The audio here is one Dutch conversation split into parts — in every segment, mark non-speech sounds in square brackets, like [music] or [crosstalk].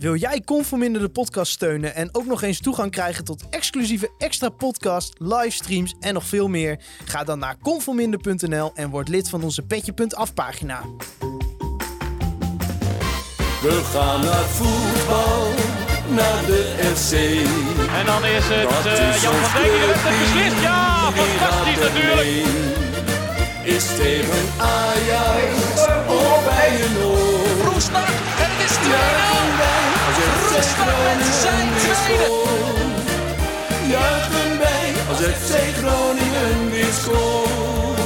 Wil jij Conforminder de podcast steunen en ook nog eens toegang krijgen tot exclusieve extra podcast, livestreams en nog veel meer? Ga dan naar conforminder.nl en word lid van onze petje.af pagina. We gaan naar voetbal, naar de FC. En dan is het Dat eh, is Jan van Dijk die het beslist. Ja, fantastisch natuurlijk. Is tegen Ajax of bij een oor? Is 2-0. Juichen wij als FC Roestak met zijn tweede. Juichen wij als FC Groningen weer scoort.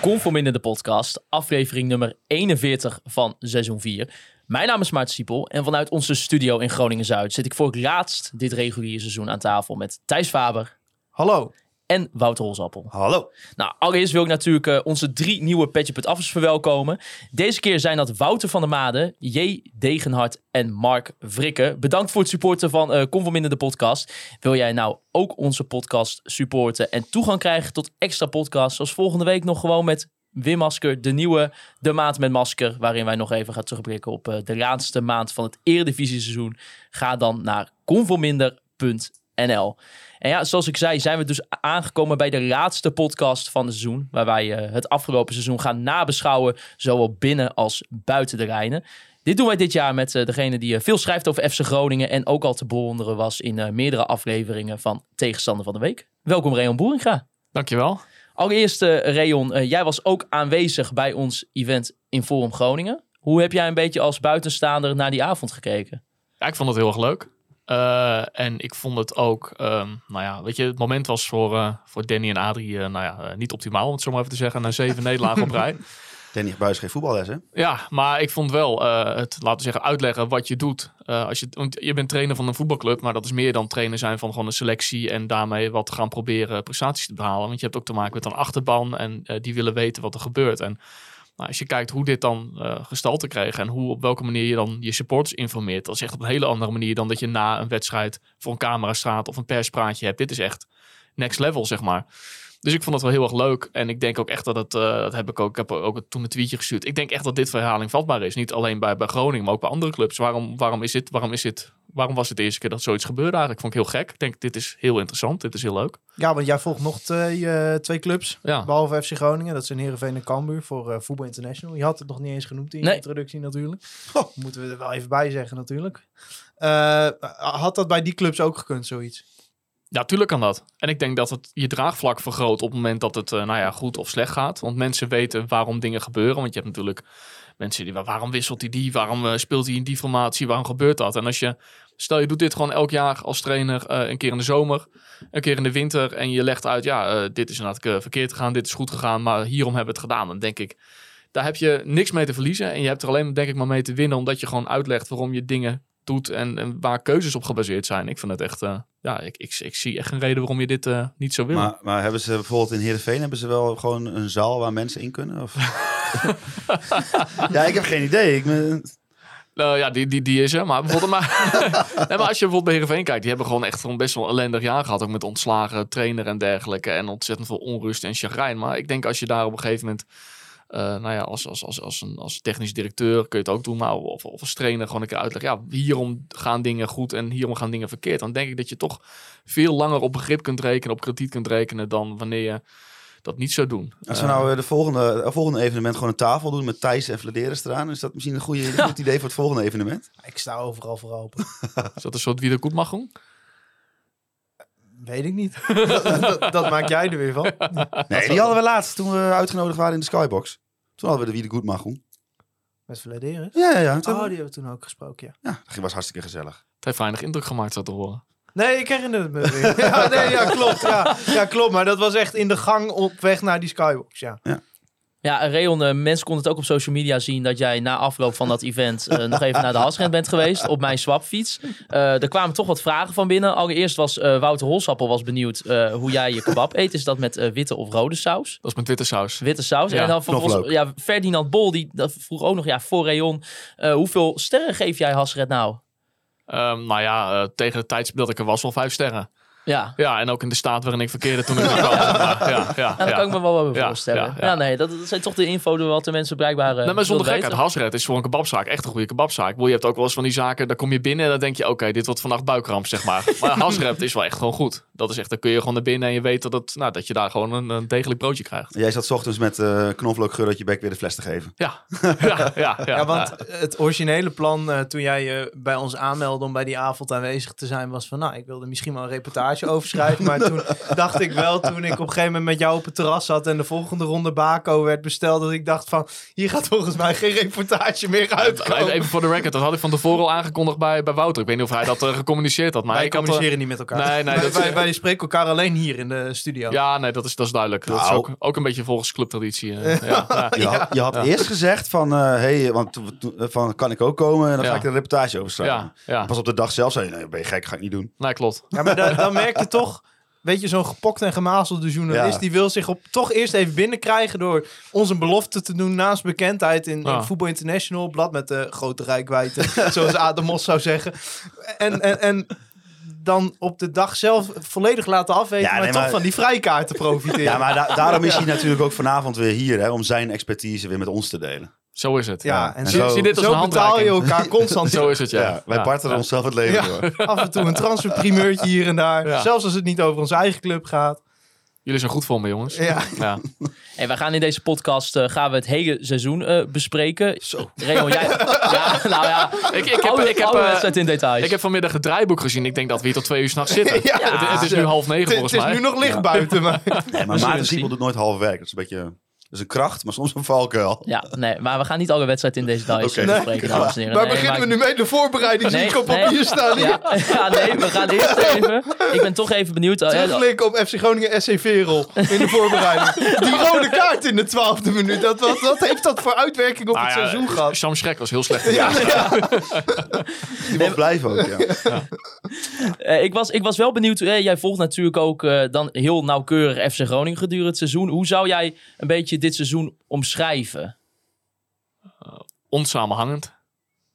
Conform in de podcast, aflevering nummer 41 van seizoen 4. Mijn naam is Maarten Siepel en vanuit onze studio in Groningen-Zuid zit ik voor het laatst dit reguliere seizoen aan tafel met Thijs Faber Hallo. En Wouter Holzappel. Hallo. Nou, allereerst wil ik natuurlijk eh, onze drie nieuwe Petje Affers verwelkomen. Deze keer zijn dat Wouter van der Made, J. Degenhard en Mark Vrikke. Bedankt voor het supporten van uh, in de podcast. Wil jij nou ook onze podcast supporten en toegang krijgen tot extra podcasts, zoals volgende week nog gewoon met Wim Masker, de nieuwe De Maand met Masker, waarin wij nog even gaan terugblikken op eh, de laatste maand van het Eredivisie-seizoen. Ga dan naar conforminder.nl. En ja, zoals ik zei, zijn we dus aangekomen bij de laatste podcast van het seizoen. Waar wij eh, het afgelopen seizoen gaan nabeschouwen, zowel binnen als buiten de lijnen. Dit doen wij dit jaar met eh, degene die eh, veel schrijft over FC Groningen en ook al te bewonderen was in meerdere afleveringen van Tegenstander van de Week. Welkom Reon Boeringa. Dankjewel. Allereerst Reon, jij was ook aanwezig bij ons event in Forum Groningen. Hoe heb jij een beetje als buitenstaander naar die avond gekeken? Ja, ik vond het heel erg leuk. Uh, en ik vond het ook, um, nou ja, weet je, het moment was voor, uh, voor Danny en Adrie, uh, nou ja, niet optimaal om het zo maar even te zeggen, na zeven nederlagen op rij. [laughs] Danny Buis geeft voetballes, hè? Ja, maar ik vond wel het, laten we zeggen, uitleggen wat je doet. als je, want je bent trainer van een voetbalclub, maar dat is meer dan trainer zijn van gewoon een selectie en daarmee wat gaan proberen prestaties te behalen. Want je hebt ook te maken met een achterban en die willen weten wat er gebeurt. En nou, als je kijkt hoe dit dan uh, gestalte kreeg en hoe op welke manier je dan je supporters informeert, dat is echt op een hele andere manier dan dat je na een wedstrijd voor een camera staat of een perspraatje hebt. Dit is echt next level, zeg maar. Dus ik vond het wel heel erg leuk. En ik denk ook echt dat het, uh, dat heb ik ook, ik heb ook toen een tweetje gestuurd. Ik denk echt dat dit verhaling vatbaar is. Niet alleen bij, bij Groningen, maar ook bij andere clubs. Waarom, waarom is dit, waarom is dit, waarom was het de eerste keer dat zoiets gebeurde eigenlijk? Vond ik heel gek. Ik denk, dit is heel interessant. Dit is heel leuk. Ja, want jij volgt nog twee, uh, twee clubs, ja. behalve FC Groningen. Dat zijn Heerenveen en Cambuur voor uh, Voetbal International. Je had het nog niet eens genoemd in je nee. introductie natuurlijk. Oh, moeten we er wel even bij zeggen natuurlijk. Uh, had dat bij die clubs ook gekund, zoiets? Ja, tuurlijk kan dat. En ik denk dat het je draagvlak vergroot op het moment dat het uh, nou ja, goed of slecht gaat. Want mensen weten waarom dingen gebeuren. Want je hebt natuurlijk mensen die, waarom wisselt hij die? Waarom uh, speelt hij in die formatie? Waarom gebeurt dat? En als je, stel je doet dit gewoon elk jaar als trainer, uh, een keer in de zomer, een keer in de winter. En je legt uit, ja, dit is inderdaad verkeerd gegaan, dit is goed gegaan, maar hierom hebben we het gedaan. Dan denk ik, daar heb je niks mee te verliezen. En je hebt er alleen, denk ik, maar mee te winnen, omdat je gewoon uitlegt waarom je dingen doet en, en, waar keuzes op gebaseerd zijn. Ik vind het echt, uh, ja, ik, ik, ik, zie echt geen reden waarom je dit uh, niet zou willen. Maar, maar, hebben ze bijvoorbeeld in Heerenveen, hebben ze wel gewoon een zaal waar mensen in kunnen? Of? [laughs] ja, ik heb geen idee. Ik ben... Nou ja, die, die, die is er. Maar, bijvoorbeeld, maar, [laughs] nee, maar als je bijvoorbeeld bij Heerenveen kijkt, die hebben gewoon echt gewoon best wel een ellendig jaar gehad. Ook met ontslagen trainer en dergelijke. En ontzettend veel onrust en chagrijn. Maar ik denk als je daar op een gegeven moment nou ja, als, als, als, als, een, als technisch directeur kun je het ook doen, maar of, of als trainer gewoon een keer uitleggen. Ja, hierom gaan dingen goed en hierom gaan dingen verkeerd. Dan denk ik dat je toch veel langer op begrip kunt rekenen, op krediet kunt rekenen dan wanneer je dat niet zou doen. Als we nou uh, de volgende, uh, volgende evenement gewoon een tafel doen met Thijs en Flederis eraan, is dat misschien een goede, ja. goed [laughs] idee voor het volgende evenement? Ik sta overal voor open. [laughs] is dat een soort wie er goed mag doen? Weet ik niet. [laughs] dat, dat, dat, maak jij er weer van. Nee, die hadden we laatst toen we uitgenodigd waren in de Skybox. Toen hadden we de Wie de Goed mag doen. Met Vladeris? Ja, ja, ja. Oh, die hebben we toen ook gesproken, ja. Ja, dat was hartstikke gezellig. Het heeft weinig indruk gemaakt, zo te horen. Nee, ik herinner het me weer. [laughs] ja, nee, ja, klopt. Ja, ja, klopt. Maar dat was echt in de gang op weg naar die Skybox, ja. Ja. Ja, Reon, uh, mensen konden het ook op social media zien dat jij na afloop van dat event uh, nog even naar de Hasrent bent geweest op mijn swapfiets. Uh, er kwamen toch wat vragen van binnen. Allereerst was Wouter Holsappel was benieuwd hoe jij je kebab eet. Is dat met witte of rode saus? Dat is met witte saus. Witte saus. Ja, en dan vervolgens, ja, Ferdinand Bol, die dat vroeg ook nog, ja, voor Reon, hoeveel sterren geef jij Hasret nou? Um, nou ja, tegen de tijdstip dat ik er was, wel vijf sterren. Ja. Ja, en ook in de staat waarin ik verkeerde toen ik er kwam. Ja, ja, ja, Ja, dat ja. kan ik me wel wel Ja, voorstellen. Ja, ja, ja. nee, dat, dat zijn toch de info wat de mensen blijkbaar uh, Nee, maar zonder gekheid, Hasret is voor een kebabzaak echt een goede kebabzaak. Je hebt ook wel eens van die zaken, daar kom je binnen en dan denk je, oké, dit wordt vannacht buikramp, zeg maar. Maar [laughs] Hasret is wel echt gewoon goed. Dat is echt, dan kun je gewoon naar binnen en je weet dat, het, nou, dat je daar gewoon een, een degelijk broodje krijgt. Jij zat 's ochtends met eh knoflookgeur uit je bek weer de fles te geven. Ja, ja, ja. [laughs] ja, Ja, want het originele plan eh, toen jij je bij ons aanmeldde om bij die avond aanwezig te zijn, was van nou, ik wilde misschien wel een reportage over schrijven. Maar toen [laughs] dacht ik wel, toen ik op een gegeven moment met jou op het terras zat en de volgende ronde Bako werd besteld, dat ik dacht van, hier gaat volgens mij geen reportage meer uitkomen. even voor de record, dat had ik van tevoren al aangekondigd bij, bij Wouter. Ik weet niet of hij dat eh, gecommuniceerd had. Maar wij ik had, eh, communiceren niet met elkaar. Nee, nee, wij, [laughs] dat- wij, wij spreken elkaar alleen hier in de studio. Ja, nee, dat is, dat is duidelijk. Dat is Nou. ook, ook een beetje volgens clubtraditie. eh, [laughs] ja, ja. Je had, je had eerst gezegd van, eh, hey, want, to- to- van, kan ik ook komen? En dan ga ik een reportage over schrijven. Ja, ja. Pas op de dag zelf zei je, nee, ben je gek, ga ik niet doen. Nee, klopt. Ja, maar da- dan merk je toch, weet je, zo'n gepokt en gemazelde journalist, Ja. die wil zich op, toch eerst even binnenkrijgen door ons een belofte te doen naast bekendheid in, in Ja. Voetbal International, blad met de grote rijkwijde, [laughs] zoals Adam Mos zou zeggen. En, en, en dan op de dag zelf volledig laten afweten, Ja, maar nee, toch maar- van die vrijkaarten profiteren. Ja, maar da- daarom is hij [laughs] natuurlijk ook vanavond weer hier, hè, om zijn expertise weer met ons te delen. Zo is het. Ja, en en zo, zie dit als zo een betaal je elkaar [laughs] constant. Zo is het, ja. Ja, wij Ja, barteren ja. onszelf het leven Ja. door. [laughs] Af en toe een transferprimeurtje hier en daar. Ja. Zelfs als het niet over onze eigen club gaat. Jullie zijn goed voor me, jongens. Ja. Ja. [laughs] En we gaan in deze podcast eh, gaan we het hele seizoen eh, bespreken. Zo. Raymond, jij... ja, nou ja. Ik, ik heb, ik heb, eh, wedstrijd in details. ik heb vanmiddag het draaiboek gezien. Ik denk dat we hier tot twee uur s'nachts zitten. Ja. het, het is nu half negen Het, volgens het is mij. nu nog licht buiten, maar... Nee, maar Maarten zien. doet nooit half werk. Dat is een beetje... Dat is een kracht, maar soms een valkuil. Ja, nee, maar we gaan niet alle wedstrijd in deze Oké. eh, bespreken, dames en heren. Waar Nee, beginnen maar- we nu mee? De voorbereiding zie ik op papier staan hier. Ja, [laughs] ja, nee, we gaan eerst [laughs] even... Ik ben toch even benieuwd. eh, Terugblikken op FC Groningen SC Verel in de voorbereiding. Die rode kaart in de twaalfde minuut. Dat, wat, wat heeft dat voor uitwerking op Nou het ja, seizoen gehad? Sam Schrek was heel slecht. Ja, ja. Die wil blijven ook, ja. [laughs] Eh, ik, was, ik was wel benieuwd. eh, jij volgt natuurlijk ook eh, dan heel nauwkeurig FC Groningen gedurende het seizoen. Hoe zou jij een beetje dit seizoen omschrijven? Onsamenhangend.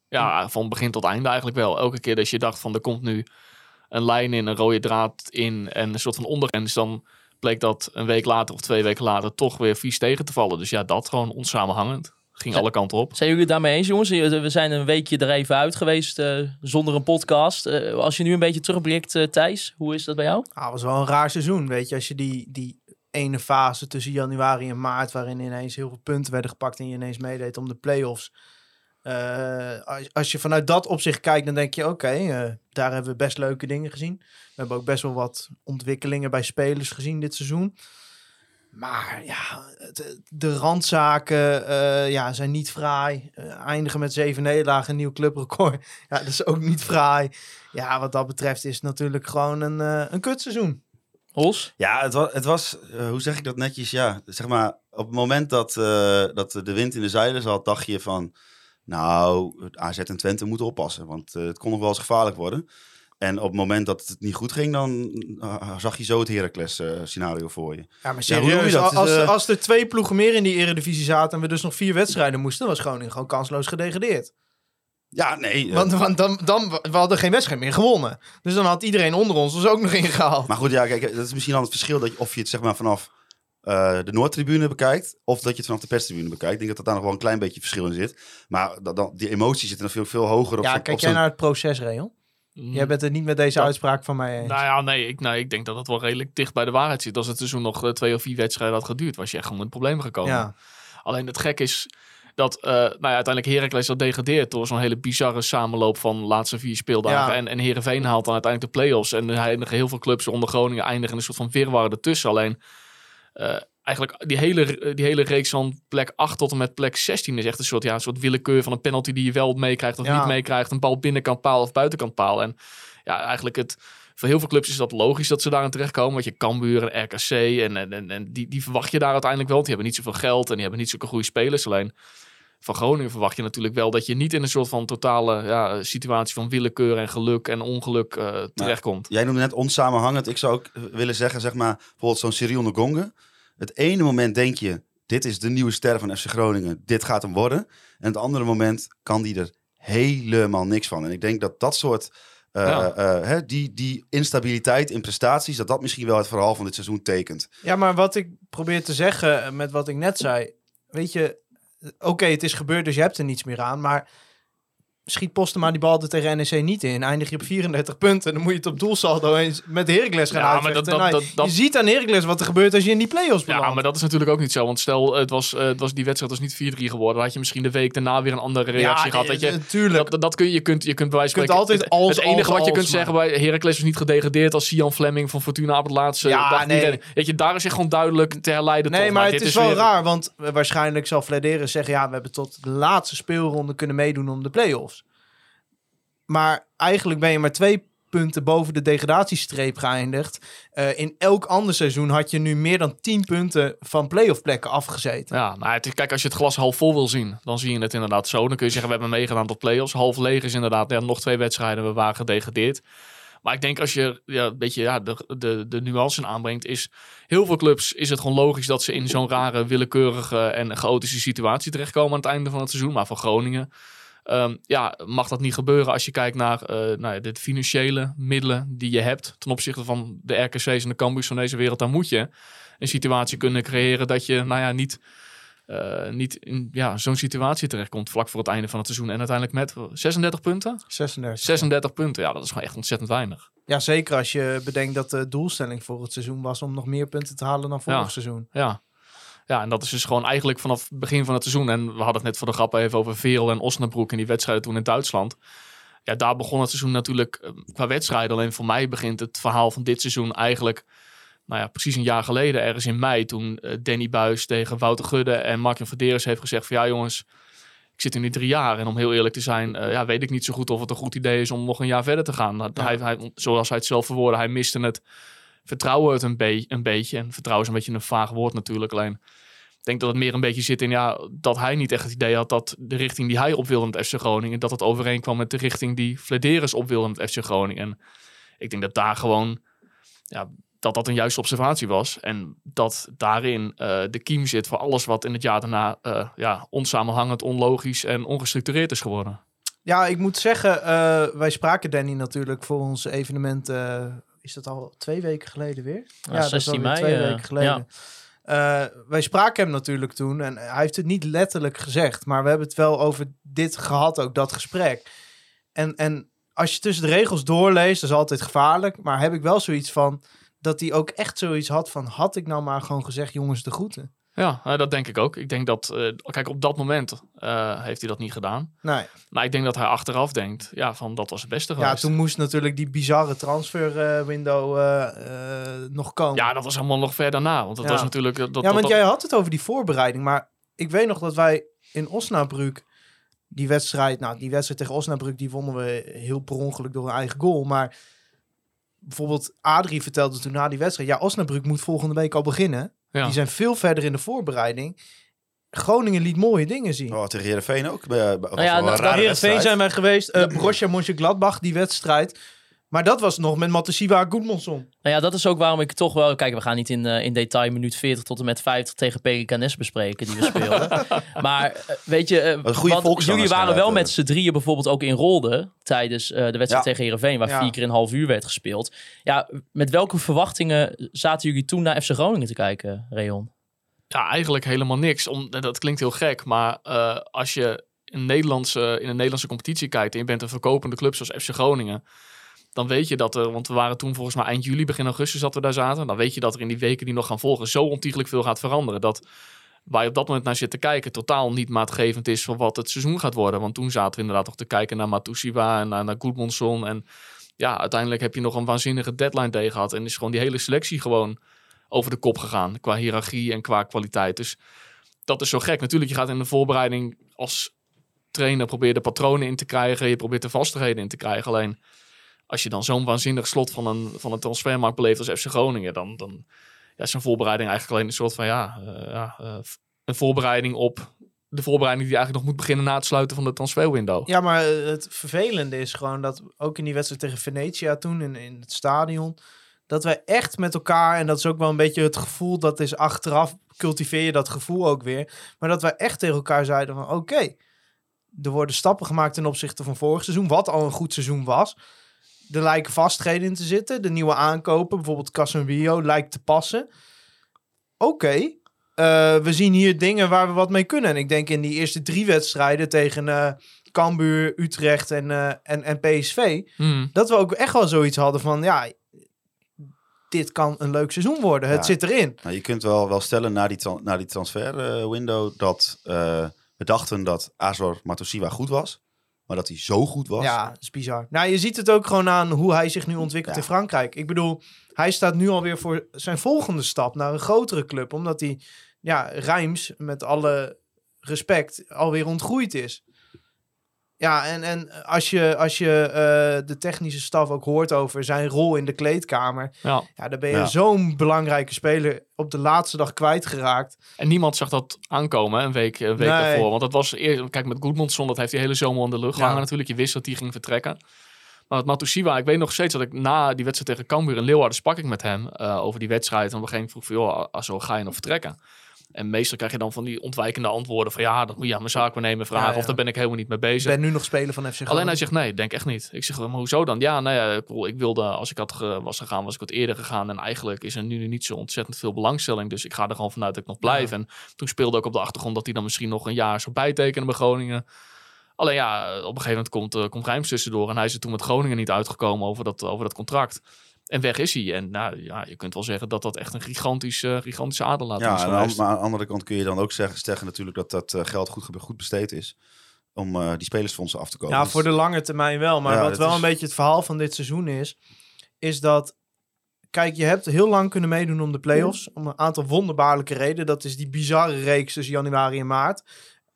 Ja, van begin tot einde eigenlijk wel. Elke keer dat je dacht van er komt nu een lijn in, een rode draad in en een soort van ondergrens, dan bleek dat een week later of twee weken later toch weer vies tegen te vallen. Dus ja, dat gewoon onsamenhangend. Ging alle kanten op. Zijn jullie het daarmee eens, jongens? Eh, We zijn een weekje er even uit geweest eh, zonder een podcast. Als je nu een beetje terugblikt, Thijs, hoe is dat bij jou? Ah, was wel een raar seizoen, weet je. Als je die, die ene fase tussen januari en maart... waarin ineens heel veel punten werden gepakt... en je ineens meedeed om de play-offs... Eh, als, je vanuit dat opzicht kijkt, dan denk je... oké, eh, daar hebben we best leuke dingen gezien. We hebben ook best wel wat ontwikkelingen bij spelers gezien dit seizoen. Maar ja, de randzaken eh, ja, zijn niet fraai. Eindigen met zeven nederlagen, een nieuw clubrecord. [laughs] Ja, dat is ook niet fraai. Ja, wat dat betreft is het natuurlijk gewoon een, een kutseizoen. Ja, het was, het was eh, hoe zeg ik dat netjes? Ja, zeg maar, op het moment dat, eh, dat de wind in de zeilen zat, dacht je van, nou, AZ en Twente moeten oppassen, want eh, het kon nog wel eens gevaarlijk worden. En op het moment dat het niet goed ging, dan zag je zo het Heracles-scenario voor je. Ja, maar Ja, hoe noem je serieus, dat? als, is, eh, als er twee ploegen meer in die eredivisie zaten... en we dus nog vier wedstrijden moesten... was Groningen gewoon kansloos gedegradeerd. Ja, nee. eh, Want, want dan, dan, we hadden geen wedstrijd meer gewonnen. Dus dan had iedereen onder ons dus ook nog [laughs] ingehaald. Maar goed, ja, kijk, dat is misschien dan het verschil dat je, of je het zeg maar vanaf eh, de Noordtribune bekijkt, of dat je het vanaf de perstribune bekijkt. Ik denk dat dat daar nog wel een klein beetje verschil in zit. Maar dat, dat, die emotie zit er nog veel, veel hoger op. Ja, kijk op jij naar het proces, Reon? Jij bent het niet met deze Ja. uitspraak van mij eens. Nou ja, nee ik, nee, ik denk dat het wel redelijk dicht bij de waarheid zit. Als het seizoen nog eh, twee of vier wedstrijden had geduurd, was je echt gewoon in problemen gekomen. ja. Alleen het gek is dat eh, nou ja, uiteindelijk Heracles dat degradeert door zo'n hele bizarre samenloop van de laatste vier speeldagen. Ja. En, en Heerenveen haalt dan uiteindelijk de play-offs. En eindigen heel veel clubs onder Groningen eindigen in een soort van virwar ertussen. Alleen eh, eigenlijk die hele, die hele reeks van plek 8 tot en met plek 16 is echt een soort, ja, een soort willekeur van een penalty die je wel meekrijgt of Ja. niet meekrijgt. Een bal binnenkant paal of buitenkant paal. En ja, eigenlijk het... Voor heel veel clubs is dat logisch dat ze daarin terechtkomen. Want je Cambuur en RKC en, en, en, die, die verwacht je daar uiteindelijk wel. Want die hebben niet zoveel geld en die hebben niet zulke goede spelers. Alleen van Groningen verwacht je natuurlijk wel dat je niet in een soort van totale ja, situatie van willekeur en geluk en ongeluk eh, terechtkomt. Jij noemde net onsamenhangend. Ik zou ook eh, willen zeggen, zeg maar, bijvoorbeeld zo'n Cyril Ngonge. Het ene moment denk je, dit is de nieuwe ster van FC Groningen. Dit gaat hem worden. En het andere moment kan die er helemaal niks van. En ik denk dat dat soort Ja. eh, hè, die, die instabiliteit in prestaties, dat dat misschien wel het verhaal van dit seizoen tekent. Ja, maar wat ik probeer te zeggen eh, met wat ik net zei. Weet je, eh, oké, het is gebeurd, dus je hebt er niets meer aan. Maar schiet Postema die bal er tegen NEC niet in. Eindig je op 34 punten. Dan moet je het op doelsaldo eens met Heracles gaan Ja, maar dat- dat- Nou, dat- dat- Je ziet aan Heracles wat er gebeurt als je in die play-offs belandt. Ja, maar dat is natuurlijk ook niet zo. Want stel, het was, eh, het was, die wedstrijd was niet 4-3 geworden. Dan had je misschien de week daarna weer een andere reactie gehad. Je, natuurlijk. dat, dat, dat kun je, je kunt, je kunt bij wijze van Je kunt spreken- altijd als, Het enige als, wat je als, kunt zeggen maar- bij Heracles is niet gedegradeerd als Sian Fleming van Fortuna op het laatste Ja, dag nee. Weet je, daar is echt gewoon duidelijk te herleiden Nee, tot. maar, het dit is, wel weer- raar, want eh, waarschijnlijk zal Vladeren zeggen... ja, we hebben tot de laatste speelronde kunnen meedoen om de play-offs. Maar eigenlijk ben je maar twee punten boven de degradatiestreep geëindigd. Eh, in elk ander seizoen had je nu meer dan 10 punten van play-off plekken afgezeten. Ja, nou, het kijk, als je het glas half vol wil zien, dan zie je het inderdaad zo. Dan kun je zeggen, we hebben meegedaan tot play-offs. Half leeg is inderdaad ja, nog twee wedstrijden, we waren gedegradeerd. Maar ik denk als je ja, een beetje ja, de, de, de nuance aanbrengt, is heel veel clubs is het gewoon logisch dat ze in zo'n rare, willekeurige en chaotische situatie terechtkomen aan het einde van het seizoen. Maar voor Groningen ehm, ja, mag dat niet gebeuren als je kijkt naar eh, nou ja, de financiële middelen die je hebt ten opzichte van de RKC's en de Cambuurs van deze wereld. Dan moet je een situatie kunnen creëren dat je nou ja, niet eh, niet in ja, zo'n situatie terechtkomt vlak voor het einde van het seizoen. En uiteindelijk met 36 punten? 36. 36 punten, ja, dat is gewoon echt ontzettend weinig. Ja, zeker als je bedenkt dat de doelstelling voor het seizoen was... om nog meer punten te halen dan vorig Ja. seizoen. Ja. Ja, en dat is dus gewoon eigenlijk vanaf het begin van het seizoen. En we hadden het net voor de grap even over Verel en Osnabrück in die wedstrijden toen in Duitsland. Ja, daar begon het seizoen natuurlijk eh, qua wedstrijden. Alleen voor mij begint het verhaal van dit seizoen eigenlijk... Nou ja, precies een jaar geleden, ergens in mei, toen eh, Danny Buis tegen Wouter Gudde en Martin Verderes heeft gezegd van ja jongens, ik zit hier nu drie jaar en om heel eerlijk te zijn, eh, ja, weet ik niet zo goed of het een goed idee is om nog een jaar verder te gaan. Nou, hij, hij, zoals hij het zelf verwoordde, hij miste het vertrouwen het een, be- een beetje. En vertrouwen is een beetje een vaag woord natuurlijk, alleen ik denk dat het meer een beetje zit in ja, dat hij niet echt het idee had dat de richting die hij op wilde met FC Groningen, dat het overeenkwam met de richting die Flederis op wilde met FC Groningen. En ik denk dat daar gewoon, ja, dat dat een juiste observatie was. En dat daarin eh, de kiem zit voor alles wat in het jaar daarna eh, ja, onsamenhangend, onlogisch en ongestructureerd is geworden. Ja, ik moet zeggen, eh, wij spraken Danny natuurlijk voor ons evenement. Is dat al twee weken geleden weer? Ja, is 16 alweer mei, Twee eh, weken geleden. Eh, wij spraken hem natuurlijk toen en hij heeft het niet letterlijk gezegd, maar we hebben het wel over dit gehad, ook dat gesprek. En, en als je tussen de regels doorleest, dat is altijd gevaarlijk, maar heb ik wel zoiets van dat hij ook echt zoiets had van, had ik nou maar gewoon gezegd, jongens, de groeten. Ja, eh, dat denk ik ook. Ik denk dat, eh, kijk, op dat moment eh, heeft hij dat niet gedaan. Nee, Maar ik denk dat hij achteraf denkt, ja, van dat was het beste ja, geweest. toen moest natuurlijk die bizarre transfer window eh, eh, nog komen. Ja, dat was allemaal nog ver daarna. Want dat Ja. was natuurlijk... Dat, ja, want dat- jij had het over die voorbereiding, maar ik weet nog dat wij in Osnabrück die wedstrijd, nou die wedstrijd tegen Osnabrück, die wonnen we heel per ongeluk door een eigen goal, maar bijvoorbeeld Adrie vertelde toen na die wedstrijd, ja Osnabrück moet volgende week al beginnen. Ja. Die zijn veel verder in de voorbereiding. Groningen liet mooie dingen zien. Oh, tegen Heerenveen ook. Uh, ja, nou, daar- Heerenveen zijn wij geweest, uh, Borussia Mönchengladbach, die wedstrijd. Maar dat was nog met Matasiwa Goedmanson. Nou ja, dat is ook waarom ik toch wel... Kijk, we gaan niet in, eh, in detail minuut 40 tot en met 50 tegen PKNS bespreken die we speelden. [laughs] maar eh, weet je, eh, Een goede want jullie waren wel met z'n drieën bijvoorbeeld ook in Rolde tijdens eh, de wedstrijd Ja. tegen Heerenveen, waar Ja. vier keer een half uur werd gespeeld. Ja, met welke verwachtingen zaten jullie toen naar FC Groningen te kijken, Reon? Ja, eigenlijk helemaal niks. Om, dat klinkt heel gek, maar eh, als je in, Nederlandse, in een Nederlandse competitie kijkt en je bent een verkopende club zoals FC Groningen, dan weet je dat er, want we waren toen volgens mij eind juli, begin augustus dat we daar zaten, dan weet je dat er in die weken die nog gaan volgen zo ontiegelijk veel gaat veranderen. Dat waar je op dat moment naar zit te kijken totaal niet maatgevend is voor wat het seizoen gaat worden. Want toen zaten we inderdaad nog te kijken naar Matusiwa en naar, naar. En ja, uiteindelijk heb je nog een waanzinnige deadline tegen gehad en is gewoon die hele selectie gewoon over de kop gegaan. Qua hiërarchie en qua kwaliteit. Dus dat is zo gek. Natuurlijk, je gaat in de voorbereiding als trainer probeer je de patronen in te krijgen. Je probeert de vastigheden in te krijgen. Alleen als je dan zo'n waanzinnig slot van een, van een transfermarkt beleeft als FC Groningen, dan, dan ja, is een voorbereiding eigenlijk alleen een soort van ja, eh, eh, een voorbereiding op de voorbereiding die eigenlijk nog moet beginnen na het sluiten van de transferwindow. Ja, maar eh, het vervelende is gewoon dat ook in die wedstrijd tegen Venetia toen in, in het stadion, dat wij echt met elkaar, en dat is ook wel een beetje het gevoel, dat is achteraf, cultiveer je dat gevoel ook weer, maar dat wij echt tegen elkaar zeiden van oké, er worden stappen gemaakt ten opzichte van vorig seizoen, wat al een goed seizoen was. Er lijken vastheden in te zitten. De nieuwe aankopen, bijvoorbeeld Casemiro, lijkt te passen. Oké, eh, we zien hier dingen waar we wat mee kunnen. En ik denk in die eerste drie wedstrijden tegen eh Cambuur, Utrecht en, eh, en, en PSV... Hmm. dat we ook echt wel zoiets hadden van... ja, dit kan een leuk seizoen worden. Het zit erin. Nou, je kunt wel, wel stellen na die, na die transfer window dat eh, we dachten dat Azor Matosiwa goed was. Maar dat hij zo goed was. Ja, dat is bizar. Nou, je ziet het ook gewoon aan hoe hij zich nu ontwikkelt Ja. in Frankrijk. Ik bedoel, hij staat nu alweer voor zijn volgende stap naar een grotere club. Omdat hij, ja, Rijms, met alle respect, alweer ontgroeid is. Ja, en, en als je, als je eh, de technische staf ook hoort over zijn rol in de kleedkamer. Ja. Ja, dan ben je Ja. zo'n belangrijke speler op de laatste dag kwijtgeraakt. En niemand zag dat aankomen een week, een week Nee. daarvoor. Want dat was eerst, kijk, met Goodmanson, dat heeft hij hele zomer onder de lucht Ja. gehangen natuurlijk. Je wist dat hij ging vertrekken. Maar met Matusiwa, ik weet nog steeds dat ik na die wedstrijd tegen Cambuur in Leeuwarden sprak ik met hem eh, over die wedstrijd. En op een gegeven moment vroeg van, joh, Asso, ga je nog vertrekken? En meestal krijg je dan van die ontwijkende antwoorden van, ja, dat moet je aan mijn zaakwaarnemer vragen. Ja, ja. Of daar ben ik helemaal niet mee Ik bezig. ben nu nog speler van FC Groningen. Alleen hij zegt nee, ik denk echt niet. Ik zeg, maar hoezo dan? Ja, nou ja, ik ik wilde, als ik had ge- was gegaan, was ik wat eerder gegaan. En eigenlijk is er nu niet zo ontzettend veel belangstelling. Dus ik ga er gewoon vanuit dat ik nog blijf. En toen speelde ook op de achtergrond dat hij dan misschien nog een jaar zou bijtekenen bij Groningen. Alleen ja, op een gegeven moment komt, eh komt Rijms tussendoor. En hij is er toen met Groningen niet uitgekomen over dat, over dat contract. En weg is hij. En nou ja, je kunt wel zeggen dat dat echt een gigantisch, eh, gigantische aderlating Ja, is maar aan de andere kant kun je dan ook zeggen, zeggen natuurlijk dat dat eh, geld goed, ge- goed besteed is. Om eh, die spelersfondsen af te komen. Ja, Dus- voor de lange termijn wel. Maar Ja, wat wel is- een beetje het verhaal van dit seizoen is, is dat. Kijk, je hebt heel lang kunnen meedoen om de play-offs. Om een aantal wonderbaarlijke redenen. Dat is die bizarre reeks tussen januari en maart.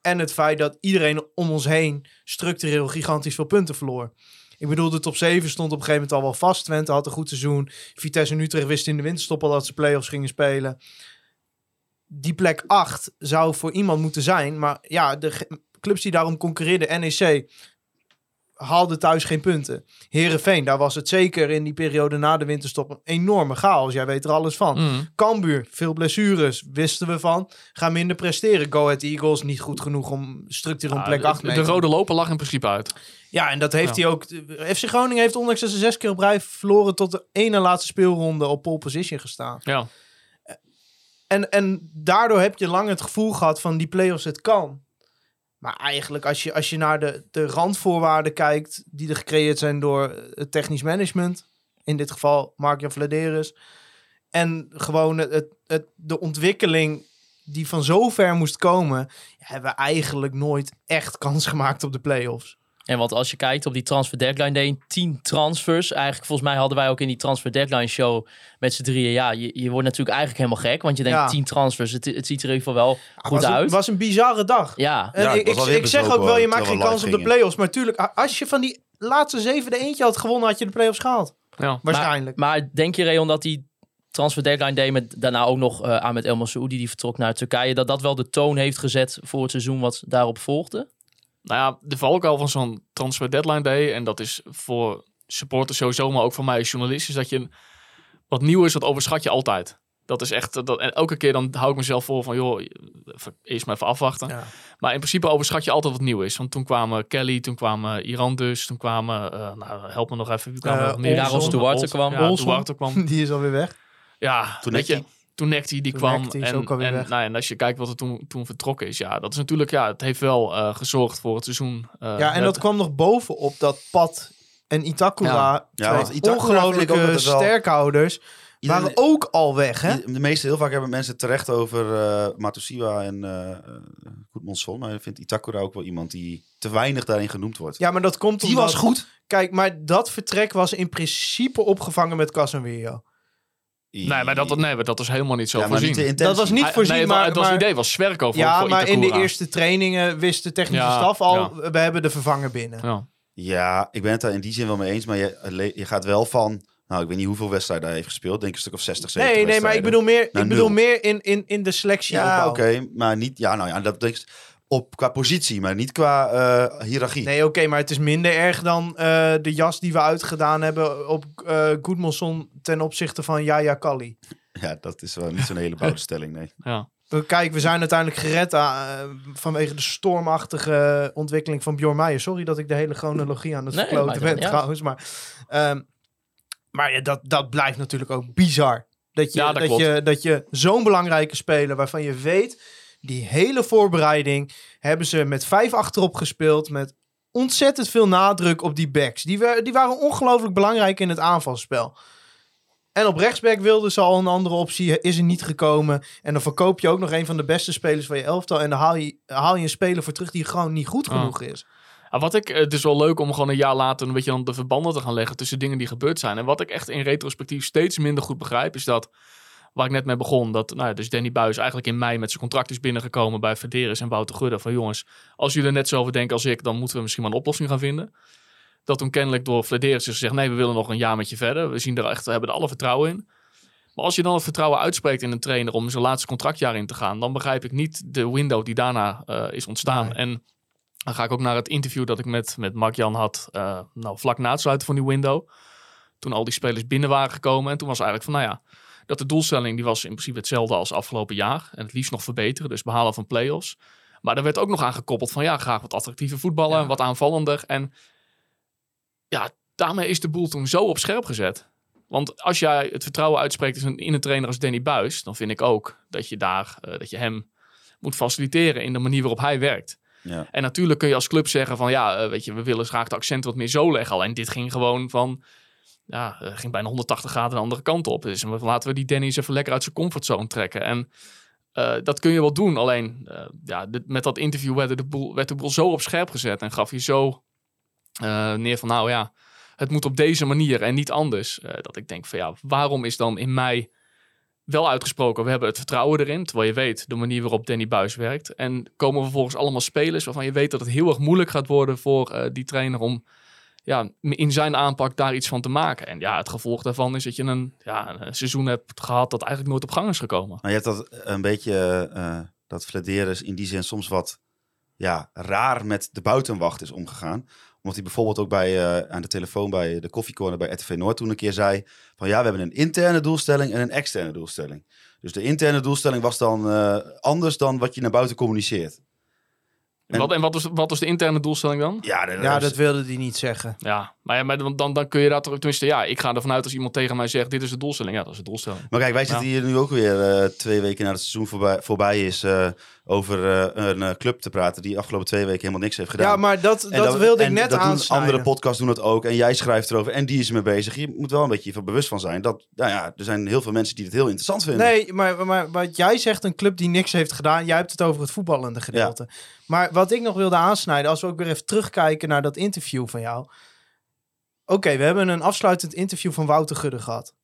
En het feit dat iedereen om ons heen structureel gigantisch veel punten verloor. Ik bedoel, de top 7 stond op een gegeven moment al wel vast. Twente had een goed seizoen. Vitesse en Utrecht wisten in de winterstop al dat ze play-offs gingen spelen. Die plek 8 zou voor iemand moeten zijn. Maar ja, de clubs die daarom concurreerden, NEC, haalde thuis geen punten. Herenveen, daar was het zeker in die periode na de winterstop een enorme chaos. Jij weet er alles van. Mm. Cambuur, veel blessures, wisten we van. Gaan minder presteren. Go Ahead Eagles, niet goed genoeg om structureel Ja, plek de- 8 mee de, te rode loper lag in principe uit. Ja, en dat heeft Ja. hij ook. FC Groningen heeft ondanks dat ze zes keer op rij verloren tot de ene laatste speelronde op pole position gestaan. Ja. En, en daardoor heb je lang het gevoel gehad van die play-offs, het kan. Maar eigenlijk, als je, als je naar de, de randvoorwaarden kijkt, die er gecreëerd zijn door het technisch management, in dit geval Mark-Jan Vladeris, en gewoon het, het, de ontwikkeling die van zo ver moest komen, hebben we eigenlijk nooit echt kans gemaakt op de play-offs. En want als je kijkt op die transfer deadline day, 10 transfers. Eigenlijk volgens mij hadden wij ook in die transfer deadline show met z'n drieën. Ja, je, je wordt natuurlijk eigenlijk helemaal gek. Want je denkt Ja. 10 transfers. Het, het ziet er in ieder geval wel goed was een, uit. was een bizarre dag. Ja, En Ja, ik, het zeg ook wel, je maakt geen kans op de play-offs. Maar tuurlijk, als je van die laatste zeven de eentje had gewonnen, had je de play-offs gehaald. Ja. Waarschijnlijk. maar denk je, Reon, dat die transfer deadline day met daarna ook nog eh aan met El Masoudi, die vertrok naar Turkije, dat dat wel de toon heeft gezet voor het seizoen wat daarop volgde? Nou ja, de valkuil van zo'n transfer deadline day, en dat is voor supporters sowieso, maar ook voor mij als journalist, is dat je wat nieuw is, dat overschat je altijd. Dat is echt, dat, en elke keer dan hou ik mezelf voor van, joh, eerst maar even afwachten. Ja. Maar in principe overschat je altijd wat nieuw is. Want toen kwamen Kelly, toen kwamen Iran dus, toen kwamen, eh, nou help me nog even, wie kwam nog meer? Olson. Duarte kwam. Ja, Olson. Duarte kwam. [laughs] Die is alweer weg. Ja, Toen weet je. Toen Nekti die Toen kwam. En, en, nou ja, en als je kijkt wat er toen, toen vertrokken is, ja, dat is natuurlijk, ja, het heeft wel eh, gezorgd voor het seizoen. eh, ja, en met- dat kwam nog bovenop dat Pat en Itakura, Ja. Ja, ongelooflijke sterkhouders, Iedereen- waren ook al weg, hè? De meeste, heel vaak hebben mensen terecht over Matusiwa en eh uh, Goedmondson. Maar ik vind Itakura ook wel iemand die te weinig daarin genoemd wordt. Ja, maar dat komt die omdat... was goed. Kijk, maar dat vertrek was in principe opgevangen met Casemiro. Nee, maar dat, nee, maar dat was helemaal niet zo ja, voorzien. Dat was niet voorzien, nee, het, maar... het was maar- idee was Zwerko voor, ja, voor maar in de eerste trainingen wist de technische Ja, staf al, ja. we hebben de vervanger binnen. Ja. Ja, ik ben het daar in die zin wel mee eens. Maar je, je gaat wel van... Nou, ik weet niet hoeveel wedstrijden hij heeft gespeeld. Denk een stuk of 60, 70 Nee, nee, maar ik bedoel meer, Nou, ik bedoel nul. meer in, in, in de selectie. Ja, oké. maar niet... Ja, nou ja, dat denk ik... Op, qua positie, maar niet qua eh hiërarchie. Nee, oké, maar het is minder erg dan eh, de jas die we uitgedaan hebben op eh Goedmanson ten opzichte van Yaya Kali. [laughs] Ja, dat is wel niet zo'n hele bouwde [laughs] stelling, nee. Ja. we- kijk, we zijn uiteindelijk gered eh, vanwege de stormachtige ontwikkeling van Bjorn Meijer. Sorry dat ik de hele chronologie aan het Nee, verkloten ben trouwens. Maar, ehm, maar ja, dat, dat blijft natuurlijk ook bizar. Dat je, Ja, dat je, dat je zo'n belangrijke speler waarvan je weet... die hele voorbereiding hebben ze met vijf achterop gespeeld... met ontzettend veel nadruk op die backs. Die, die waren ongelooflijk belangrijk in het aanvalspel. En op rechtsback wilden ze al een andere optie, is er niet gekomen. En dan verkoop je ook nog een van de beste spelers van je elftal. En dan haal je, haal je een speler voor terug die gewoon niet goed Ah. genoeg is. Ah, wat ik, het is wel leuk om gewoon een jaar later een beetje dan de verbanden te gaan leggen tussen dingen die gebeurd zijn. En wat ik echt in retrospectief steeds minder goed begrijp, is dat, waar ik net mee begon, dat nou ja, dus Danny Buis eigenlijk in mei met zijn contract is binnengekomen bij Verderes en Wouter Gudde. Van jongens, als jullie er net zo over denken als ik, dan moeten we misschien maar een oplossing gaan vinden. Dat toen kennelijk door Verderes is gezegd, nee, we willen nog een jaar met je verder. We zien er echt, we hebben er alle vertrouwen in. Maar als je dan het vertrouwen uitspreekt in een trainer om zijn laatste contractjaar in te gaan, dan begrijp ik niet de window die daarna eh, is ontstaan. Nee. En dan ga ik ook naar het interview dat ik met, met Mark-Jan had, eh, nou, vlak na het sluiten van die window. Toen al die spelers binnen waren gekomen. En toen was eigenlijk van, nou ja, dat de doelstelling die was in principe hetzelfde als afgelopen jaar. En het liefst nog verbeteren, dus behalen van play-offs. Maar er werd ook nog aan gekoppeld van, ja, graag wat attractieve voetballen, Ja. wat aanvallender. En ja, daarmee is de boel toen zo op scherp gezet. Want als jij het vertrouwen uitspreekt in een, in een trainer als Danny Buis, dan vind ik ook dat je daar, eh, dat je hem moet faciliteren in de manier waarop hij werkt. Ja. En natuurlijk kun je als club zeggen van ja, eh, weet je, we willen graag de accent wat meer zo leggen. Alleen dit ging gewoon van, ja, ging bijna 180 graden de andere kant op. Dus laten we die eens even lekker uit zijn comfortzone trekken. En eh, dat kun je wel doen. Alleen eh, ja, met dat interview werd de, boel, werd de zo op scherp gezet en gaf je zo eh, neer van nou ja, het moet op deze manier en niet anders. Dat ik denk van ja, waarom is dan in mei wel uitgesproken, we hebben het vertrouwen erin, terwijl je weet de manier waarop Danny Buis werkt. En komen vervolgens allemaal spelers waarvan je weet dat het heel erg moeilijk gaat worden voor die trainer om ja, in zijn aanpak daar iets van te maken. En ja, het gevolg daarvan is dat je een, ja, een seizoen hebt gehad dat eigenlijk nooit op gang is gekomen. Maar je hebt dat een beetje, eh dat Flederis in die zin soms wat ja, raar met de buitenwacht is omgegaan. Omdat hij bijvoorbeeld ook bij, eh, aan de telefoon bij de koffiecorner bij RTV Noord toen een keer zei van ja, we hebben een interne doelstelling en een externe doelstelling. Dus de interne doelstelling was dan eh, anders dan wat je naar buiten communiceert. En, wat, en wat, was, wat was de interne doelstelling dan? Ja, dat, Ja, dat wilde hij niet zeggen. Ja, maar, ja, maar dan, dan, kun je dat toch, tenminste, ja, ik ga ervan uit als iemand tegen mij zegt, dit is de doelstelling. Ja, dat is de doelstelling. Maar kijk, wij zitten hier nu ook weer eh, twee weken na het seizoen voorbij, voorbij is eh, over eh, een eh, club te praten die afgelopen twee weken helemaal niks heeft gedaan. Ja, maar dat, dat, wilde ik net aansnijden. Andere podcasts doen dat ook. En jij schrijft erover. En die is ermee bezig. Je moet wel een beetje van bewust van zijn. Dat, nou ja, er zijn heel veel mensen die het heel interessant vinden. Nee, maar, maar wat jij zegt, een club die niks heeft gedaan. Jij hebt het over het voetballende gedeelte. Maar wat ik nog wilde aansnijden, als we ook weer even terugkijken naar dat interview van jou. Oké, we hebben een afsluitend interview van Wouter Gudde gehad.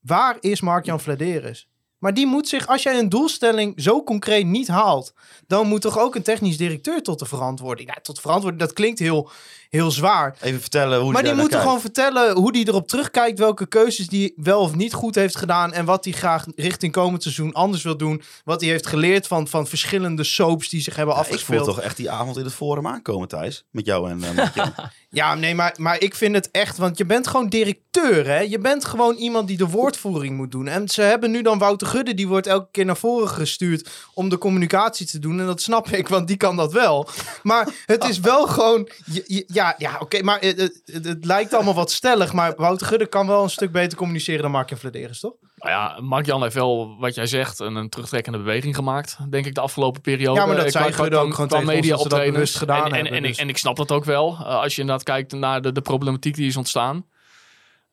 Waar is Mark-Jan Vladeris? Maar die moet zich, als jij een doelstelling zo concreet niet haalt, dan moet toch ook een technisch directeur tot de verantwoording. Ja, tot verantwoording, dat klinkt heel, heel zwaar. Even vertellen hoe Maar die moeten gewoon vertellen hoe die erop terugkijkt, welke keuzes die wel of niet goed heeft gedaan en wat hij graag richting komend seizoen anders wil doen. Wat hij heeft geleerd van, van verschillende soaps die zich hebben kijkt. Ik voel afgespeeld. toch echt die avond in het forum aankomen, Thijs. Met jou en uh, Mark-Jan. [laughs] Ja, nee, maar, maar ik vind het echt, want je bent gewoon directeur, hè? Je bent gewoon iemand die de woordvoering moet doen. En ze hebben nu dan Wouter Gudde, die wordt elke keer naar voren gestuurd om de communicatie te doen. En dat snap ik, want die kan dat wel. Maar het is wel gewoon, je- je- ja, ja oké, maar het, het, lijkt allemaal wat stellig. Maar Wouter Gudde kan wel een stuk beter communiceren dan Mark en Vladeris, toch? Nou ja, Mark-Jan heeft wel, wat jij zegt, een, een terugtrekkende beweging gemaakt, denk ik, de afgelopen periode. Ja, maar dat Eh, Gudde qua- ook gewoon tegen ons media dat bewust gedaan en, en, hebben, en, ik, dus. en ik snap dat ook wel, eh, als je inderdaad kijkt naar de, de problematiek die is ontstaan.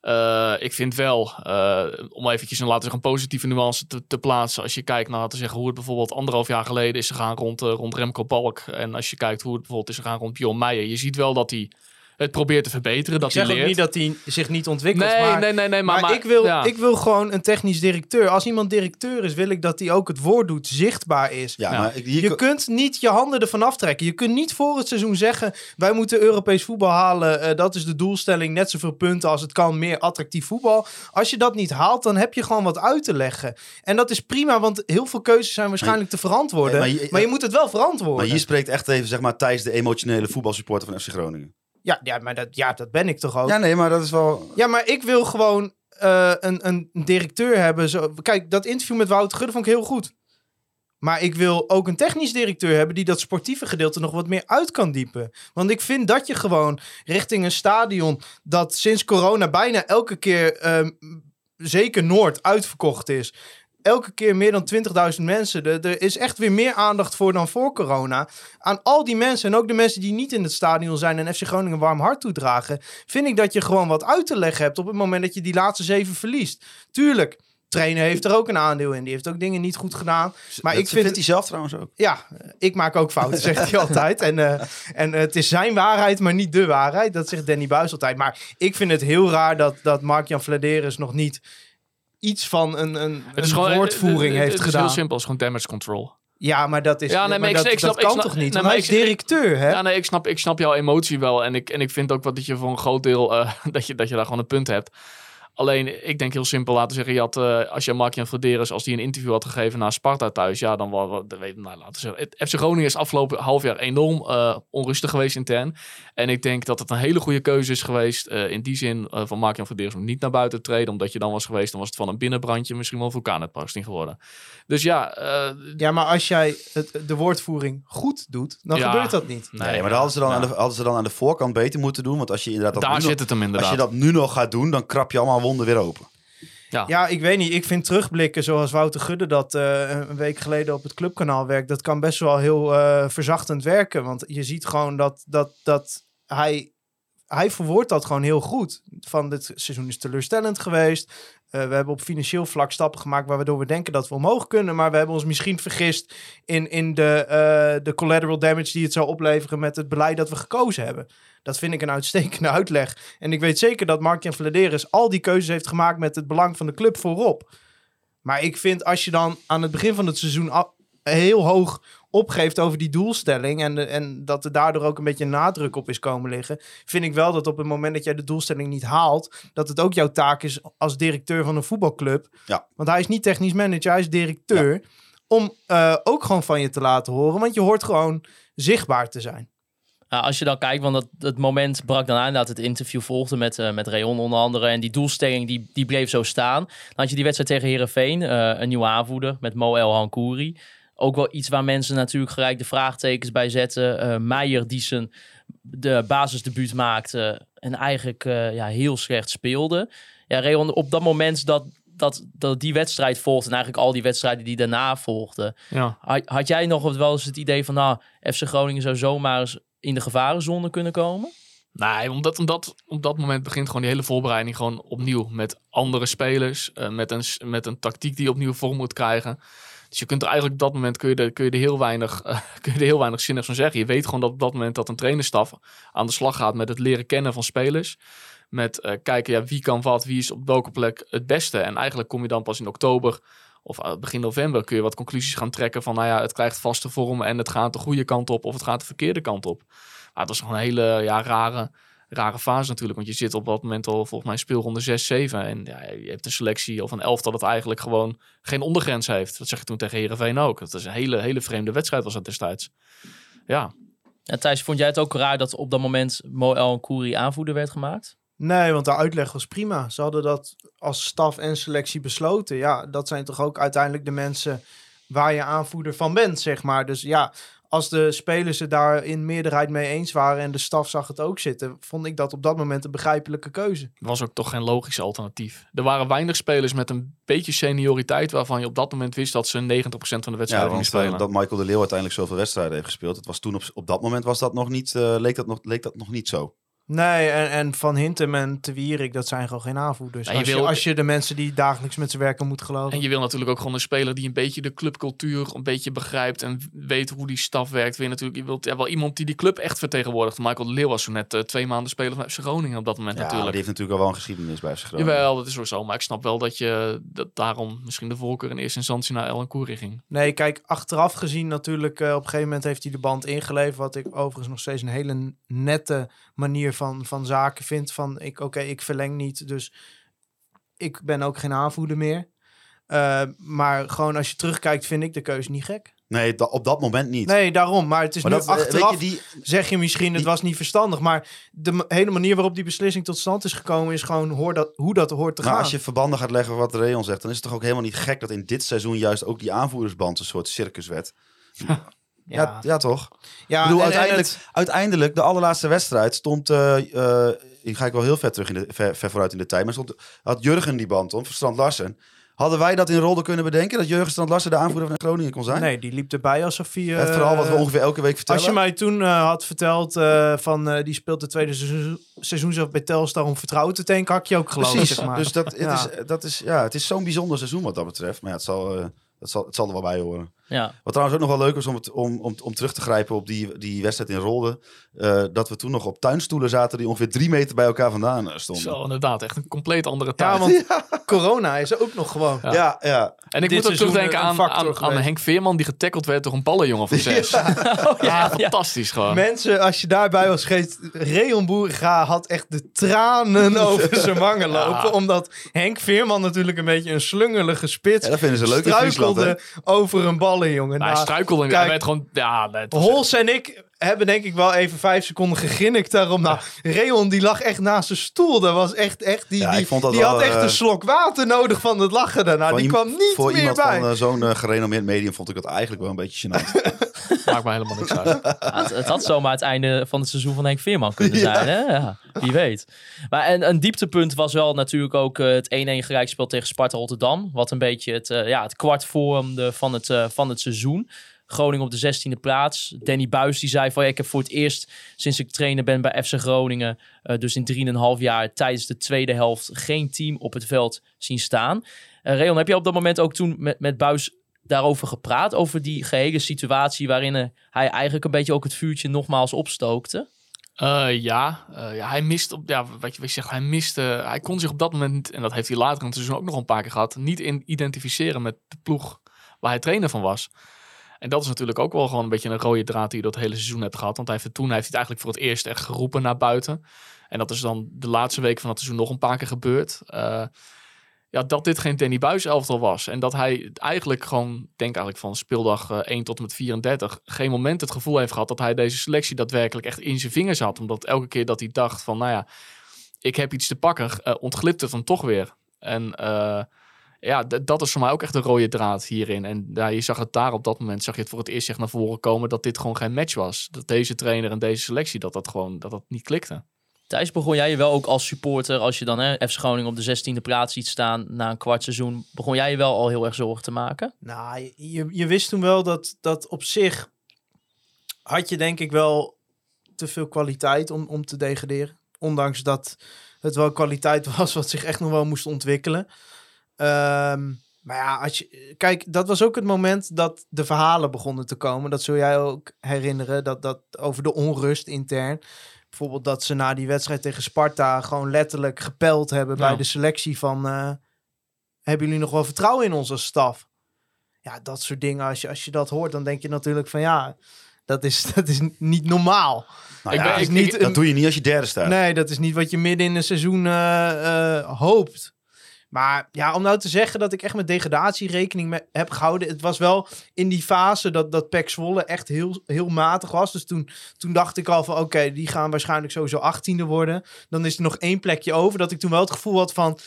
Eh, ik vind wel, eh, om eventjes een, laten een positieve nuance te, te plaatsen. Als je kijkt naar, we zeggen, hoe het bijvoorbeeld anderhalf jaar geleden is gegaan rond, eh, rond Remco Balk. En als je kijkt hoe het bijvoorbeeld is gegaan rond Bjorn Meijer. Je ziet wel dat hij het probeert te verbeteren, dat Ik zeg hij ook leert. niet dat hij zich niet ontwikkelt. nee, maar, nee, nee, nee, maar, maar, ik, wil, ja. ik wil gewoon een technisch directeur. Als iemand directeur is, wil ik dat hij ook het woord doet, zichtbaar is. Ja, Ja. maar ik- hier Je kunt niet je handen ervan aftrekken. Je kunt niet voor het seizoen zeggen: wij moeten Europees voetbal halen. eh, dat is de doelstelling. Net zoveel punten als het kan. Meer attractief voetbal. Als je dat niet haalt, dan heb je gewoon wat uit te leggen. En dat is prima, want heel veel keuzes zijn waarschijnlijk te verantwoorden. Nee, maar, je- moet het wel verantwoorden. maar hier spreekt echt even, zeg maar, Thijs, de emotionele voetbalsupporter van FC Groningen. Ja, ja, maar dat, ja, dat ben ik toch ook. Ja, nee, maar dat is wel... Ja, maar ik wil gewoon eh, een, een directeur hebben. Zo, kijk, dat interview met Wouter Gudde vond ik heel goed. Maar ik wil ook een technisch directeur hebben die dat sportieve gedeelte nog wat meer uit kan diepen. Want ik vind dat je gewoon richting een stadion dat sinds corona bijna elke keer, ehm, zeker Noord, uitverkocht is. Elke keer meer dan 20.000 mensen. Er, er is echt weer meer aandacht voor dan voor corona. Aan al die mensen en ook de mensen die niet in het stadion zijn en FC Groningen een warm hart toedragen. Vind ik dat je gewoon wat uit te leggen hebt op het moment dat je die laatste zeven verliest. Tuurlijk, trainer heeft er ook een aandeel in. Die heeft ook dingen niet goed gedaan. Maar Dat ik vind vindt hij zelf trouwens ook. ja, ik maak ook fouten, zegt hij [laughs] altijd. En, eh, en het is zijn waarheid, maar niet de waarheid. Dat zegt Danny Buis altijd. Maar ik vind het heel raar dat, dat Mark-Jan Vladeris nog niet iets van een, een, Het is een gewoon, woordvoering het- het- heeft het is gedaan. heel simpel, het is gewoon damage control. Ja, maar dat is. Ja, nee, maar ik- dat, ik snap- dat ik kan snap- toch niet? nee, maar hij is directeur, hè? Ja, nee, ik snap, ik snap jouw emotie wel. En ik, en ik vind ook wat dat je voor een groot deel eh, [laughs] dat, je, dat je daar gewoon een punt hebt. Alleen, ik denk heel simpel, laten we zeggen, je had, eh, als je Mark-Jan Vladeris, als die een interview had gegeven naar Sparta thuis, ja, dan was, weet, nou, laten we zeggen, het FC Groningen is afgelopen half jaar enorm eh, onrustig geweest intern. En ik denk dat het een hele goede keuze is geweest, eh, in die zin van Mark-Jan Vladeris om niet naar buiten te treden, omdat je dan was geweest, dan was het van een binnenbrandje misschien wel een vulkaanuitbarsting geworden. Dus ja, eh, Ja, maar als jij het, de woordvoering goed doet, dan Ja. gebeurt dat niet. Nee, maar dat hadden ze, dan ja. aan de, hadden ze dan aan de voorkant beter moeten doen. Want als je inderdaad dat daar nu zit nog, het hem als inderdaad. je dat nu nog gaat doen, dan krap je allemaal wonden weer open. Ja, ik weet niet. Ik vind terugblikken zoals Wouter Gudde dat eh, een week geleden op het clubkanaal werkt. Dat kan best wel heel eh, verzachtend werken. Want je ziet gewoon dat, dat, dat hij, hij verwoordt dat gewoon heel goed. Van dit seizoen is teleurstellend geweest. Eh, we hebben op financieel vlak stappen gemaakt waardoor we denken dat we omhoog kunnen. Maar we hebben ons misschien vergist in, in de, eh, de collateral damage die het zou opleveren met het beleid dat we gekozen hebben. Dat vind ik een uitstekende uitleg. En ik weet zeker dat Mark-Jan Vladeris al die keuzes heeft gemaakt met het belang van de club voorop. Maar ik vind als je dan aan het begin van het seizoen heel hoog opgeeft over die doelstelling en, de, en dat er daardoor ook een beetje nadruk op is komen liggen, vind ik wel dat op het moment dat jij de doelstelling niet haalt, dat het ook jouw taak is als directeur van een voetbalclub. Ja. Want hij is niet technisch manager, hij is directeur. Om eh, ook gewoon van je te laten horen, want je hoort gewoon zichtbaar te zijn. Nou, als je dan kijkt, want dat, het moment brak dan aan dat het interview volgde met, eh met Rayon onder andere. En die doelstelling die, die bleef zo staan. Dan had je die wedstrijd tegen Herenveen, een nieuwe aanvoerder met Mo El Hankouri. Ook wel iets waar mensen natuurlijk gelijk de vraagtekens bij zetten. Eh Meijer die zijn de basisdebuut maakte en eigenlijk eh, ja, heel slecht speelde. Ja, Rayon, op dat moment dat, dat, dat die wedstrijd volgde en eigenlijk al die wedstrijden die daarna volgden. ja. Had, had jij nog wel eens het idee van, nou, FC Groningen zou zomaar eens in de gevarenzone kunnen komen? Nee, omdat, omdat op dat moment begint gewoon die hele voorbereiding gewoon opnieuw. Met andere spelers, eh, met, een, met een tactiek die opnieuw vorm moet krijgen. Dus je kunt eigenlijk op dat moment kun je er, kun je heel, weinig, [laughs] eh, kun je heel weinig zinnigs van zeggen. Je weet gewoon dat op dat moment dat een trainerstaf aan de slag gaat met het leren kennen van spelers. Met eh, kijken ja, wie kan wat, wie is op welke plek het beste. En eigenlijk kom je dan pas in oktober of eh, begin november kun je wat conclusies gaan trekken van nou ja, het krijgt vaste vorm en het gaat de goede kant op of het gaat de verkeerde kant op. Maar het was gewoon een hele ja, rare, rare fase natuurlijk. Want je zit op dat moment al volgens mij speelronde 6, 7. En ja, je hebt een selectie of een elftal dat eigenlijk gewoon geen ondergrens heeft. Dat zeg je toen tegen Herenveen ook. Dat is een hele, hele vreemde wedstrijd was dat destijds. Ja, En Thijs, vond jij het ook raar dat op dat moment Mo El Kouri aanvoerder werd gemaakt? Nee, want de uitleg was prima. Ze hadden dat als staf en selectie besloten. Ja, dat zijn toch ook uiteindelijk de mensen waar je aanvoerder van bent, zeg maar. Dus ja, als de spelers het daar in meerderheid mee eens waren en de staf zag het ook zitten, vond ik dat op dat moment een begrijpelijke keuze. was ook toch geen logisch alternatief. Er waren weinig spelers met een beetje senioriteit waarvan je op dat moment wist dat ze 90% van de Ja, wedstrijd gingen want spelen. eh, dat Michael de Leeuw uiteindelijk zoveel wedstrijden heeft gespeeld. Het was toen op, op dat moment was dat nog niet, eh, leek, dat nog, leek dat nog niet zo. Nee, en, en Van Hintem en Te Wierik, dat zijn gewoon geen aanvoerders. Als, je, wil- als je de mensen die dagelijks met ze werken moet geloven. En je wil natuurlijk ook gewoon een speler die een beetje de clubcultuur een beetje begrijpt en weet hoe die staf werkt. Wil je, natuurlijk, je wilt ja, wel iemand die die club echt vertegenwoordigt. Michael Leeuw was zo net eh, twee maanden speler van FC Groningen op dat moment Ja, natuurlijk. die heeft natuurlijk al wel een geschiedenis bij FC Groningen. Jawel, dat is zo. Maar ik snap wel dat je dat daarom misschien de voorkeur in eerste instantie naar Ellen Koeri ging. Nee, kijk, achteraf gezien natuurlijk, eh, op een gegeven moment heeft hij de band ingeleverd. Wat ik overigens nog steeds een hele nette manier van, van zaken vind. Van, ik, oké, ik verleng niet, dus ik ben ook geen aanvoerder meer. Eh, maar gewoon als je terugkijkt, vind ik de keuze niet gek. Nee, da- op dat moment niet. Nee, daarom. Maar het is maar nu dat, eh, achteraf, je, die, zeg je misschien, het was niet verstandig. Maar de hele manier waarop die beslissing tot stand is gekomen... is gewoon hoor dat, hoe dat hoort te maar gaan. als je verbanden gaat leggen wat Reon zegt, dan is het toch ook helemaal niet gek dat in dit seizoen juist ook die aanvoerdersband een soort circus werd. Ja, [laughs] ja, ja, toch? ja, ik bedoel, en- en uiteindelijk, het- uiteindelijk, de allerlaatste wedstrijd stond... eh eh ik ga ik wel heel ver terug in de, ver, ver vooruit in de tijd. Maar stond, had Jurgen die band om, Strand Larsen. Hadden wij dat in Rolde kunnen bedenken? Dat Jurgen Strand Larsen de aanvoerder van Groningen kon zijn? nee, die liep erbij alsof hij... Het eh, verhaal wat we ongeveer elke week vertellen. Als je mij toen eh, had verteld eh, van eh, die speelt de tweede seizoen, seizoen zelf bij Telstar om vertrouwen te tanken, had ik je ook geloofd. Precies, Zeg maar. dus dat, het, Ja. is, dat is, ja, het is zo'n bijzonder seizoen wat dat betreft. Maar ja, het zal, eh, het zal, het zal er wel bij horen. Ja. Wat trouwens ook nog wel leuk was om, het, om, om, om terug te grijpen op die, die wedstrijd in Rolde. eh, dat we toen nog op tuinstoelen zaten die ongeveer drie meter bij elkaar vandaan eh, stonden. Zo, inderdaad. Echt een compleet andere tijd. ja, want [laughs] corona is er ook nog gewoon. Ja. Ja, ja. En ik moet ook terugdenken aan, aan. Henk Veerman die getackeld werd door een ballenjongen van [laughs] zes. [laughs] Ja, fantastisch gewoon. Mensen, als je daarbij was geweest, Reon Boerga had echt de tranen [laughs] over zijn wangen lopen. Omdat Henk Veerman natuurlijk een beetje een slungelige spits Ja, dat vinden ze leuk in Friesland, hè? struikelde over een ballenjongen. Hij Nou, struikelde en hij werd gewoon... Ja, Hols en ik hebben denk ik wel even vijf seconden gegrinnikt daarom. Nou, Reon die lag echt naast zijn stoel. Dat was echt, echt die, Ja, die, ik vond dat die wel, had echt eh, een slok water nodig van het lachen daarna. Die kwam niet Voor meer iemand bij. van eh, zo'n eh, gerenommeerd medium vond ik dat eigenlijk wel een beetje gênant. [laughs] maakt me helemaal niks uit. Ja, het, het had zomaar het einde van het seizoen van Henk Veerman kunnen zijn. Hè? Ja, wie weet. Maar en, een dieptepunt was wel natuurlijk ook het 1-1 gelijkspel tegen Sparta Rotterdam. Wat een beetje het, ja, het kwart vormde van het, van het seizoen. Groningen op de 16e plaats. Danny Buis die zei van ja, ik heb voor het eerst sinds ik trainer ben bij FC Groningen, eh, dus in 3,5 jaar tijdens de tweede helft geen team op het veld zien staan. Eh Reon, heb je op dat moment ook toen met, met Buis daarover gepraat? Over die gehele situatie waarin eh, hij eigenlijk een beetje ook het vuurtje nogmaals opstookte? Ja, ja, hij mist ja, wat hij miste, hij kon zich op dat moment, en dat heeft hij later in het seizoen ook nog een paar keer gehad, niet identificeren met de ploeg waar hij trainer van was. En dat is natuurlijk ook wel gewoon een beetje een rode draad die je dat hele seizoen hebt gehad. Want hij toen heeft hij het eigenlijk voor het eerst echt geroepen naar buiten. En dat is dan de laatste week van het seizoen nog een paar keer gebeurd. Eh, ja, dat dit geen Danny Buis elftal was. En dat hij eigenlijk gewoon, denk eigenlijk van speeldag eh, 1 tot en met 34, geen moment het gevoel heeft gehad dat hij deze selectie daadwerkelijk echt in zijn vingers had. Omdat elke keer dat hij dacht van, nou ja, ik heb iets te pakken, eh, ontglipt het toch weer. En eh, ja, dat is voor mij ook echt een rode draad hierin. En ja, je zag het daar op dat moment, zag je het voor het eerst echt naar voren komen dat dit gewoon geen match was. Dat deze trainer en deze selectie, dat dat gewoon, dat dat niet klikte. Thijs, begon jij je wel ook als supporter, als je dan hè, FC Groningen op de 16e plaats ziet staan na een kwart seizoen, begon jij je wel al heel erg zorgen te maken? Nou, je, je wist toen wel dat, dat op zich had je denk ik wel te veel kwaliteit om, om te degraderen. Ondanks dat het wel kwaliteit [laughs] was wat zich echt nog wel moest ontwikkelen. Ehm, maar ja, als je, kijk, dat was ook het moment dat de verhalen begonnen te komen. Dat zul jij ook herinneren, dat, dat over de onrust intern. Bijvoorbeeld dat ze na die wedstrijd tegen Sparta gewoon letterlijk gepeld hebben Ja. bij de selectie van... eh, hebben jullie nog wel vertrouwen in onze staf? Ja, dat soort dingen. Als je, als je dat hoort, dan denk je natuurlijk van ja, dat is, [laughs] dat is niet normaal. Nou ja, is niet ik- dat doe je niet als je derde staat. Nee, dat is niet wat je midden in een seizoen eh, eh, hoopt. Maar ja, om nou te zeggen dat ik echt met degradatie rekening heb gehouden. Het was wel in die fase dat, dat Pek Zwolle echt heel, heel matig was. Dus toen, toen dacht ik al van oké, die gaan waarschijnlijk sowieso achttiende worden. Dan is er nog één plekje over. Dat ik toen wel het gevoel had van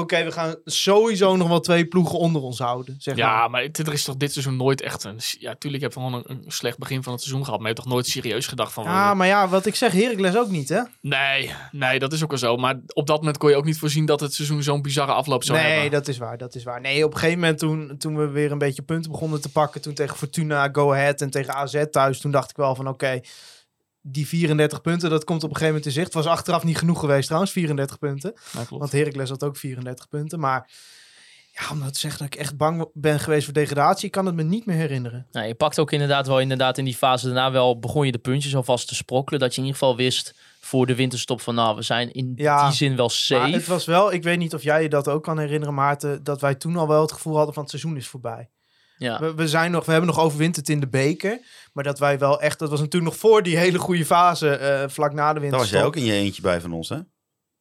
oké, we gaan sowieso nog wel twee ploegen onder ons houden. Zeg. Ja, maar er is toch dit seizoen nooit echt een... Ja, tuurlijk heb je gewoon een, een slecht begin van het seizoen gehad. Maar je hebt toch nooit serieus gedacht van... Ja, maar ja, wat ik zeg, Heracles ook niet, hè? Nee, nee, dat is ook wel zo. Maar op dat moment kon je ook niet voorzien dat het seizoen zo'n bizarre afloop zou nee, hebben. dat is waar, dat is waar. Nee, op een gegeven moment toen, toen we weer een beetje punten begonnen te pakken, toen tegen Fortuna, Go Ahead en tegen AZ thuis, toen dacht ik wel van oké, die 34 punten, dat komt op een gegeven moment in zicht. Het was achteraf niet genoeg geweest trouwens, 34 punten. Ja. Want Heracles had ook 34 punten, maar ja, om nou te zeggen dat ik echt bang ben geweest voor degradatie, ik kan het me niet meer herinneren. Nou, je pakt ook inderdaad wel inderdaad in die fase daarna wel begon je de puntjes alvast te sprokkelen. Dat je in ieder geval wist voor de winterstop van nou, we zijn in Ja, die zin wel Maar safe. het was wel, ik weet niet of jij je dat ook kan herinneren, Maarten, dat wij toen al wel het gevoel hadden van het seizoen is voorbij. Ja. We, we, zijn nog, we hebben nog overwinterd in de beker. Maar dat wij wel echt... Dat was natuurlijk nog voor die hele goede fase. eh, vlak na de Daar winter. was jij ook in je eentje bij van ons, hè?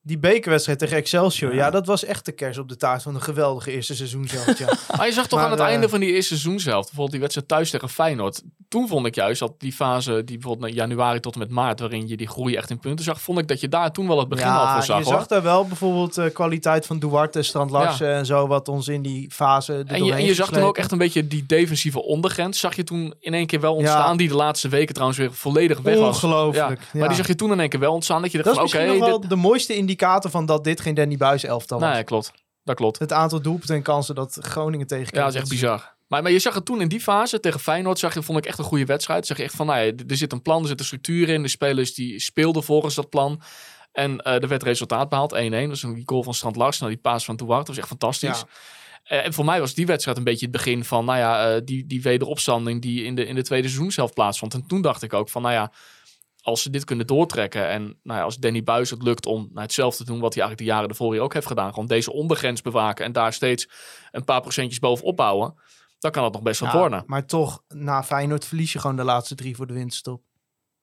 Die bekerwedstrijd tegen Excelsior, ja. Ja. dat was echt de kers op de taart van een geweldige eerste seizoen zelf. Ja. [laughs] Maar je zag toch Maar, aan het eh, einde van die eerste seizoen zelf, bijvoorbeeld die wedstrijd thuis tegen Feyenoord. Toen vond ik juist dat die fase, die bijvoorbeeld januari tot en met maart, waarin je die groei echt in punten zag, vond ik dat je daar toen wel het begin al ja, van zag. je hoor. zag daar wel bijvoorbeeld de kwaliteit van Duarte, Strand Larsen en zo, wat ons in die fase En je, en je zag toen ook echt een beetje die defensieve ondergrens. Zag je toen in één keer wel ontstaan. Die de laatste weken trouwens weer volledig weg was. Ongelooflijk, Maar ja. die zag je toen in één keer wel ontstaan. Dat je dacht Dat is oké. nog wel dit- de mooiste indicator van dat dit geen Danny Buis elftal was. Nee, klopt. Dat klopt. Het aantal doelpunten en kansen dat Groningen tegen Ja, dat is echt bizar. Maar, maar je zag het toen in die fase tegen Feyenoord, zag je, vond ik echt een goede wedstrijd. Zag je echt van, nou ja, er zit een plan, er zit een structuur in. De spelers die speelden volgens dat plan. En eh, er werd resultaat behaald, 1-1. Dat was een goal van Strand Larsen, nou, die paas van Duarte. Dat was echt fantastisch. Ja. Eh, en voor mij was die wedstrijd een beetje het begin van, nou ja, eh, die, die wederopstanding die in de, in de tweede seizoen zelf plaatsvond. En toen dacht ik ook van, nou ja, als ze dit kunnen doortrekken en nou ja, als Danny Buis het lukt om nou, hetzelfde te doen wat hij eigenlijk de jaren ervoor hier ook heeft gedaan, gewoon deze ondergrens bewaken en daar steeds een paar procentjes bovenop bouwen, dan kan het nog best wel Ja, worden. Maar toch, na Feyenoord verlies je gewoon de laatste drie voor de winterstop.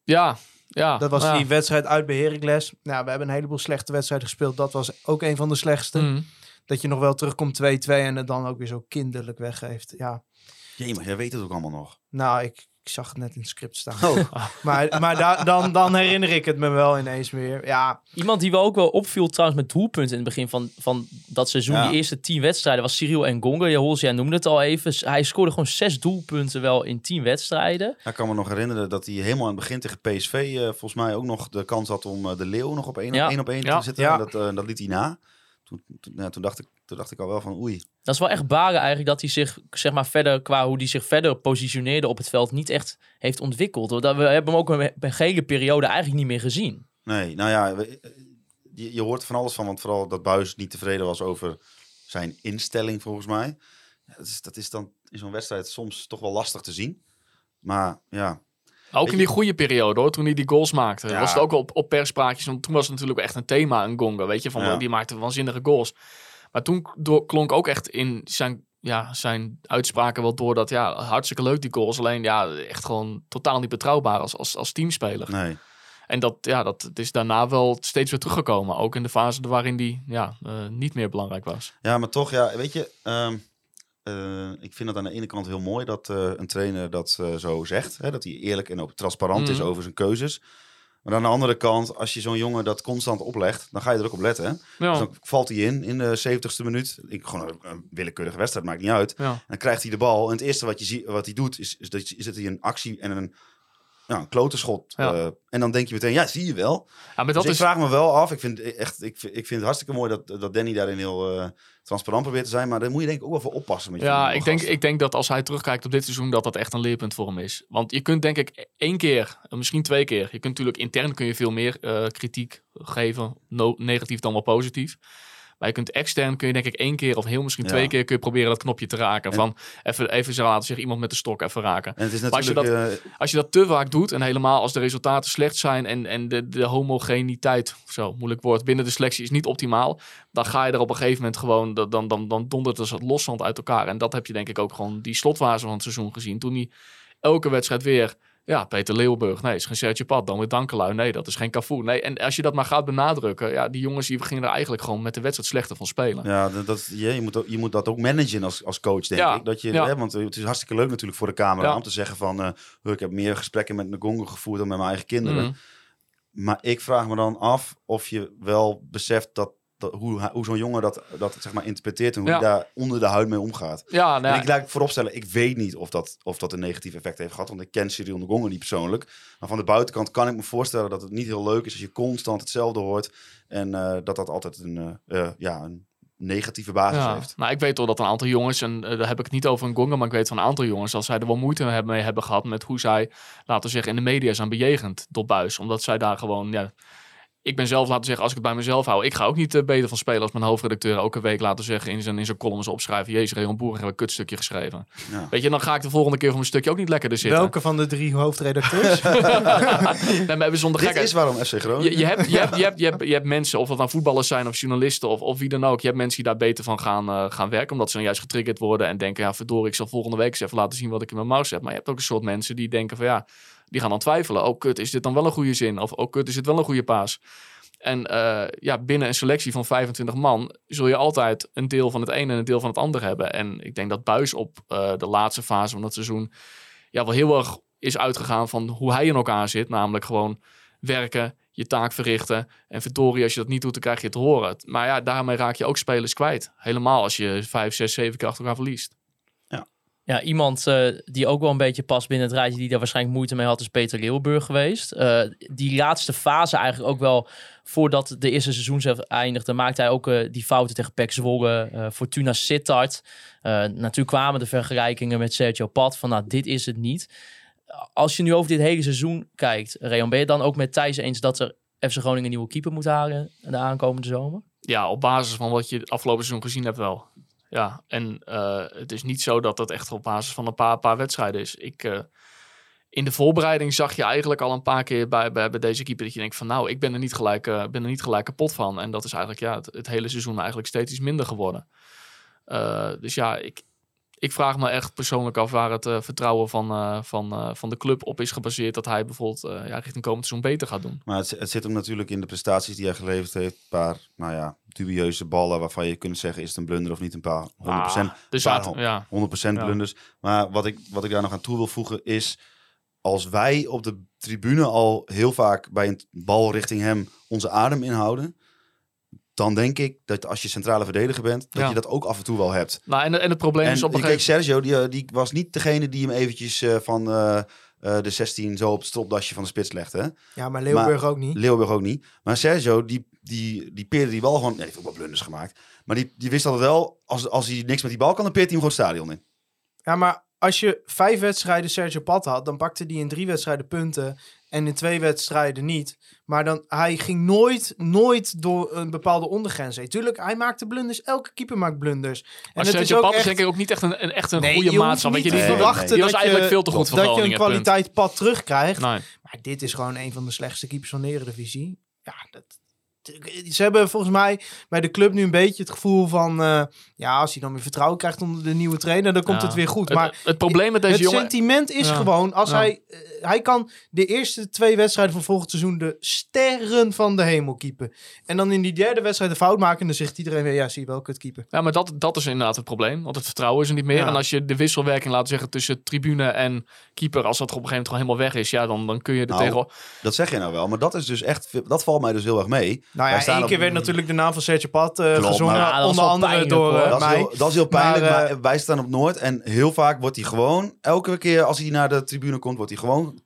Ja, ja. Dat was ja. die wedstrijd uit bij Heracles. Nou, we hebben een heleboel slechte wedstrijden gespeeld. Dat was ook een van de slechtste. Mm. Dat je nog wel terugkomt 2-2 en het dan ook weer zo kinderlijk weggeeft. Ja, Jee, maar jij weet het ook allemaal nog. nou, ik zag het net in het script staan. Oh, [laughs] Maar, maar da- dan, dan herinner ik het me wel ineens weer. Ja, Iemand die wel ook wel opviel trouwens met doelpunten in het begin van, van dat seizoen. Ja. Die eerste tien wedstrijden was Cyril Engonga. Je Hols, jij noemde het al even. Hij scoorde gewoon zes doelpunten wel in tien wedstrijden. ik kan me nog herinneren dat hij helemaal aan het begin tegen PSV eh, volgens mij ook nog de kans had om eh, de Leeuw nog op één Ja. op één Ja. te zitten. Ja. En dat, eh, dat liet hij na. Toen, toen, dacht ik, toen dacht ik al wel van oei. Dat is wel echt baren eigenlijk dat hij zich zeg maar verder qua hoe hij zich verder positioneerde op het veld niet echt heeft ontwikkeld. Dat we hebben hem ook een, een hele periode eigenlijk niet meer gezien. Nee, nou ja, we- je, je hoort van alles van. Want vooral dat Buis niet tevreden was over zijn instelling volgens mij. Ja, dat, is, dat is dan in zo'n wedstrijd soms toch wel lastig te zien. Maar ja, Ook in die goede periode hoor, toen hij die goals maakte. Ja. Was het ook op, op perspraatjes, want toen was het natuurlijk echt een thema, een gonga, weet je. Van, Ja. Die maakte waanzinnige goals. Maar toen door, klonk ook echt in zijn, ja, zijn uitspraken wel door dat, ja, hartstikke leuk die goals. Alleen, ja, echt gewoon totaal niet betrouwbaar als, als, als teamspeler. nee. En dat, ja, dat is daarna wel steeds weer teruggekomen. Ook in de fase waarin die ja, eh, niet meer belangrijk was. Ja, maar toch, ja, weet je, ehm, eh, ik vind het aan de ene kant heel mooi dat eh, een trainer dat eh, zo zegt. Hè, dat hij eerlijk en ook transparant is Mhm. over zijn keuzes. Maar aan de andere kant, als je zo'n jongen dat constant oplegt, dan ga je er ook op letten. Hè? Ja, Dus dan valt hij in in de 70ste minuut. Ik, gewoon een, een willekeurige wedstrijd, maakt niet uit. ja. En dan krijgt hij de bal. En het eerste wat, je ziet, wat hij doet, is, is dat, is dat hij een actie en een, ja, een klote schot. Ja. eh, en dan denk je meteen, ja, zie je wel. ja maar Dus dat ik is... vraag me wel af. Ik vind, echt, ik, vind- ik vind het hartstikke mooi dat, dat Danny daarin heel eh, transparant probeert te zijn. Maar daar moet je denk ik ook wel voor oppassen. Met Ja, ik denk, ik denk dat als hij terugkijkt op dit seizoen, dat dat echt een leerpunt voor hem is. Want je kunt denk ik één keer, eh, misschien twee keer. Je kunt natuurlijk intern kun je veel meer kritiek geven. No- negatief dan wel positief. Maar je kunt extern kun je denk ik één keer of heel misschien Ja. twee keer kun je proberen dat knopje te raken. En- van even, even zo laten zeggen, iemand met de stok even raken. En het is Maar als je natuurlijk... eh, Als je dat te vaak doet en helemaal als de resultaten slecht zijn en, en de, de homogeniteit, zo moeilijk woord, binnen de selectie is niet optimaal, dan ga je er op een gegeven moment gewoon, dan, dan, dan, dan dondert het als loszand uit elkaar. En dat heb je denk ik ook gewoon die slotfase van het seizoen gezien. Toen hij elke wedstrijd weer, ja, Peter Leeuwburg, nee, is geen Sergio Pad, dan weer Dankelui, nee, dat is geen Cafu. Nee, en als je dat maar gaat benadrukken, ja, die jongens die gingen er eigenlijk gewoon met de wedstrijd slechter van spelen. ja, dat, dat, je, je, moet, ook- je moet dat ook managen als, als coach, denk Ja, ik. Dat je, ja. hè, want het is hartstikke leuk natuurlijk voor de camera Ja. om te zeggen van... eh, ik heb meer gesprekken met Ngongo gevoerd dan met mijn eigen kinderen. Mhm. Maar ik vraag me dan af of je wel beseft dat, dat hoe, hoe zo'n jongen dat, dat zeg maar interpreteert en hoe Ja. hij daar onder de huid mee omgaat. Ja, nou, En ik laat ik vooropstellen, ik weet niet of dat, of dat een negatief effect heeft gehad. Want ik ken Cyril Ngonga niet persoonlijk. Maar van de buitenkant kan ik me voorstellen dat het niet heel leuk is als je constant hetzelfde hoort. En eh, dat dat altijd een, eh, eh, ja, een negatieve basis Ja, heeft. nou, ik weet wel dat een aantal jongens, en daar heb ik het niet over een gonga, maar ik weet van een aantal jongens, dat zij er wel moeite hebben- mee hebben gehad met hoe zij, laten we zeggen, in de media zijn bejegend tot buis. Omdat zij daar gewoon, ja, ik ben zelf, laten zeggen, als ik het bij mezelf hou, ik ga ook niet eh, beter van spelen als mijn hoofdredacteur elke week, laten zeggen, in zijn, in zijn columns opschrijven, jezus, Rayon Boer heeft een kutstukje geschreven. Ja. Weet je, dan ga ik de volgende keer van mijn stukje ook niet lekkerder zitten. welke van de drie hoofdredacteurs? [laughs] [laughs] nee, maar even zonder Dit is waarom FC Groningen... Je, je, hebt, je, hebt, je, hebt, je, hebt, je hebt mensen, of dat nou voetballers zijn of journalisten of, of wie dan ook. Je hebt mensen die daar beter van gaan, eh, gaan werken. Omdat ze dan juist getriggerd worden en denken... ja, verdorie, ik zal volgende week eens even laten zien wat ik in mijn mouw heb. Maar je hebt ook een soort mensen die denken van ja... die gaan dan twijfelen. Oh kut, is dit dan wel een goede zin? Of oh kut, is dit wel een goede paas? En eh, ja, binnen een selectie van 25 man zul je altijd een deel van het ene en een deel van het andere hebben. En ik denk dat Buis op eh, de laatste fase van het seizoen ja, wel heel erg is uitgegaan van hoe hij in elkaar zit. Namelijk gewoon werken, je taak verrichten. En verdorie, als je dat niet doet, dan krijg je het te horen. Maar ja, daarmee raak je ook spelers kwijt. Helemaal als je vijf, zes, zeven keer achter elkaar verliest. Ja, iemand eh, die ook wel een beetje past binnen het rijtje, die daar waarschijnlijk moeite mee had, is Peter Leeuwburg geweest. Eh, die laatste fase eigenlijk ook wel, voordat de eerste seizoen zelf eindigde, maakte hij ook eh, die fouten tegen Pek Zwolle, Fortuna Sittard. Natuurlijk kwamen de vergelijkingen met Sergio Pat van, nou, dit is het niet. Als je nu over dit hele seizoen kijkt, Reon, ben je dan ook met Thijs eens dat er FC Groningen een nieuwe keeper moet halen de aankomende zomer? Ja, op basis van wat je afgelopen seizoen gezien hebt wel. Ja, en eh, het is niet zo dat dat echt op basis van een paar, paar wedstrijden is. Ik, eh, in de voorbereiding zag je eigenlijk al een paar keer bij, bij, deze keeper dat je denkt van nou, ik ben er niet gelijk, eh, ben er niet gelijk kapot van. En dat is eigenlijk ja, het, hele seizoen eigenlijk steeds iets minder geworden. Dus ja, ik, ik vraag me echt persoonlijk af waar het vertrouwen van, van, van de club op is gebaseerd. Dat hij bijvoorbeeld ja, richting komend seizoen beter gaat doen. Maar het, het zit hem natuurlijk in de prestaties die hij geleverd heeft. Paar, nou ja, dubieuze ballen waarvan je kunt zeggen, is het een blunder of niet? Een paar 100%, Ah, dus paar zaten- ja. 100% Ja. blunders. Maar wat ik, wat ik daar nog aan toe wil voegen is... als wij op de tribune al heel vaak bij een bal richting hem onze adem inhouden... dan denk ik dat als je centrale verdediger bent... dat Ja. je dat ook af en toe wel hebt. Nou, en, en het probleem En is op een kijk, gegeven Sergio, die, eh, die was niet degene die hem eventjes eh, van eh, eh, de 16 zo op het stropdasje van de spits legde. Hè? Ja, maar Leeuwburg ook niet. Leeuwburg ook niet. Maar Sergio, die, die, die peerde die bal gewoon... Nee, heeft ook wel blunders gemaakt. Maar die, die wist altijd wel, als, als hij niks met die bal kan, dan peert hij hem gewoon het stadion in. Ja, maar als je vijf wedstrijden Sergio Pat had, dan pakte hij in drie wedstrijden punten en in twee wedstrijden niet. Maar dan, hij ging nooit, nooit door een bepaalde ondergrens heen. Tuurlijk, hij maakte blunders. Elke keeper maakt blunders. En Maar Sergio ook Pat is denk ik ook niet echt een, een, echt een Nee, goede maat. Weet je, die, te Nee, die was eigenlijk je, veel te goed voor dat je een kwaliteit pad terugkrijgt. Nee. Maar dit is gewoon een van de slechtste keepers van de Eredivisie. Ja, dat, ze hebben volgens mij bij de club nu een beetje het gevoel van... eh, ja, als hij dan weer vertrouwen krijgt onder de nieuwe trainer, dan komt Ja. het weer goed. Het, Maar het probleem met deze het jongen... sentiment is Ja. gewoon, als Ja. hij... eh, hij kan de eerste twee wedstrijden van volgend seizoen de sterren van de hemel keepen. En dan in die derde wedstrijd de fout maken en dan zegt iedereen weer, ja, zie je wel, kut keeper. Ja, maar dat, dat is inderdaad het probleem. Want het vertrouwen is er niet meer. Ja. En als je de wisselwerking laat zeggen tussen tribune en keeper... als dat op een gegeven moment gewoon helemaal weg is... ja, dan, dan kun je er Nou, tegen... Dat zeg je nou wel, maar dat is dus echt... Dat valt mij dus heel erg mee. Nou Wij ja, staan één op- keer werd natuurlijk de naam van Sergio Pat eh, Klopt, gezongen. Ja, onder andere pijnlijk, door eh, Dat is, mij. heel, dat is heel pijnlijk, Maar, maar, eh, wij staan op Noord. En heel vaak wordt hij gewoon, elke keer als hij naar de tribune komt, wordt hij gewoon soon.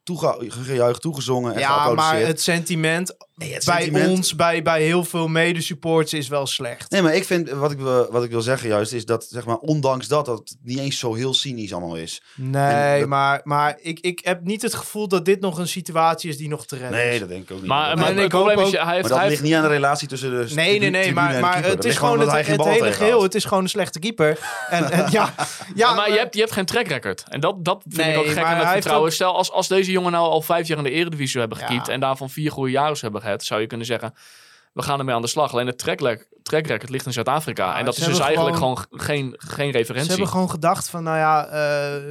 Gejuicht, toegezongen en Ja, maar het sentiment Nee, het bij sentiment- ons, bij, bij heel veel medesupporters is wel slecht. Nee, maar ik vind, wat ik, wil- wat ik wil zeggen juist, is dat, zeg maar, ondanks dat, dat het niet eens zo heel cynisch allemaal is. Nee, dat- maar, maar ik, ik heb niet het gevoel dat dit nog een situatie is die nog te redden Nee, is. dat denk ik ook niet. Maar, maar, maar en het ik hoop probleem is, ook- hij heeft... dat hij ligt heeft niet aan de relatie tussen de Nee, nee, nee, maar, maar het is ligt gewoon het, het hele geheel. Het is gewoon een slechte keeper. En, en ja, [laughs] ja, maar je hebt, je hebt geen track record. En dat, dat vind Nee, ik ook gek maar met hij heeft vertrouwen. ook- Stel, als, als deze jongen nou al vijf jaar in de Eredivisie hebben Ja. gekiept... en daarvan vier goede jaren hebben gehad... zou je kunnen zeggen, we gaan ermee aan de slag. Alleen het track, track record ligt in Zuid-Afrika. Ja, en dat ze is dus eigenlijk gewoon- gewoon, geen, geen Ze referentie. hebben gewoon gedacht van, nou ja, eh,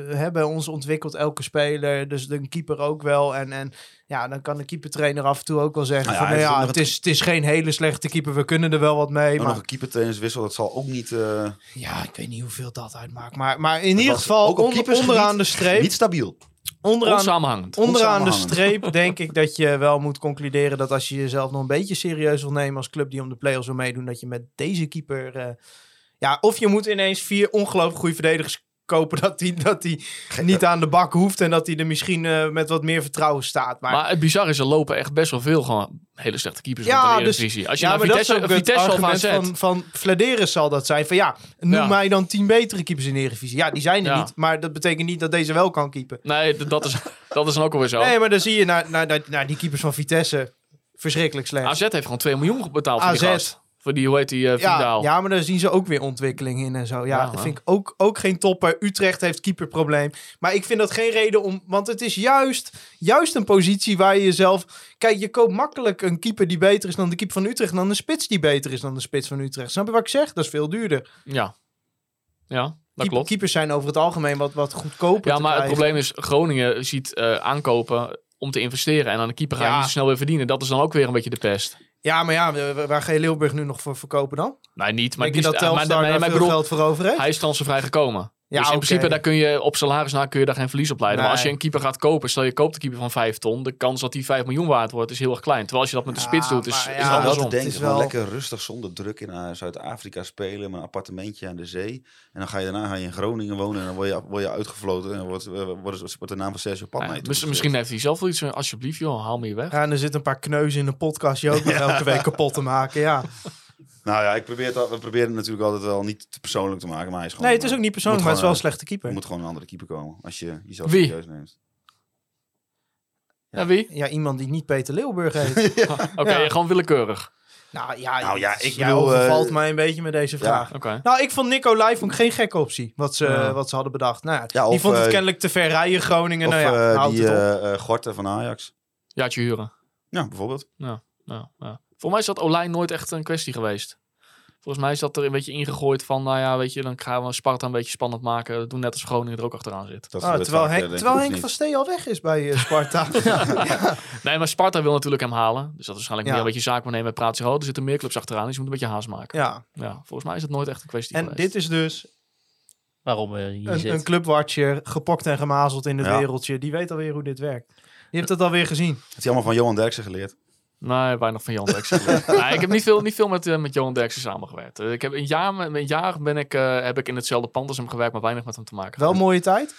we hebben ons ontwikkeld elke speler, dus de keeper ook wel. En, en ja, dan kan de keepertrainer af en toe ook wel zeggen Nou ja, van, nou ja, het is, het is geen hele slechte keeper, we kunnen er wel wat mee. Maar nog een keepertrainerswissel, dat zal ook niet... eh, ja, ik weet niet hoeveel dat uitmaakt. Maar, maar in dat ieder geval, onderaan de streep, Niet stabiel. Onderaan, Onsamenhangend. Onderaan de streep denk ik dat je wel moet concluderen dat als je jezelf nog een beetje serieus wil nemen als club die om de play-offs wil meedoen, dat je met deze keeper... eh, ja, of je moet ineens vier ongelooflijk goede verdedigers kopen dat die, dat die niet aan de bak hoeft en dat hij er misschien eh, met wat meer vertrouwen staat. Maar, Maar het bizar is, er lopen echt best wel veel gewoon hele slechte keepers Ja, de dus- Eredivisie. Als je ja, naar maar dat is Vitesse, Vitesse AZ... van, van Vladeris zal dat zijn. Van ja, noem Ja. mij dan tien betere keepers in de Eredivisie. Ja, die zijn er Ja. niet. Maar dat betekent niet dat deze wel kan keepen. Nee, dat is, [laughs] dat is dan ook alweer zo. Nee, maar dan zie je naar, naar, naar, naar die keepers van Vitesse. Verschrikkelijk slecht. AZ heeft gewoon 2 miljoen betaald voor die AZ. Voor die, hoe heet die, eh Ja, ja, maar daar zien ze ook weer ontwikkeling in en zo. Ja, Ja, dat vind ik ook, ook geen topper. Utrecht heeft keeperprobleem. Maar ik vind dat geen reden om... Want het is juist, juist een positie waar je jezelf... Kijk, je koopt makkelijk een keeper die beter is dan de keeper van Utrecht... en dan een spits die beter is dan de spits van Utrecht. Snap je wat ik zeg? Dat is veel duurder. Ja, ja dat klopt. Keepers zijn over het algemeen wat, wat goedkoper Ja, maar het probleem is, Groningen ziet eh, aankopen om te investeren. En aan de keeper ga je Ja. niet zo snel weer verdienen. Dat is dan ook weer een beetje de pest. Ja, maar ja, waar ga je Leeuwburg nu nog voor verkopen dan? Nee, niet. Maar, Denk je die, dat maar, Telstar maar, daar maar ik veel bedoel, geld voor over heeft? hij is transfervrij gekomen. Ja, dus in principe, daar kun je op salaris na kun je daar geen verlies op leiden. Maar als je een keeper gaat kopen, stel je koopt een keeper van 5 ton, de kans dat die 5 miljoen waard wordt is heel erg klein. Terwijl als je dat met de Ja, spits doet, is, maar is ja, het wel andersom. is lekker rustig zonder druk in eh, Zuid-Afrika spelen met een appartementje aan de zee. En dan ga je daarna ga je in Groningen wonen en dan word je, word je uitgefloten en dan wordt, eh, wordt, wordt de naam van Sergio Pat Ja, mis- misschien heeft hij zelf wel iets van, alsjeblieft joh, haal me hier weg. Ja, en er zitten een paar kneuzen in de podcast je ook nog elke week kapot te maken. Ja. [laughs] Nou ja, ik probeer het, al- we proberen het natuurlijk altijd wel niet te persoonlijk te maken, maar hij is gewoon... Nee, het is eh, ook niet persoonlijk, maar het is wel een slechte Er keeper. moet gewoon een andere keeper komen als je jezelf Wie? serieus neemt. Ja, wie? Ja, iemand die niet Peter Leeuwburg heet. [laughs] Oké, Ja. gewoon willekeurig. nou ja, Nou ja, ik bedoel, eh, mij een beetje met deze vraag. Oké. Nou, ik vond Nico Live vond ik geen gekke optie, wat ze, Ja. wat ze hadden bedacht. Nou, ja, Ja, die of, vond het eh, kennelijk te ver rijden, Groningen. Of nou ja, eh, die het op. eh eh, Gorten van Ajax. Jaartje huren. Ja, bijvoorbeeld. Ja, ja. Voor mij is dat Olijn nooit echt een kwestie geweest. Volgens mij is dat er een beetje ingegooid van, nou ja, weet je, dan gaan we Sparta een beetje spannend maken. Doen net als Groningen er ook achteraan zit. Dat Ah, terwijl vaak, Henk, denk terwijl Henk van. Stee al weg is bij eh, [laughs] Sparta. [laughs] Nee, maar Sparta wil natuurlijk hem halen. Dus dat is waarschijnlijk Ja. meer een beetje zaak nemen. Praat zich, oh, er zitten meer clubs achteraan, dus je moet een beetje haast maken. ja, Ja, volgens mij is het nooit echt een kwestie en geweest. dit is dus Waarom eh, hier een, zit. een clubwatcher, gepokt en gemazeld in het Ja. wereldje. Die weet alweer hoe dit werkt. Je hebt het alweer gezien. Het is allemaal van Johan Derksen geleerd. Nee, weinig van Johan Derksen. [laughs] nee, ik heb niet veel, niet veel met, eh, met Johan Derksen samengewerkt. Eh, ik heb een jaar, met- een jaar ben ik, eh, heb ik in hetzelfde pand als hem gewerkt, maar weinig met hem te maken. Wel een mooie tijd.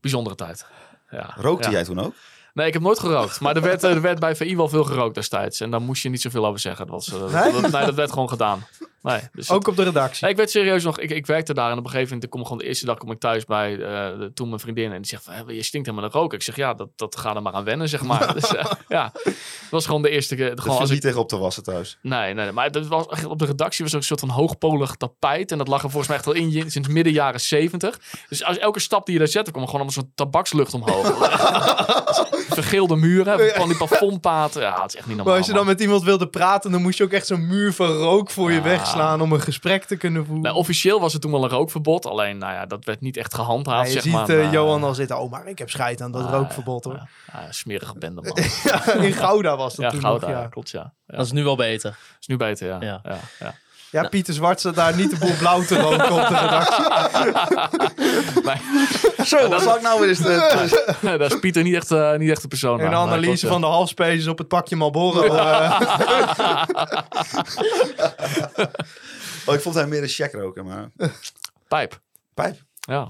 Bijzondere tijd. Ja. Rookte Ja. jij toen ook? Nee, ik heb nooit gerookt. Maar er werd, er werd bij VI wel veel gerookt destijds. En daar moest je niet zoveel over zeggen. Dat was, Nee? dat, nee, dat werd gewoon gedaan. Nee, dus Ook op de redactie. Ik werd serieus nog, ik, ik werkte daar en op een gegeven moment, ik kom gewoon de eerste dag kom ik thuis bij eh, de, toen mijn vriendin en die zegt van, "Hé, je stinkt helemaal naar roken. Ik zeg, ja, dat, dat gaat er maar aan wennen, zeg maar. [laughs] dus, eh, ja, dat was gewoon de eerste keer. Dat Gewoon viel als ik, niet tegen op te wassen thuis. nee, nee, nee, maar dat was, op de redactie was ook een soort van hoogpolig tapijt en dat lag er volgens mij echt al in sinds midden jaren zeventig. Dus als elke stap die je daar zette, kwam er gewoon allemaal zo'n tabakslucht omhoog. [laughs] Vergeelde muren, van die plafondpaten. Ja, het is echt niet normaal. Maar als je dan man. met iemand wilde praten, dan moest je ook echt zo'n muur van rook voor je Ja. Wegslaan om een gesprek te kunnen voeren. Nou, officieel was het toen wel een rookverbod. Alleen, nou ja, dat werd niet echt Ja, gehandhaafd, je zeg ziet maar. eh, maar, Johan al zitten. Oh, maar ik heb scheid aan dat Ah, rookverbod hoor. Ja, smerige bende, man. [laughs] In Gouda was dat ja, toen Gouda, nog. ja. Ja. klopt, ja. ja. Dat is nu wel beter. is nu beter, ja. Ja. Ja. ja, ja, Pieter Zwart zat daar niet de boel blauw te roken op de redactie. [laughs] Zo, wat zal ik nou weer eens... de- Daar is Pieter niet echt, eh, niet echt de persoon. En de aan. analyse Nee, klopt, van de halfspaces op het pakje Marlboro. eh, [laughs] Oh, ik vond hij meer een check roken, maar... ja. Pijp. Pijp. Ja.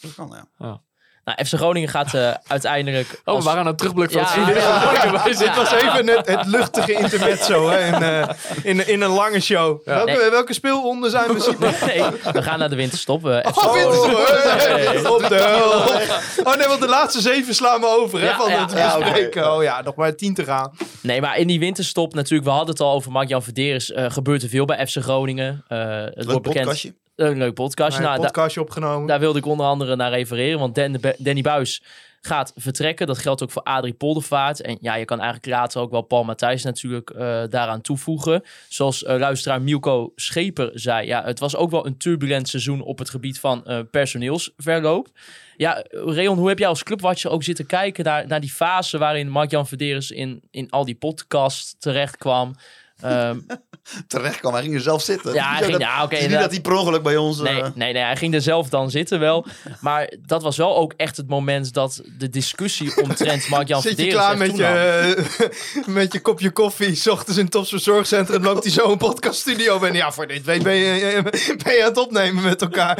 Dat kan, ja. Nou, FC Groningen gaat eh, uiteindelijk... Oh, we als- waren aan het terugblikken van Ja, het [laughs] ja. ja. Dit was even het, het luchtige intermezzo hè, in, eh, in, in een lange show. Welke, Nee. welke speelronde zijn we? [laughs] Nee, we gaan naar de winterstop. eh, FC Oh, Groningen- hey, op de. Oh nee, want de laatste zeven slaan we over hè, Ja, van ja. het bespreken. Oh ja, nog maar tien te gaan. Nee, maar in die winterstop natuurlijk, we hadden het al over Mark-Jan Verderes. eh gebeurt er veel bij FC Groningen. Eh, het Leuk wordt bekend. podcastje. Een leuk podcastje. Een Nou, da- podcastje opgenomen. daar wilde ik onder andere naar refereren. Want Dan, Danny Buis gaat vertrekken. Dat geldt ook voor Adrie Poldervaart. En ja, je kan eigenlijk later ook wel Paul Matthijs natuurlijk eh, daaraan toevoegen. Zoals eh, luisteraar Milko Scheper zei. Ja, het was ook wel een turbulent seizoen op het gebied van eh, personeelsverloop. Ja, Reon, hoe heb jij als clubwatcher ook zitten kijken naar, naar die fase waarin Mark-Jan Verderes in, in al die podcasts terecht kwam? Ehm, [laughs] Terecht kwam, hij ging er zelf zitten. Ja, [laughs] hij ging- dat- ja, het is niet dat hij per ongeluk bij ons... Nee, eh, nee, nee, hij ging er zelf dan zitten wel. Maar dat was wel ook echt het moment dat de discussie omtrent [laughs] Mark-Jan Zit je klaar met je, met je kopje koffie, 's ochtends in het Topsverzorgcentrum, loopt hij zo een podcaststudio binnen. Ja, voor dit weet ben je, ben je aan het opnemen met elkaar.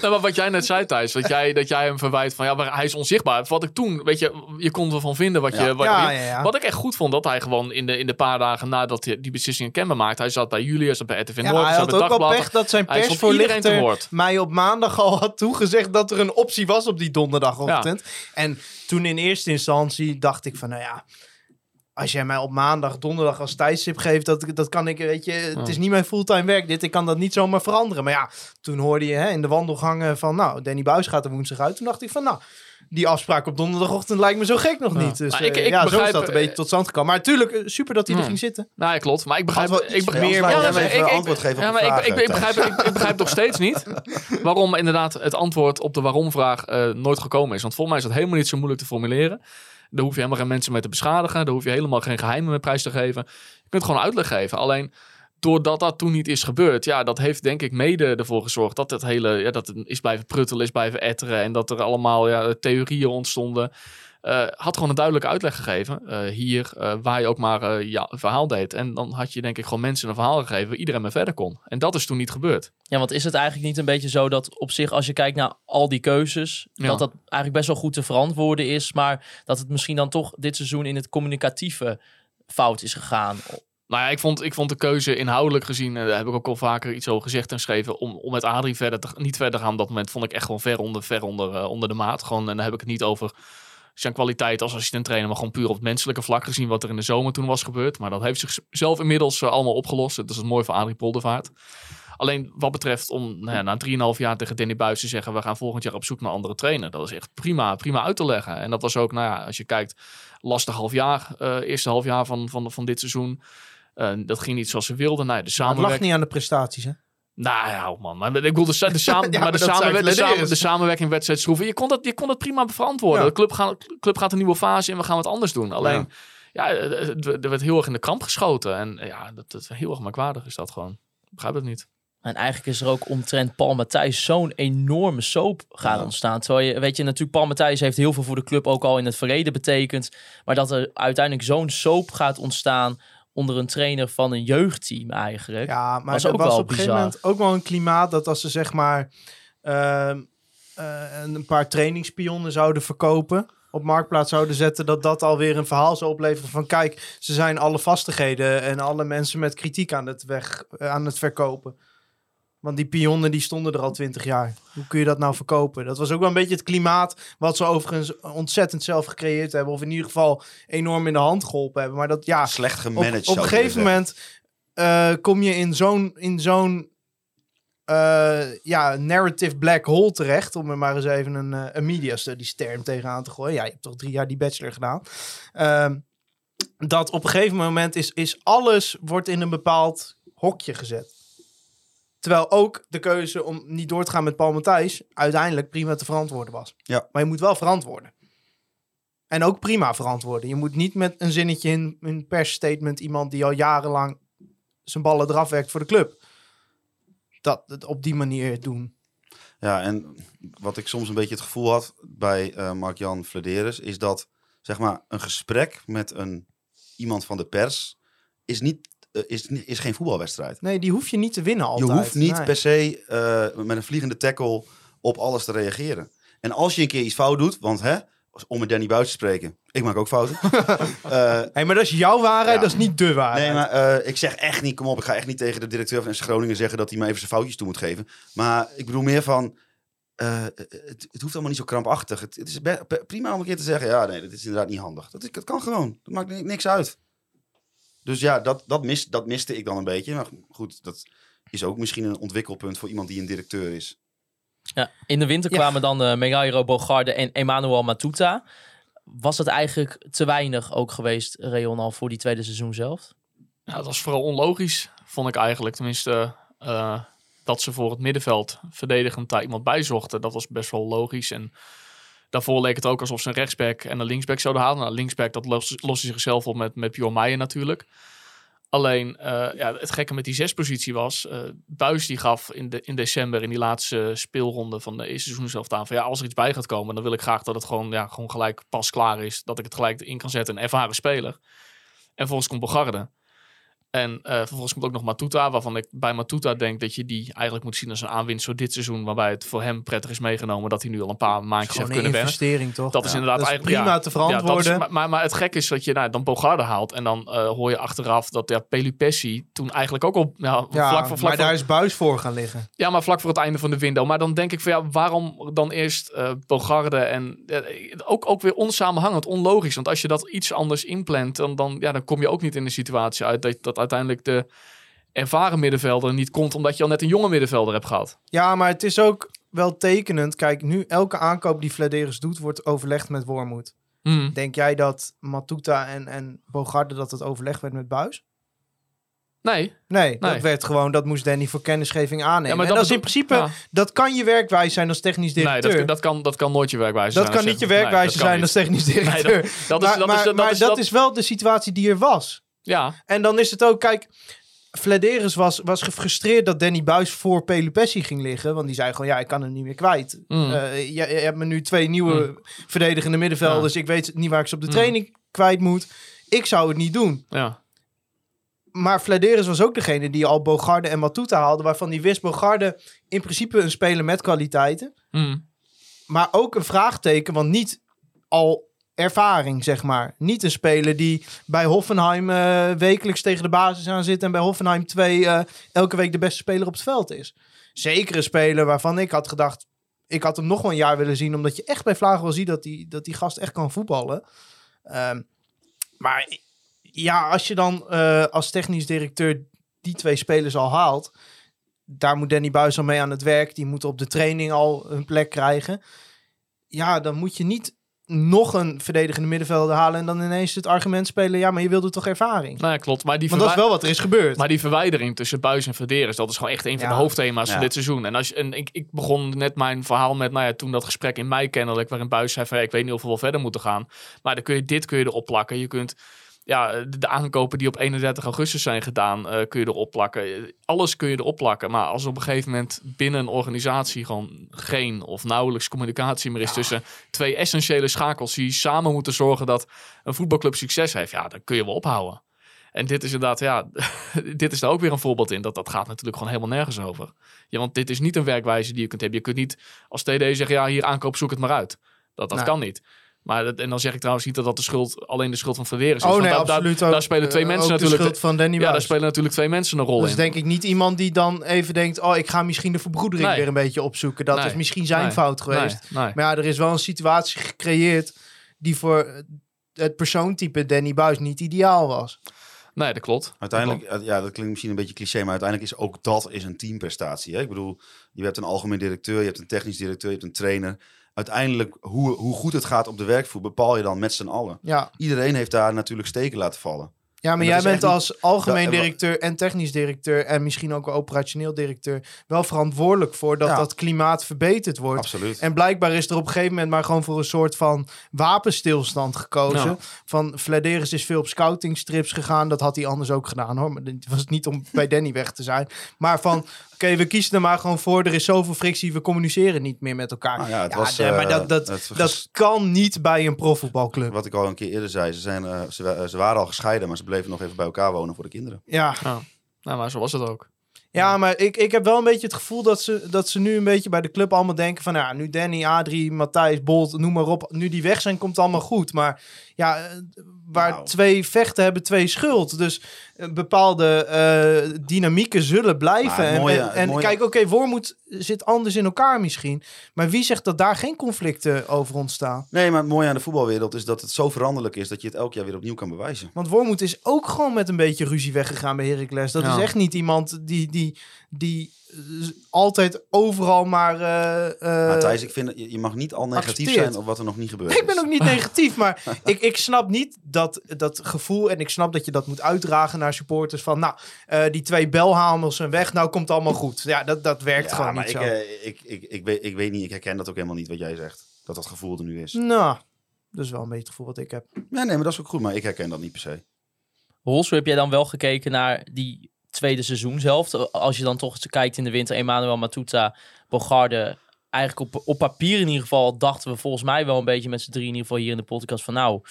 Nou, maar wat jij net zei, Thijs, dat jij, dat jij hem verwijt van ja, maar hij is onzichtbaar. Wat ik toen, weet je, je kon ervan vinden wat je. Ja. Wat, Ja, je- ja, ja. wat ik echt goed vond, dat hij gewoon in de, in de paar dagen nadat hij die beslissing kenbaar maakte, hij zat bij jullie, hij zat bij RTV Noord, hij hij zat had bij ook Dagblad. pech dat zijn Hij persvoorlichter mij op maandag al had toegezegd dat er een optie was op die donderdagochtend. En toen in eerste instantie dacht ik van, nou ja, als jij mij op maandag, donderdag als tijdstip geeft, dat, dat kan ik, weet je, het is niet mijn fulltime werk dit, ik kan dat niet zomaar veranderen. Maar ja, toen hoorde je hè, in de wandelgangen van, nou, Danny Buis gaat er woensdag uit. Toen dacht ik van, nou, die afspraak op donderdagochtend lijkt me zo gek nog niet. Dus Maar ik- eh, ik ja, zo is dat een eh, beetje tot stand gekomen. Maar natuurlijk, eh, super dat hij er Hmm. ging zitten. Nou ja, klopt. Maar ik begrijp, wel ik begrijp meer, ja, maar ik- ik- antwoord geven op ja, de maar ik, ik, begrijp, ik, ik [laughs] begrijp nog steeds niet waarom inderdaad het antwoord op de waarom-vraag eh, nooit gekomen is. Want volgens mij is dat helemaal niet zo moeilijk te formuleren. Daar hoef je helemaal geen mensen mee te beschadigen. Daar hoef je helemaal geen geheimen mee prijs te geven. Je kunt gewoon uitleg geven. Alleen doordat dat toen niet is gebeurd, ja, dat heeft denk ik mede ervoor gezorgd dat het hele, ja, dat het is blijven pruttelen, is blijven etteren en dat er allemaal ja, theorieën ontstonden. Eh, had gewoon een duidelijke uitleg gegeven. eh, hier, eh, waar je ook maar ja, een verhaal deed. En dan had je denk ik gewoon mensen een verhaal gegeven waar iedereen mee verder kon. En dat is toen niet gebeurd. Ja, want is het eigenlijk niet een beetje zo dat op zich, als je kijkt naar al die keuzes, Ja. dat dat eigenlijk best wel goed te verantwoorden is, maar dat het misschien dan toch dit seizoen in het communicatieve fout is gegaan. Nou ja, ik vond, ik vond de keuze inhoudelijk gezien, eh, daar heb ik ook al vaker iets over gezegd en geschreven, om, om met Adrie verder te, niet verder te gaan op dat moment, vond ik echt gewoon ver onder, ver onder, eh, onder de maat. Gewoon, en dan heb ik het niet over zijn kwaliteit als assistent trainer, maar gewoon puur op het menselijke vlak gezien wat er in de zomer toen was gebeurd. Maar dat heeft zichzelf inmiddels eh, allemaal opgelost. Dat is het mooie van Adrie Poldervaart. Alleen wat betreft om nou na 3,5 jaar tegen Danny Buis te zeggen, we gaan volgend jaar op zoek naar andere trainer. Dat is echt prima, prima uit te leggen. En dat was ook, nou ja, als je kijkt, lastig half jaar, eerste half jaar van, van, van dit seizoen. Eh, dat ging niet zoals ze wilden. Nou, ja, de Maar het lag samenwerking. niet aan de prestaties, hè? Nou ja, oh man. Maar ik bedoel, de, sa- de, [laughs] samen, Ja, maar de, dat samenwer- de, samen- de samenwerking wedstrijd schroeven. Je kon, dat, je kon het prima verantwoorden. Ja. De club, gaat club gaat een nieuwe fase in. We gaan wat anders doen. Alleen, ja, het- het- er werd heel erg in de kramp geschoten. En ja, dat, dat heel erg merkwaardig is dat gewoon. Ik begrijp het niet. En eigenlijk is er ook omtrent Paul Matthijs zo'n enorme soap gaan Ja. ontstaan. Terwijl je, weet je, natuurlijk Paul Matthijs heeft heel veel voor de club ook al in het verleden betekend. Maar dat er uiteindelijk zo'n soap gaat ontstaan onder een trainer van een jeugdteam eigenlijk. Ja, maar Was ook was wel op een gegeven moment ook wel een klimaat dat als ze zeg maar ehm, eh, een paar trainingspionnen zouden verkopen, op marktplaats zouden zetten, dat dat alweer een verhaal zou opleveren van kijk, ze zijn alle vastigheden en alle mensen met kritiek aan het, weg, eh, aan het verkopen. Want die pionnen die stonden er al twintig jaar. Hoe kun je dat nou verkopen? Dat was ook wel een beetje het klimaat wat ze overigens ontzettend zelf gecreëerd hebben. Of in ieder geval enorm in de hand geholpen hebben. Maar dat ja, Slecht op, gemanaged. op zou een gegeven moment eh, kom je in zo'n in zo'n eh, ja, narrative black hole terecht. Om er maar eens even een, eh, een media studies term tegenaan te gooien. Ja, je hebt toch drie jaar die bachelor gedaan. Ehm, dat op een gegeven moment is, is alles wordt in een bepaald hokje gezet. Terwijl ook de keuze om niet door te gaan met Paul Matthijs uiteindelijk prima te verantwoorden was. Ja. Maar je moet wel verantwoorden. En ook prima verantwoorden. Je moet niet met een zinnetje in een persstatement iemand die al jarenlang zijn ballen eraf werkt voor de club. Dat het op die manier doen. Ja, en wat ik soms een beetje het gevoel had bij eh Mark-Jan Flederis, is dat zeg maar een gesprek met een, iemand van de pers is, niet, is, ni- is geen voetbalwedstrijd. Nee, die hoef je niet te winnen altijd. Je hoeft niet Nee. per se eh, met een vliegende tackle op alles te reageren. En als je een keer iets fout doet, want hè, om met Danny Buis te spreken, ik maak ook fouten. [laughs] Eh, Hey, maar dat is jouw waarheid, Ja. dat is niet de waarheid. Nee, maar eh, ik zeg echt niet, kom op, ik ga echt niet tegen de directeur van FC Groningen zeggen dat hij me even zijn foutjes toe moet geven. Maar ik bedoel meer van, eh, het, het hoeft allemaal niet zo krampachtig. Het, het is prima om een keer te zeggen, ja nee, dat is inderdaad niet handig. Dat, is, dat kan gewoon, dat maakt ni- niks uit. Dus ja, dat, dat, mis, dat miste ik dan een beetje. Maar goed, dat is ook misschien een ontwikkelpunt voor iemand die een directeur is. Ja, in de winter Ja. kwamen dan eh Megairo Bogarde en Emmanuel Matuta. Was het eigenlijk te weinig ook geweest, Reon, al voor die tweede seizoen zelf? Ja, dat was vooral onlogisch, vond ik eigenlijk. Tenminste, eh, dat ze voor het middenveld verdedigend daar iemand bijzochten. Dat was best wel logisch. En daarvoor leek het ook alsof ze een rechtsback en een linksback zouden halen. Nou, linksback, dat lost, zichzelf op met, met Bjorn natuurlijk. Alleen, eh, ja, het gekke met die zespositie was... eh Buis die gaf in, de, in december in die laatste speelronde van de eerste seizoen zelf aan... van ja, als er iets bij gaat komen, dan wil ik graag dat het gewoon, ja, gewoon gelijk pas klaar is. Dat ik het gelijk in kan zetten, een ervaren speler. En vervolgens komt Bogarde. En eh, vervolgens komt ook nog Matuta, waarvan ik bij Matuta denk dat je die eigenlijk moet zien als een aanwinst voor dit seizoen. Waarbij het voor hem prettig is meegenomen dat hij nu al een paar maandjes heeft kunnen wennen. investering, toch? Dat is inderdaad Dat is eigenlijk prima ja, te ja, dat is- verantwoorden. maar, maar, maar het gek is dat je nou, dan Bogarde haalt en dan eh, hoor je achteraf dat ja, Pelupessi toen eigenlijk ook al ja, vlak, voor, vlak, maar voor, daar is buis voor gaan liggen. ja, maar vlak voor het einde van de window. Maar dan denk ik van ja, waarom dan eerst eh Bogarde en ook, ook weer onsamenhangend, onlogisch. Want als je dat iets anders inplant, dan, dan, ja, dan kom je ook niet in de situatie uit dat, dat uiteindelijk de ervaren middenvelder niet komt omdat je al net een jonge middenvelder hebt gehad. Ja, maar het is ook wel tekenend. Kijk, nu elke aankoop die Flederis doet, wordt overlegd met Wormoed. Hmm. Denk jij dat Matuta en, en Bogarde dat het overleg werd met Buis? Nee, Nee, dat Nee. werd gewoon, dat moest Danny voor kennisgeving aannemen. Ja, maar en dat dat is in principe, ja. dat kan je werkwijze zijn als technisch nee directeur. dat, dat, kan, dat kan nooit je werkwijze Dat zijn. kan als niet je nee, werkwijze dat kan zijn als technisch Nee, directeur. dat, dat is, maar dat maar, is, dat maar is, dat dat- is wel de situatie die er was. Ja, En dan is het ook, kijk, Flederis was, was gefrustreerd dat Danny Buis voor Pelupessi ging liggen. Want die zei gewoon, ja, ik kan hem niet meer kwijt. Mm. Eh, je, je hebt me nu twee nieuwe verdedigende middenvelders. Ik weet niet waar ik ze op de Mm. training kwijt moet. Ik zou het niet doen. ja. Maar Flederis was ook degene die al Bogarde en Matuta haalde. Waarvan die wist Bogarde in principe een speler met kwaliteiten. Mm. Maar ook een vraagteken, want niet al ervaring, zeg maar. Niet een speler die bij Hoffenheim eh, wekelijks tegen de basis aan zit... en bij Hoffenheim 2 eh, elke week de beste speler op het veld is. Zeker een speler waarvan ik had gedacht... ik had hem nog wel een jaar willen zien... omdat je echt bij Vlagen wel ziet dat die, dat die gast echt kan voetballen. Ehm, maar ja, als je dan eh, als technisch directeur die twee spelers al haalt... daar moet Danny Buis al mee aan het werk. Die moeten op de training al een plek krijgen ja, dan moet je niet nog een verdedigende middenvelder halen en dan ineens het argument spelen, ja, maar je wilde toch ervaring? Nee, klopt. Maar die, Want dat is wel wat er is gebeurd. maar die verwijdering tussen Buis en Verderes, dat is gewoon echt een van Ja. de hoofdthema's Ja. van dit seizoen. En, als je, en ik, ik begon net mijn verhaal met, nou ja, toen dat gesprek in mei kennelijk, waarin Buis zei van, ja, ik weet niet of we wel verder moeten gaan. Maar dan kun je dit kun je erop plakken. Je kunt ja, de, de aankopen die op 31 augustus zijn gedaan, eh, kun je erop plakken. Alles kun je erop plakken. Maar als op een gegeven moment binnen een organisatie gewoon geen of nauwelijks communicatie meer is tussen twee essentiële schakels die samen moeten zorgen dat een voetbalclub succes heeft, ja, dan kun je wel ophouden. En dit is inderdaad, ja, [laughs] dit is daar ook weer een voorbeeld in. Dat dat gaat natuurlijk gewoon helemaal nergens over. Ja, want dit is niet een werkwijze die je kunt hebben. Je kunt niet als TD zeggen, ja, hier aankoop, zoek het maar uit. Dat, dat Nee. kan niet. Maar dat, en dan zeg ik trouwens niet dat dat de schuld, alleen de schuld van Verweer is. oh Want nee, daar- absoluut daar, ook. spelen twee eh, mensen ook natuurlijk. de schuld van Danny ja, daar spelen natuurlijk twee mensen een rol Dat is in. denk ik niet iemand die dan even denkt, oh, ik ga misschien de verbroedering Nee. weer een beetje opzoeken. Dat Nee. is misschien zijn Nee. fout geweest. Nee, nee. Maar ja, er is wel een situatie gecreëerd die voor het persoontype Danny Buis niet ideaal was. nee, dat klopt. Uiteindelijk, ja, dat klinkt misschien een beetje cliché, maar uiteindelijk is ook dat is een teamprestatie. Hè? Ik bedoel, je hebt een algemeen directeur, je hebt een technisch directeur, je hebt een trainer. Uiteindelijk, hoe, hoe goed het gaat op de werkvloer, bepaal je dan met z'n allen. Ja, Iedereen heeft daar natuurlijk steken laten vallen. ja maar jij bent niet- als algemeen directeur en technisch directeur en misschien ook wel operationeel directeur wel verantwoordelijk voor dat Ja. dat klimaat verbeterd wordt. Absoluut. En blijkbaar is er op een gegeven moment maar gewoon voor een soort van wapenstilstand gekozen. Ja. Van Vladeris is veel op scoutingstrips gegaan. Dat had hij anders ook gedaan hoor. Maar het was niet om bij Danny weg te zijn. Maar van, oké, we kiezen er maar gewoon voor. Er is zoveel frictie, we communiceren niet meer met elkaar. Nou ja, het Ja, was, nee, maar eh, dat, dat, het dat kan niet bij een profvoetbalclub. Wat ik al een keer eerder zei, ze, zijn, eh, ze, ze waren al gescheiden, maar ze bleven nog even bij elkaar wonen voor de kinderen. Ja, Nou, maar zo was het ook. ja maar ik, ik heb wel een beetje het gevoel dat ze, dat ze nu een beetje bij de club allemaal denken van... Ja, nu Danny, Adrie, Matthijs, Bolt, noem maar op. Nu die weg zijn, komt het allemaal goed. Maar ja, eh, waar Nou. twee vechten hebben twee schuld. Dus bepaalde eh, dynamieken zullen blijven. En mooie- en, het en mooie- kijk, oké, Wormoed zit anders in elkaar misschien. Maar wie zegt dat daar geen conflicten over ontstaan? Nee, maar het mooie aan de voetbalwereld is dat het zo veranderlijk is dat je het elk jaar weer opnieuw kan bewijzen. Want Wormoed is ook gewoon met een beetje ruzie weggegaan bij Heracles. Dat Ja. is echt niet iemand die, die, die eh, altijd overal maar... eh, eh, maar Thijs, ik vind dat je, mag niet al negatief accepteert. zijn op wat er nog niet gebeurd ik ben ook niet negatief, maar [laughs] ik, ik snap niet dat, dat gevoel... en ik snap dat je dat moet uitdragen naar supporters van... nou, eh, die twee belhamels zijn weg, nou komt het allemaal goed. Ja, dat, dat werkt Ja, gewoon maar niet ik, zo. eh, ik, ik, ik, weet, ik weet niet, ik herken dat ook helemaal niet wat jij zegt. Dat dat gevoel er nu is. Nou, dat is wel een beetje het gevoel wat ik heb. Ja, nee, maar dat is ook goed, maar ik herken dat niet per se. Hols, hoe heb jij dan wel gekeken naar die tweede seizoenshelft? Als je dan toch kijkt in de winter, Emmanuel Matuta, Bogarde. Eigenlijk op, op papier in ieder geval dachten we volgens mij wel een beetje met z'n drie in ieder geval hier in de podcast van nou,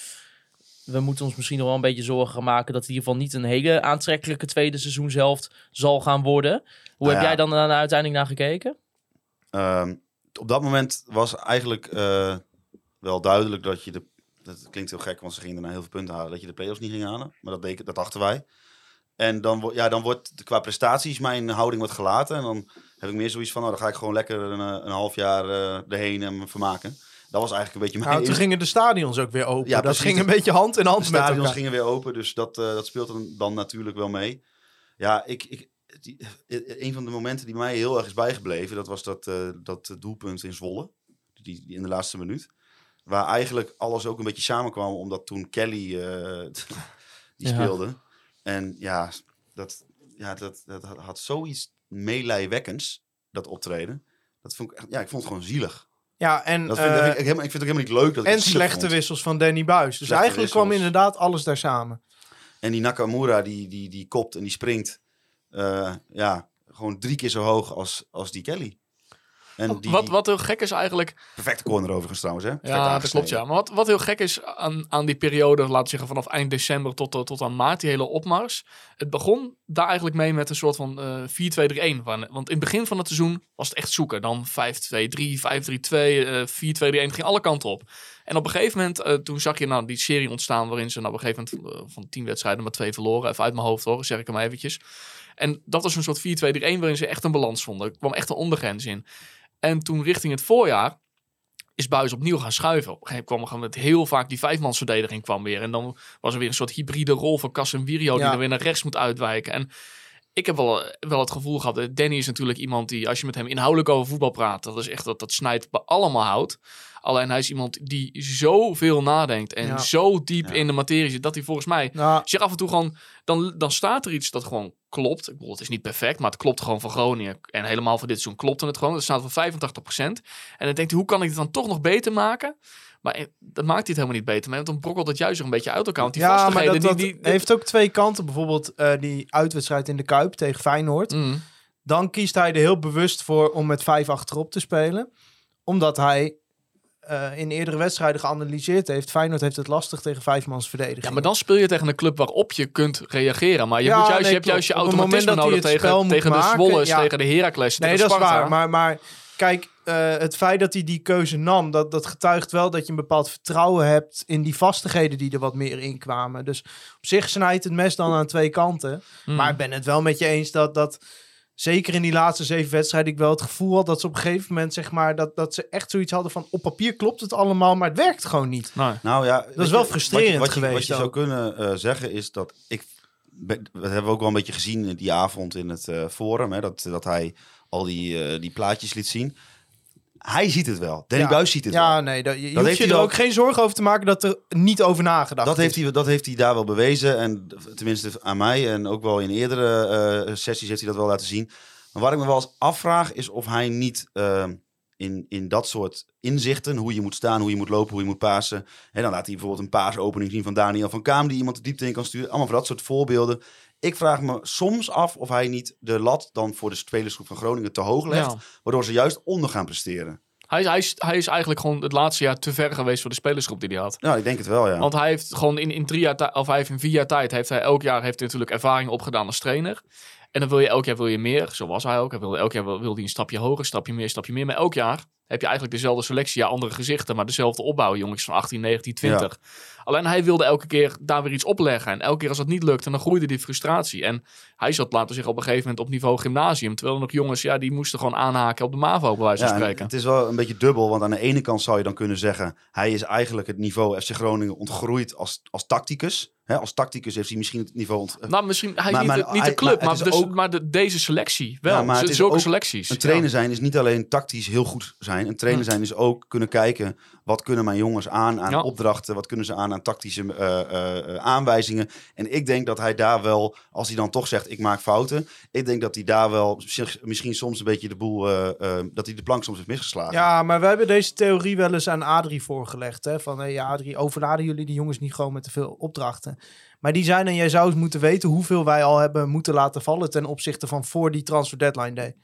we moeten ons misschien nog wel een beetje zorgen gaan maken dat het in ieder geval niet een hele aantrekkelijke tweede seizoenshelft zal gaan worden. Hoe Nou heb ja. jij dan daar uiteindelijk naar gekeken? Ehm, op dat moment was eigenlijk eh, wel duidelijk dat je de... Dat klinkt heel gek, want ze gingen daarna heel veel punten halen. Dat je de play-offs niet ging halen. Maar dat, dat dachten wij. En dan, ja, dan wordt qua prestaties mijn houding wat gelaten. En dan heb ik meer zoiets van, nou, dan ga ik gewoon lekker een, eh, een half jaar eh, erheen en me vermaken. Dat was eigenlijk een beetje mijn... Nou, toen gingen de stadions ook weer open. Ja, dat precies. ging een beetje hand in hand De met stadions elkaar. gingen weer open, dus dat, eh, dat speelt dan, dan natuurlijk wel mee. Ja, ik, ik, die, een van de momenten die mij heel erg is bijgebleven, dat was dat, dat doelpunt in Zwolle, die, die in de laatste minuut. Waar eigenlijk alles ook een beetje samenkwam, omdat toen Kelly [laughs] die Ja. speelde. En ja, dat, ja, dat, dat had- zoiets meelijwekkends, dat optreden. Dat vond ik, echt, ja, ik vond het gewoon zielig. Ja, en, Dat vind, dat eh, vind ik, helemaal, ik vind het ook helemaal niet leuk dat ik en slechte vond. wissels van Danny Buis. Dus Slechte eigenlijk kwam inderdaad alles daar samen. En die Nakamura, die, die, die kopt en die springt. eh, ja, gewoon drie keer zo hoog als, als die Kelly. En die, wat, wat heel gek is eigenlijk... perfecte corner overigens trouwens, hè? Perfect Ja, dat klopt ja. Maar wat, wat heel gek is aan, aan die periode, laten we zeggen vanaf eind december tot, tot, tot aan maart, die hele opmars. Het begon daar eigenlijk mee met een soort van eh 4-2-3-1. Wa- Want in het begin van het seizoen was het echt zoeken. Dan 5-2-3, 5-3-2, eh 4-2-3-1, het ging alle kanten op. En op een gegeven moment, eh, toen zag je nou die serie ontstaan waarin ze nou op een gegeven moment eh, van 10 wedstrijden maar twee verloren. Even uit mijn hoofd hoor, zeg ik hem eventjes. En dat was een soort 4-2-3-1 waarin ze echt een balans vonden. Er kwam echt een ondergrens in. En toen richting het voorjaar is Buis opnieuw gaan schuiven. Op een gegeven moment kwam er met heel vaak die vijfmansverdediging kwam weer. En dan was er weer een soort hybride rol van Casemiro die Ja. dan weer naar rechts moet uitwijken. En ik heb wel, wel het gevoel gehad, eh, Danny is natuurlijk iemand die, als je met hem inhoudelijk over voetbal praat, dat is echt dat, dat snijdt bij allemaal hout. Alleen hij is iemand die zoveel nadenkt en Ja. zo diep Ja. in de materie zit, dat hij volgens mij zeg af en toe gewoon, dan, dan staat er iets dat gewoon klopt. Ik bedoel, het is niet perfect, maar het klopt gewoon voor Groningen. En helemaal voor dit seizoen klopte het gewoon. Het staat voor 85%. En dan denkt hij, hoe kan ik het dan toch nog beter maken? Maar eh, dat maakt hij het helemaal niet beter mee. Want dan brokkelt het juist weer een beetje uit elkaar. Want die ja, maar vastigheden, dat, dat die... die, heeft ook twee kanten. Bijvoorbeeld eh, die uitwedstrijd in de Kuip tegen Feyenoord. Mm. Dan kiest hij er heel bewust voor om met vijf achterop te spelen. Omdat hij eh, in eerdere wedstrijden geanalyseerd heeft. Feyenoord heeft het lastig tegen vijfmans verdediging. Ja, maar dan speel je tegen een club waarop je kunt reageren. Maar je, Ja, moet juist, nee, je hebt juist je automatisme nodig tegen, tegen de ja. tegen de Heracles, Nee, dat is waar. Maar, maar kijk, eh, het feit dat hij die keuze nam, dat, dat getuigt wel dat je een bepaald vertrouwen hebt in die vastigheden die er wat meer in kwamen. Dus op zich snijdt het mes dan aan twee kanten. Mm. Maar ik ben het wel met je eens dat, dat zeker in die laatste zeven wedstrijden ik wel het gevoel had dat ze op een gegeven moment, zeg maar, dat, dat ze echt zoiets hadden van op papier klopt het allemaal, maar het werkt gewoon niet. Nee. Nou ja, is weet wel je, frustrerend wat je, wat je, geweest Wat je zou kunnen eh, zeggen is dat ik... Dat hebben we ook wel een beetje gezien die avond in het eh, forum. Hè, dat, dat hij al die, eh, die plaatjes liet zien. Hij ziet het wel. Danny Ja. Buis ziet het Ja, wel. nee, dat, je, Dat heeft er ook geen zorgen over te maken dat er niet over nagedacht Dat is. heeft, hij, dat heeft hij daar wel bewezen. En tenminste aan mij en ook wel in eerdere eh, sessies heeft hij dat wel laten zien. Maar waar ik me wel eens afvraag is of hij niet eh, in, in dat soort inzichten, hoe je moet staan, hoe je moet lopen, hoe je moet pasen. En dan laat hij bijvoorbeeld een paasopening zien van Daniel van Kaam die iemand de diepte in kan sturen. Allemaal voor dat soort voorbeelden. Ik vraag me soms af of hij niet de lat dan voor de spelersgroep van Groningen te hoog legt. Ja. Waardoor ze juist onder gaan presteren. Hij, is- hij, is, hij is eigenlijk gewoon het laatste jaar te ver geweest voor de spelersgroep die hij had. Nou, ik denk het wel, ja. Want hij heeft gewoon in, in drie jaar of hij heeft in vier jaar tijd, heeft hij elk jaar heeft hij natuurlijk ervaring opgedaan als trainer. En dan wil je elk jaar wil je meer, zo was hij ook. Hij wilde, elk jaar wil, wil hij een stapje hoger, een stapje meer, een stapje meer. Maar elk jaar heb je eigenlijk dezelfde selectie, ja, andere gezichten, maar dezelfde opbouw. Jongens van 18, 19, 20. Alleen hij wilde elke keer daar weer iets opleggen. En elke keer als dat niet lukte, dan groeide die frustratie. En hij zat, we zeggen, op een gegeven moment op niveau gymnasium. Terwijl er nog jongens, ja, die moesten gewoon aanhaken op de MAVO, bij wijze van Ja, spreken. het is wel een beetje dubbel, want aan de ene kant zou je dan kunnen zeggen... hij is eigenlijk het niveau FC Groningen ontgroeid als, als tacticus. Hè, als tacticus heeft hij misschien het niveau... Ont Nou, misschien, hij Maar- niet, maar de, niet de hij- club, maar dus- ook- maar de, deze selectie wel. Ja, maar het Zulke ook selecties. Een trainer Ja. zijn is niet alleen tactisch heel goed zijn. Een trainer zijn is ook kunnen kijken... wat kunnen mijn jongens aan aan Ja. opdrachten... wat kunnen ze aan aan tactische eh, eh, eh, aanwijzingen. En ik denk dat hij daar wel, als hij dan toch zegt... ik maak fouten... ik denk dat hij daar wel misschien soms een beetje de boel... eh, eh, dat hij de plank soms heeft misgeslagen. Ja, maar we hebben deze theorie wel eens aan Adrie voorgelegd. Hè? Van, hey, Adrie, overladen jullie die jongens niet gewoon met te veel opdrachten? Maar die zijn, en jij zou eens moeten weten hoeveel wij al hebben moeten laten vallen ten opzichte van voor die transfer deadline day.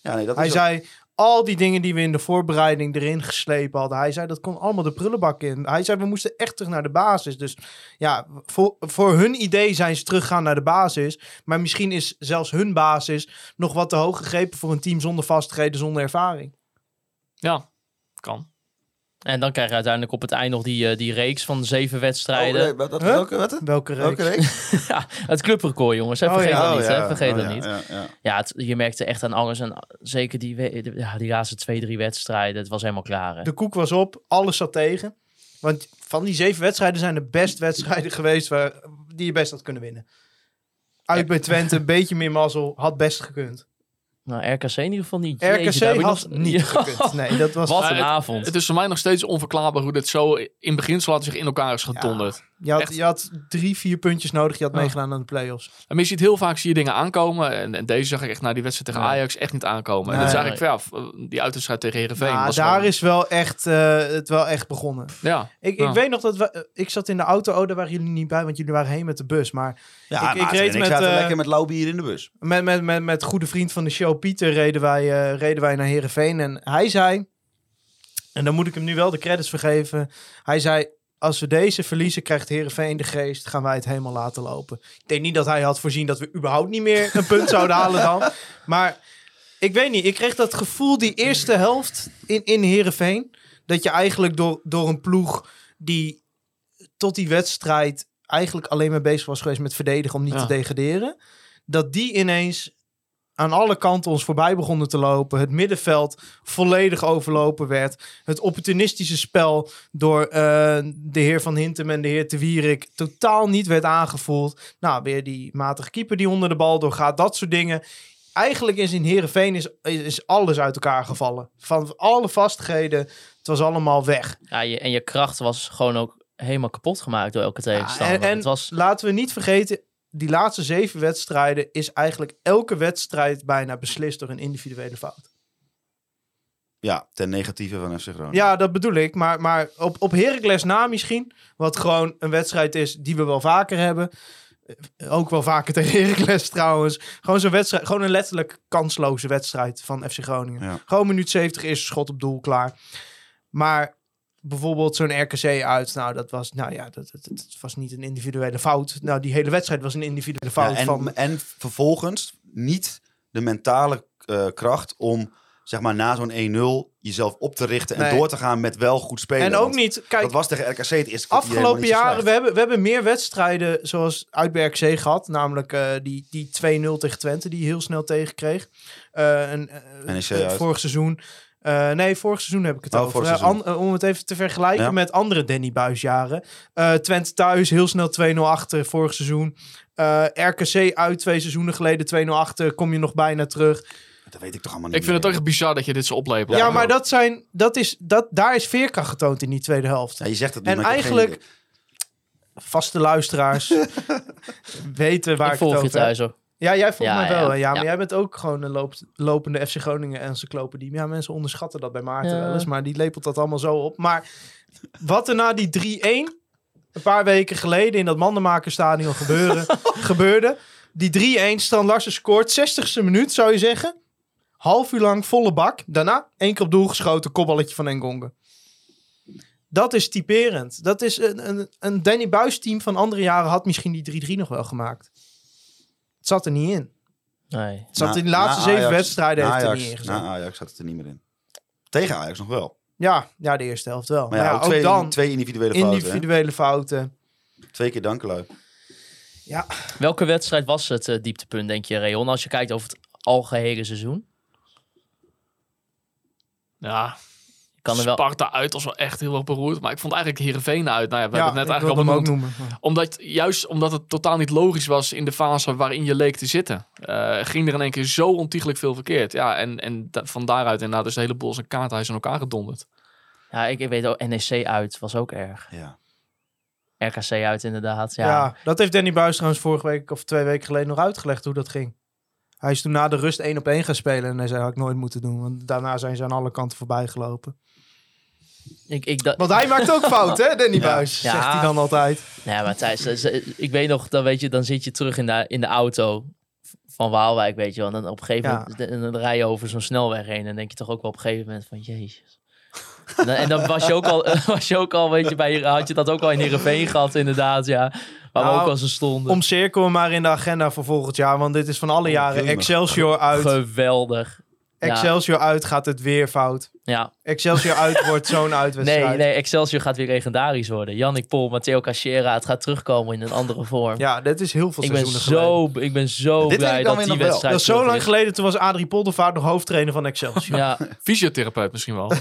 Ja, nee, dat Hij is ook- zei, al die dingen die we in de voorbereiding erin geslepen hadden, hij zei, dat kon allemaal de prullenbak in. Hij zei, we moesten echt terug naar de basis. Dus ja, voor, voor hun idee zijn ze teruggaan naar de basis. Maar misschien is zelfs hun basis nog wat te hoog gegrepen voor een team zonder vastigheden, zonder ervaring. Ja, kan. En dan krijg je uiteindelijk op het eind nog die, eh, die reeks van zeven wedstrijden. Oh, nee, wat, wat- Huh? welke, wat? Welke reeks? Welke reeks? [laughs] ja, het clubrecord, jongens. Hè? Oh, Vergeet ja. dat Oh, niet. Hè? Vergeet Oh, dat ja, niet. Ja, ja. Ja, het- je merkte echt aan alles. En zeker die, de- die laatste twee, drie wedstrijden. Het was helemaal klaar. Hè? De koek was op, alles zat tegen. Want van die zeven wedstrijden zijn er best wedstrijden [laughs] geweest waar, die je best had kunnen winnen. Uit bij Twente, een beetje meer mazzel, had best gekund. Nou, RKC in ieder geval niet. Jeetje, RKC ik had nog- niet [laughs] gekund. Nee, dat was... Wat een het- avond. Het is voor mij nog steeds onverklaarbaar hoe dit zo in beginsel laten zich in elkaar is gedonderd. Je had, Echt. je had drie, vier puntjes nodig. Je had Ja. meegedaan aan de play-offs. En je ziet heel vaak zie je dingen aankomen. En, en deze zag ik echt na die wedstrijd tegen. Ajax echt niet aankomen. en dat is eigenlijk van, ja, f- die uitwedstrijd tegen Herenveen. Nou, was daar gewoon- is wel echt, eh, het wel echt begonnen. Ja, Ik, Ja. ik weet nog dat we, eh, ik zat in de auto. Oh, daar waren jullie niet bij, want jullie waren heen met de bus. Maar Ja, Ik- ik reed en ik met, zaten eh, lekker met lauw bier in de bus. met, met, met, met goede vriend van de show, Pieter, reden wij, eh, reden wij naar Heerenveen. En hij zei, en dan moet ik hem nu wel de credits vergeven. Hij zei, als we deze verliezen, krijgt Heerenveen de geest. Gaan wij het helemaal laten lopen. Ik denk niet dat hij had voorzien dat we überhaupt niet meer een punt zouden halen dan. [laughs] Maar ik weet niet, ik kreeg dat gevoel die eerste helft in, in Heerenveen. Dat je eigenlijk door, door een ploeg die tot die wedstrijd eigenlijk alleen maar bezig was geweest met verdedigen om niet Ja. te degraderen. Dat die ineens aan alle kanten ons voorbij begonnen te lopen. Het middenveld volledig overlopen werd. Het opportunistische spel door eh, de heer Van Hintem en de heer Te Wierik totaal niet werd aangevoeld. Nou, weer die matige keeper die onder de bal doorgaat. Dat soort dingen. Eigenlijk is in Heerenveen is, is, alles uit elkaar gevallen. Van alle vastigheden, het was allemaal weg. Ja, je, en je kracht was gewoon ook helemaal kapot gemaakt door elke tegenstander. en en het was, laten we niet vergeten, die laatste zeven wedstrijden is eigenlijk elke wedstrijd bijna beslist door een individuele fout. Ja, ten negatieve van FC Groningen. Ja, dat bedoel ik. Maar, maar op, op Heracles na misschien, wat gewoon een wedstrijd is die we wel vaker hebben. Eh, Ook wel vaker [laughs] tegen Heracles trouwens. Gewoon zo'n wedstrijd, gewoon een letterlijk kansloze wedstrijd van FC Groningen. Ja. Gewoon minuut 70 is schot op doel klaar. Maar bijvoorbeeld zo'n RKC uit, nou dat was, nou ja, dat, dat, dat was niet een individuele fout. Nou, die hele wedstrijd was een individuele Ja, fout en, van. en vervolgens niet de mentale eh, kracht om zeg maar na zo'n 1-0 jezelf op te richten en Nee. door te gaan met wel goed spelen. En ook niet, kijk, dat was tegen RKC het eerste Afgelopen jaren, we hebben, we hebben meer wedstrijden zoals uit bij RKC gehad. Namelijk eh, die, die 2-0 tegen Twente, die je heel snel tegenkreeg. Eh en, uit. vorig seizoen. Eh, nee, vorig seizoen heb ik het Oh, over. an- om het even te vergelijken Ja. met andere Danny Buis jaren. Eh, Twente thuis, heel snel 2-0 achter vorig seizoen. Eh, RKC uit twee seizoenen geleden 2-0 achter. Kom je nog bijna terug. Dat weet ik toch allemaal niet ik vind het meer. ook echt bizar dat je dit zo oplepelt. Ja, maar dat zijn, dat is, dat, daar is veerkracht getoond in die tweede helft. Ja, je zegt het nu, En eigenlijk-. Vaste luisteraars [laughs] weten waar ik ik, volg het je over heb. Ja, jij volgt Ja, mij wel. ja? Ja, maar jij bent ook gewoon een loop, lopende FC Groningen encyclopedie. Ja, mensen onderschatten dat bij Maarten wel eens, maar die lepelt dat allemaal zo op. Maar wat er na die 3-1 een paar weken geleden in dat Mandenmakerstadion gebeuren, [laughs] gebeurde. Die 3-1, Stan Larsen scoort, 60ste minuut zou je zeggen. Half uur lang volle bak. Daarna één keer op doel geschoten, kopballetje van Engonga. Dat is typerend. Dat is een, een, een Danny Buis team van andere jaren had misschien die 3-3 nog wel gemaakt. Het zat er niet in. Nee. Het zat Na- in de laatste zeven Ajax- wedstrijden heeft er niet in gezeten. Na Ajax zat het er niet meer in. Tegen Ajax nog wel. Ja, ja, de eerste helft wel. Maar ja, ook, twee, dan twee individuele fouten. hè? individuele fouten. Twee keer dankelui. Ja, Welke wedstrijd was het eh, dieptepunt, denk je, Reon? Als je kijkt over het algehele seizoen. Ja, Kan er wel... Sparta uit was wel echt heel erg beroerd. Maar ik vond eigenlijk Heerenveen uit. Nou ja, we ja hebben het net ik eigenlijk al benoemd. noemen. Omdat, juist omdat het totaal niet logisch was in de fase waarin je leek te zitten. eh, ging er in één keer zo ontiegelijk veel verkeerd. Ja, en, en da- van daaruit inderdaad is de hele boel zijn kaarthuis in elkaar gedonderd. Ja, ik, ik weet ook, NEC uit was ook erg. Ja. RKC uit inderdaad. Ja. Ja, dat heeft Danny Buis trouwens vorige week of twee weken geleden nog uitgelegd hoe dat ging. Hij is toen na de rust één op één gaan spelen en hij zei, had ik nooit moeten doen. Want daarna zijn ze aan alle kanten voorbij gelopen. Ik, ik, dat, Want hij maakt ook fouten, hè, Danny Ja. Buis, Ja. zegt hij dan altijd. Nee, maar Thijs, ik weet nog, dan, weet je, dan zit je terug in de, in de auto van Waalwijk, weet je wel. En dan op een gegeven Ja. moment en dan rij je over zo'n snelweg heen. En dan denk je toch ook wel op een gegeven moment van, jezus. En dan, en dan was je ook al, [laughs] was je ook al, weet je, bij, had je dat ook al in Heerenveen gehad inderdaad, ja. Waar we Nou, ook al zo stonden. Omcirkel maar in de agenda voor volgend jaar, want dit is van alle jaren. jemig. Excelsior uit, Geweldig. Ja. Excelsior uit gaat het weer fout. Ja, Excelsior uit [laughs] wordt zo'n uitwedstrijd. nee, nee, Excelsior gaat weer legendarisch worden. Jannik Pol, Matteo Cachera, het gaat terugkomen in een andere vorm. Ja, dit is heel veel ik, ben geleden. zo, ik ben zo Dit blij dat die nog wel. wedstrijd Dat is zo lang is. geleden, toen was Adrie Poldervaart nog hoofdtrainer van Excelsior. Ja, [laughs] Fysiotherapeut misschien wel. [laughs]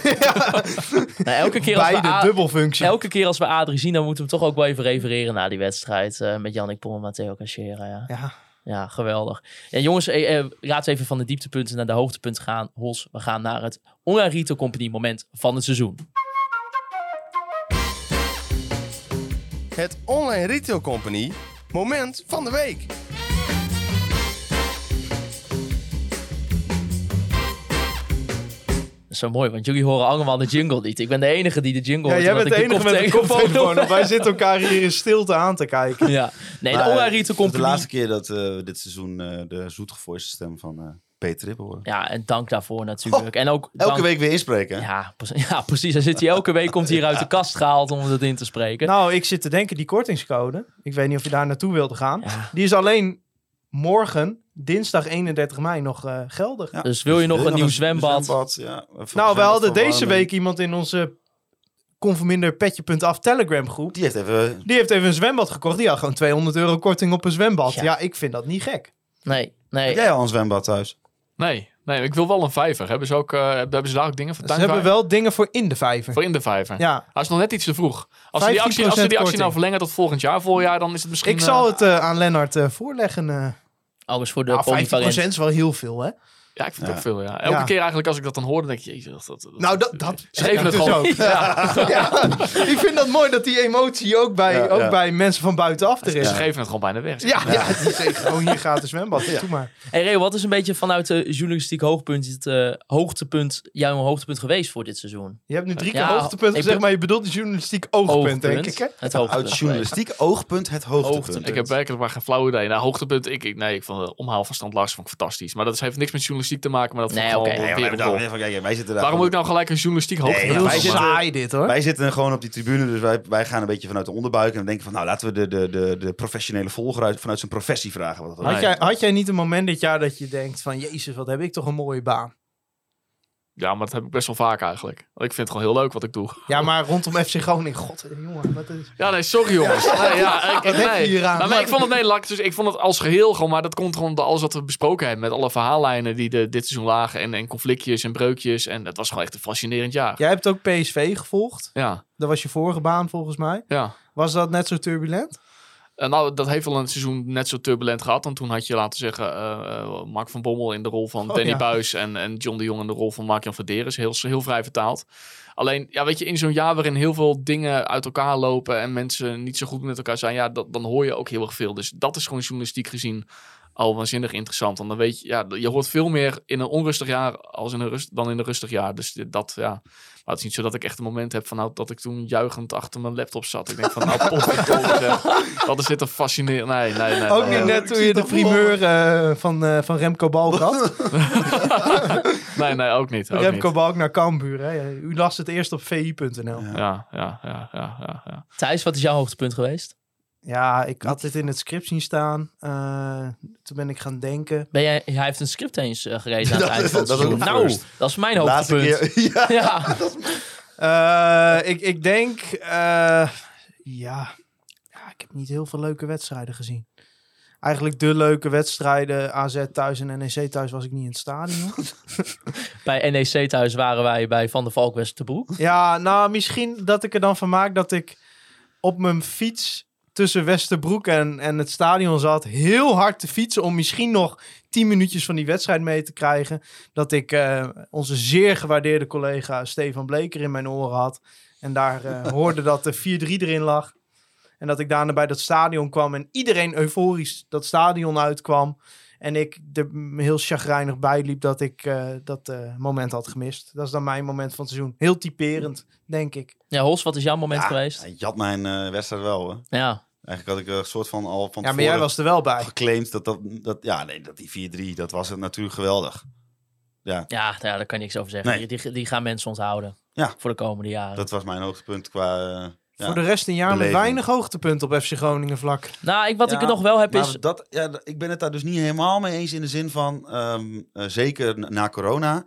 nou, elke, keer als we Beide, dubbelfunctie. elke keer als we Adrie zien, dan moeten we hem toch ook wel even refereren naar die wedstrijd eh, met Jannik Pol en Matteo Cachera. Ja. Ja, ja, geweldig. Ja, jongens, eh, eh, laten we even van de dieptepunten naar de hoogtepunten gaan. Hos, we gaan naar het Online Retail Company moment van het seizoen. Het Online Retail Company moment van de week. Zo mooi, want jullie horen allemaal de jingle niet. Ik ben de enige die de jingle Ja, hoort. jij bent de ik enige met een koptelefoon koptelefoon op op. Wij zitten elkaar hier in stilte aan te kijken. Ja. Nee, de Maar, online eh, is company. De laatste keer dat eh, we dit seizoen eh, de zoetgevoiste stem van eh, Peter horen. Ja, en dank daarvoor natuurlijk. en ook Elke week weer inspreken. Ja, pre- [laughs] ja, precies. Hij zit hier elke week, komt hij hier uit de kast gehaald om het in te spreken. Nou, ik zit te denken, die kortingscode. Ik weet niet of je daar naartoe wilde gaan. Ja. Die is alleen morgen, dinsdag 31 mei, nog eh, geldig. Ja. Dus wil je nog een nieuw zwembad? ja. Nou, we hadden deze warming. week iemand in onze Conforminder Petje.af Telegram groep. Die heeft even... Die heeft even een zwembad gekocht. Die had gewoon 200 euro korting op een zwembad. Ja. Ja, ik vind dat niet gek. Nee, nee. Heb jij al een zwembad thuis? Nee, nee, ik wil wel een vijver. Hebben ze, ook, eh, hebben ze daar ook dingen voor Ze hebben wel dingen voor in de vijver. Voor in de vijver. Ja, Hij is nog net iets te vroeg. Als ze die actie, als ze 15% die actie nou verlengen tot volgend jaar, voorjaar, dan is het misschien... ik zal eh, het eh, aan Lennart eh, voorleggen. Alles voor de Nou, 15% polyvalent. is wel heel veel, hè? Ja, ik vind het Ja. ook veel, ja. Elke Ja. keer eigenlijk als ik dat dan hoor, dan denk ik, jezus, dat... dat, Nou, dat, dat Ze geven het dus gewoon. Ja. Ja. [laughs] ik vind dat mooi dat die emotie ook bij, Ja, ook ja. bij mensen van buitenaf er is. Ze Ja, geven het gewoon bijna weg. ja, die zeggen gewoon hier gaat de zwembad. Doe maar. Hey Reo, wat is een beetje vanuit de journalistiek hoogtepunt, het eh, hoogtepunt, jouw hoogtepunt geweest voor dit seizoen? Je hebt nu drie Ja, keer hoogtepunt ik gezegd, maar je bedoelt het journalistiek oogpunt, denk ik. Hè? Het hoogtepunt. Uit journalistiek oogpunt het hoogtepunt. Hoogtepunt. Ik heb werkelijk maar geen flauw idee. Nou, hoogtepunt, ik, ik, nee, ik vond de omhaal van Stand Lars vond ik fantastisch. Maar dat heeft niks met journalistiek te maken, maar dat Nee, vond ik Nee, maar wij, zitten daar Waarom moet ik nou gelijk een journalistiek hoogtepunt? Nee, Heel wij zitten- saai dit, hoor. Wij zitten gewoon op die tribune, dus wij, wij gaan een beetje vanuit de onderbuik. En denken van, nou, laten we de, de, de, de professionele volger uit, vanuit zijn professie vragen. Wat dat Had jij, had jij niet een moment dit jaar dat je denkt van... Jezus, wat heb ik toch een mooie baan. Ja, maar dat heb ik best wel vaak eigenlijk. Want ik vind het gewoon heel leuk wat ik doe. Ja, maar rondom FC Groningen. God, jongen, wat is... Ja, nee, sorry jongens. Nee, ja, ik, Wat heb je hier aan? Nou, maar ik vond het ik- dus ik vond het als geheel gewoon, maar dat komt gewoon door alles wat we besproken hebben met alle verhaallijnen die de, dit seizoen lagen en, en conflictjes en breukjes en dat was gewoon echt een fascinerend jaar. Jij hebt ook PSV gevolgd. Ja, Dat was je vorige baan volgens mij. ja. Was dat net zo turbulent? En nou, dat heeft wel een seizoen net zo turbulent gehad. Want toen had je, laten zeggen, eh, eh, Mark van Bommel in de rol van Oh, Danny ja. Buis en, en John de Jong in de rol van Mark-Jan Verderes. Heel, heel vrij vertaald. Alleen, ja, weet je, in zo'n jaar waarin heel veel dingen uit elkaar lopen en mensen niet zo goed met elkaar zijn, ja, dat, dan hoor je ook heel erg veel. Dus dat is gewoon journalistiek gezien al waanzinnig interessant. Want dan weet je, ja, je hoort veel meer in een onrustig jaar als in een rust, dan in een rustig jaar. Dus dat, ja. Maar het is niet zo dat ik echt een moment heb van nou, dat ik toen juichend achter mijn laptop zat. Ik denk van nou. [laughs] Dat is dit een fascinerend... Nee, nee, nee. ook nee. niet net toen je de primeur eh, van, eh, van Remco Balk had. [laughs] Nee, nee, ook niet. Ook Remco niet. Balk naar Cambuur. Hè? U las het eerst op vi.nl. Ja. Ja, ja, ja, ja, ja, ja. Thijs, wat is jouw hoogtepunt geweest? Ik had dit in het script zien staan. Eh, toen ben ik gaan denken. Ben jij, hij heeft een script eens gelezen aan [laughs] het eind van het seizoen. Nou, first. dat is mijn hoogtepunt. [laughs] Ja. Ja. Eh, ik, ik denk, ja, ja, ik heb niet heel veel leuke wedstrijden gezien. Eigenlijk de leuke wedstrijden, AZ thuis en NEC thuis, was ik niet in het stadion. [laughs] Bij NEC thuis waren wij bij Van der Valk Westerbroek. ja, nou, misschien dat ik er dan van maak dat ik op mijn fiets tussen Westerbroek en, en het stadion zat, heel hard te fietsen om misschien nog 10 minuutjes van die wedstrijd mee te krijgen. Dat ik eh, onze zeer gewaardeerde collega Stefan Bleker in mijn oren had. En daar eh, [laughs] hoorde dat de 4-3 erin lag. En dat ik daarna bij dat stadion kwam en iedereen euforisch dat stadion uitkwam. En ik er heel chagrijnig bij liep dat ik eh, dat eh, moment had gemist. Dat is dan mijn moment van het seizoen. Heel typerend, denk ik. Ja, Hos, wat is jouw moment Ja, geweest? Je had mijn eh, wedstrijd wel, hè. Ja. Eigenlijk had ik een soort van al van Ja, maar jij was er wel bij. geclaimd dat, dat, dat, ja, nee, dat die 4-3, dat was het natuurlijk geweldig. Ja, Ja, daar kan je niks over zeggen. Nee. Die, die, die gaan mensen onthouden. Ja. Voor de komende jaren. dat was mijn hoogtepunt qua... ja. Voor de rest een jaar met weinig hoogtepunten op FC Groningen vlak. Nou, ik, wat ik er nog wel heb is... dat, ja, ik ben het daar dus niet helemaal mee eens in de zin van, ehm, eh, zeker na- na corona.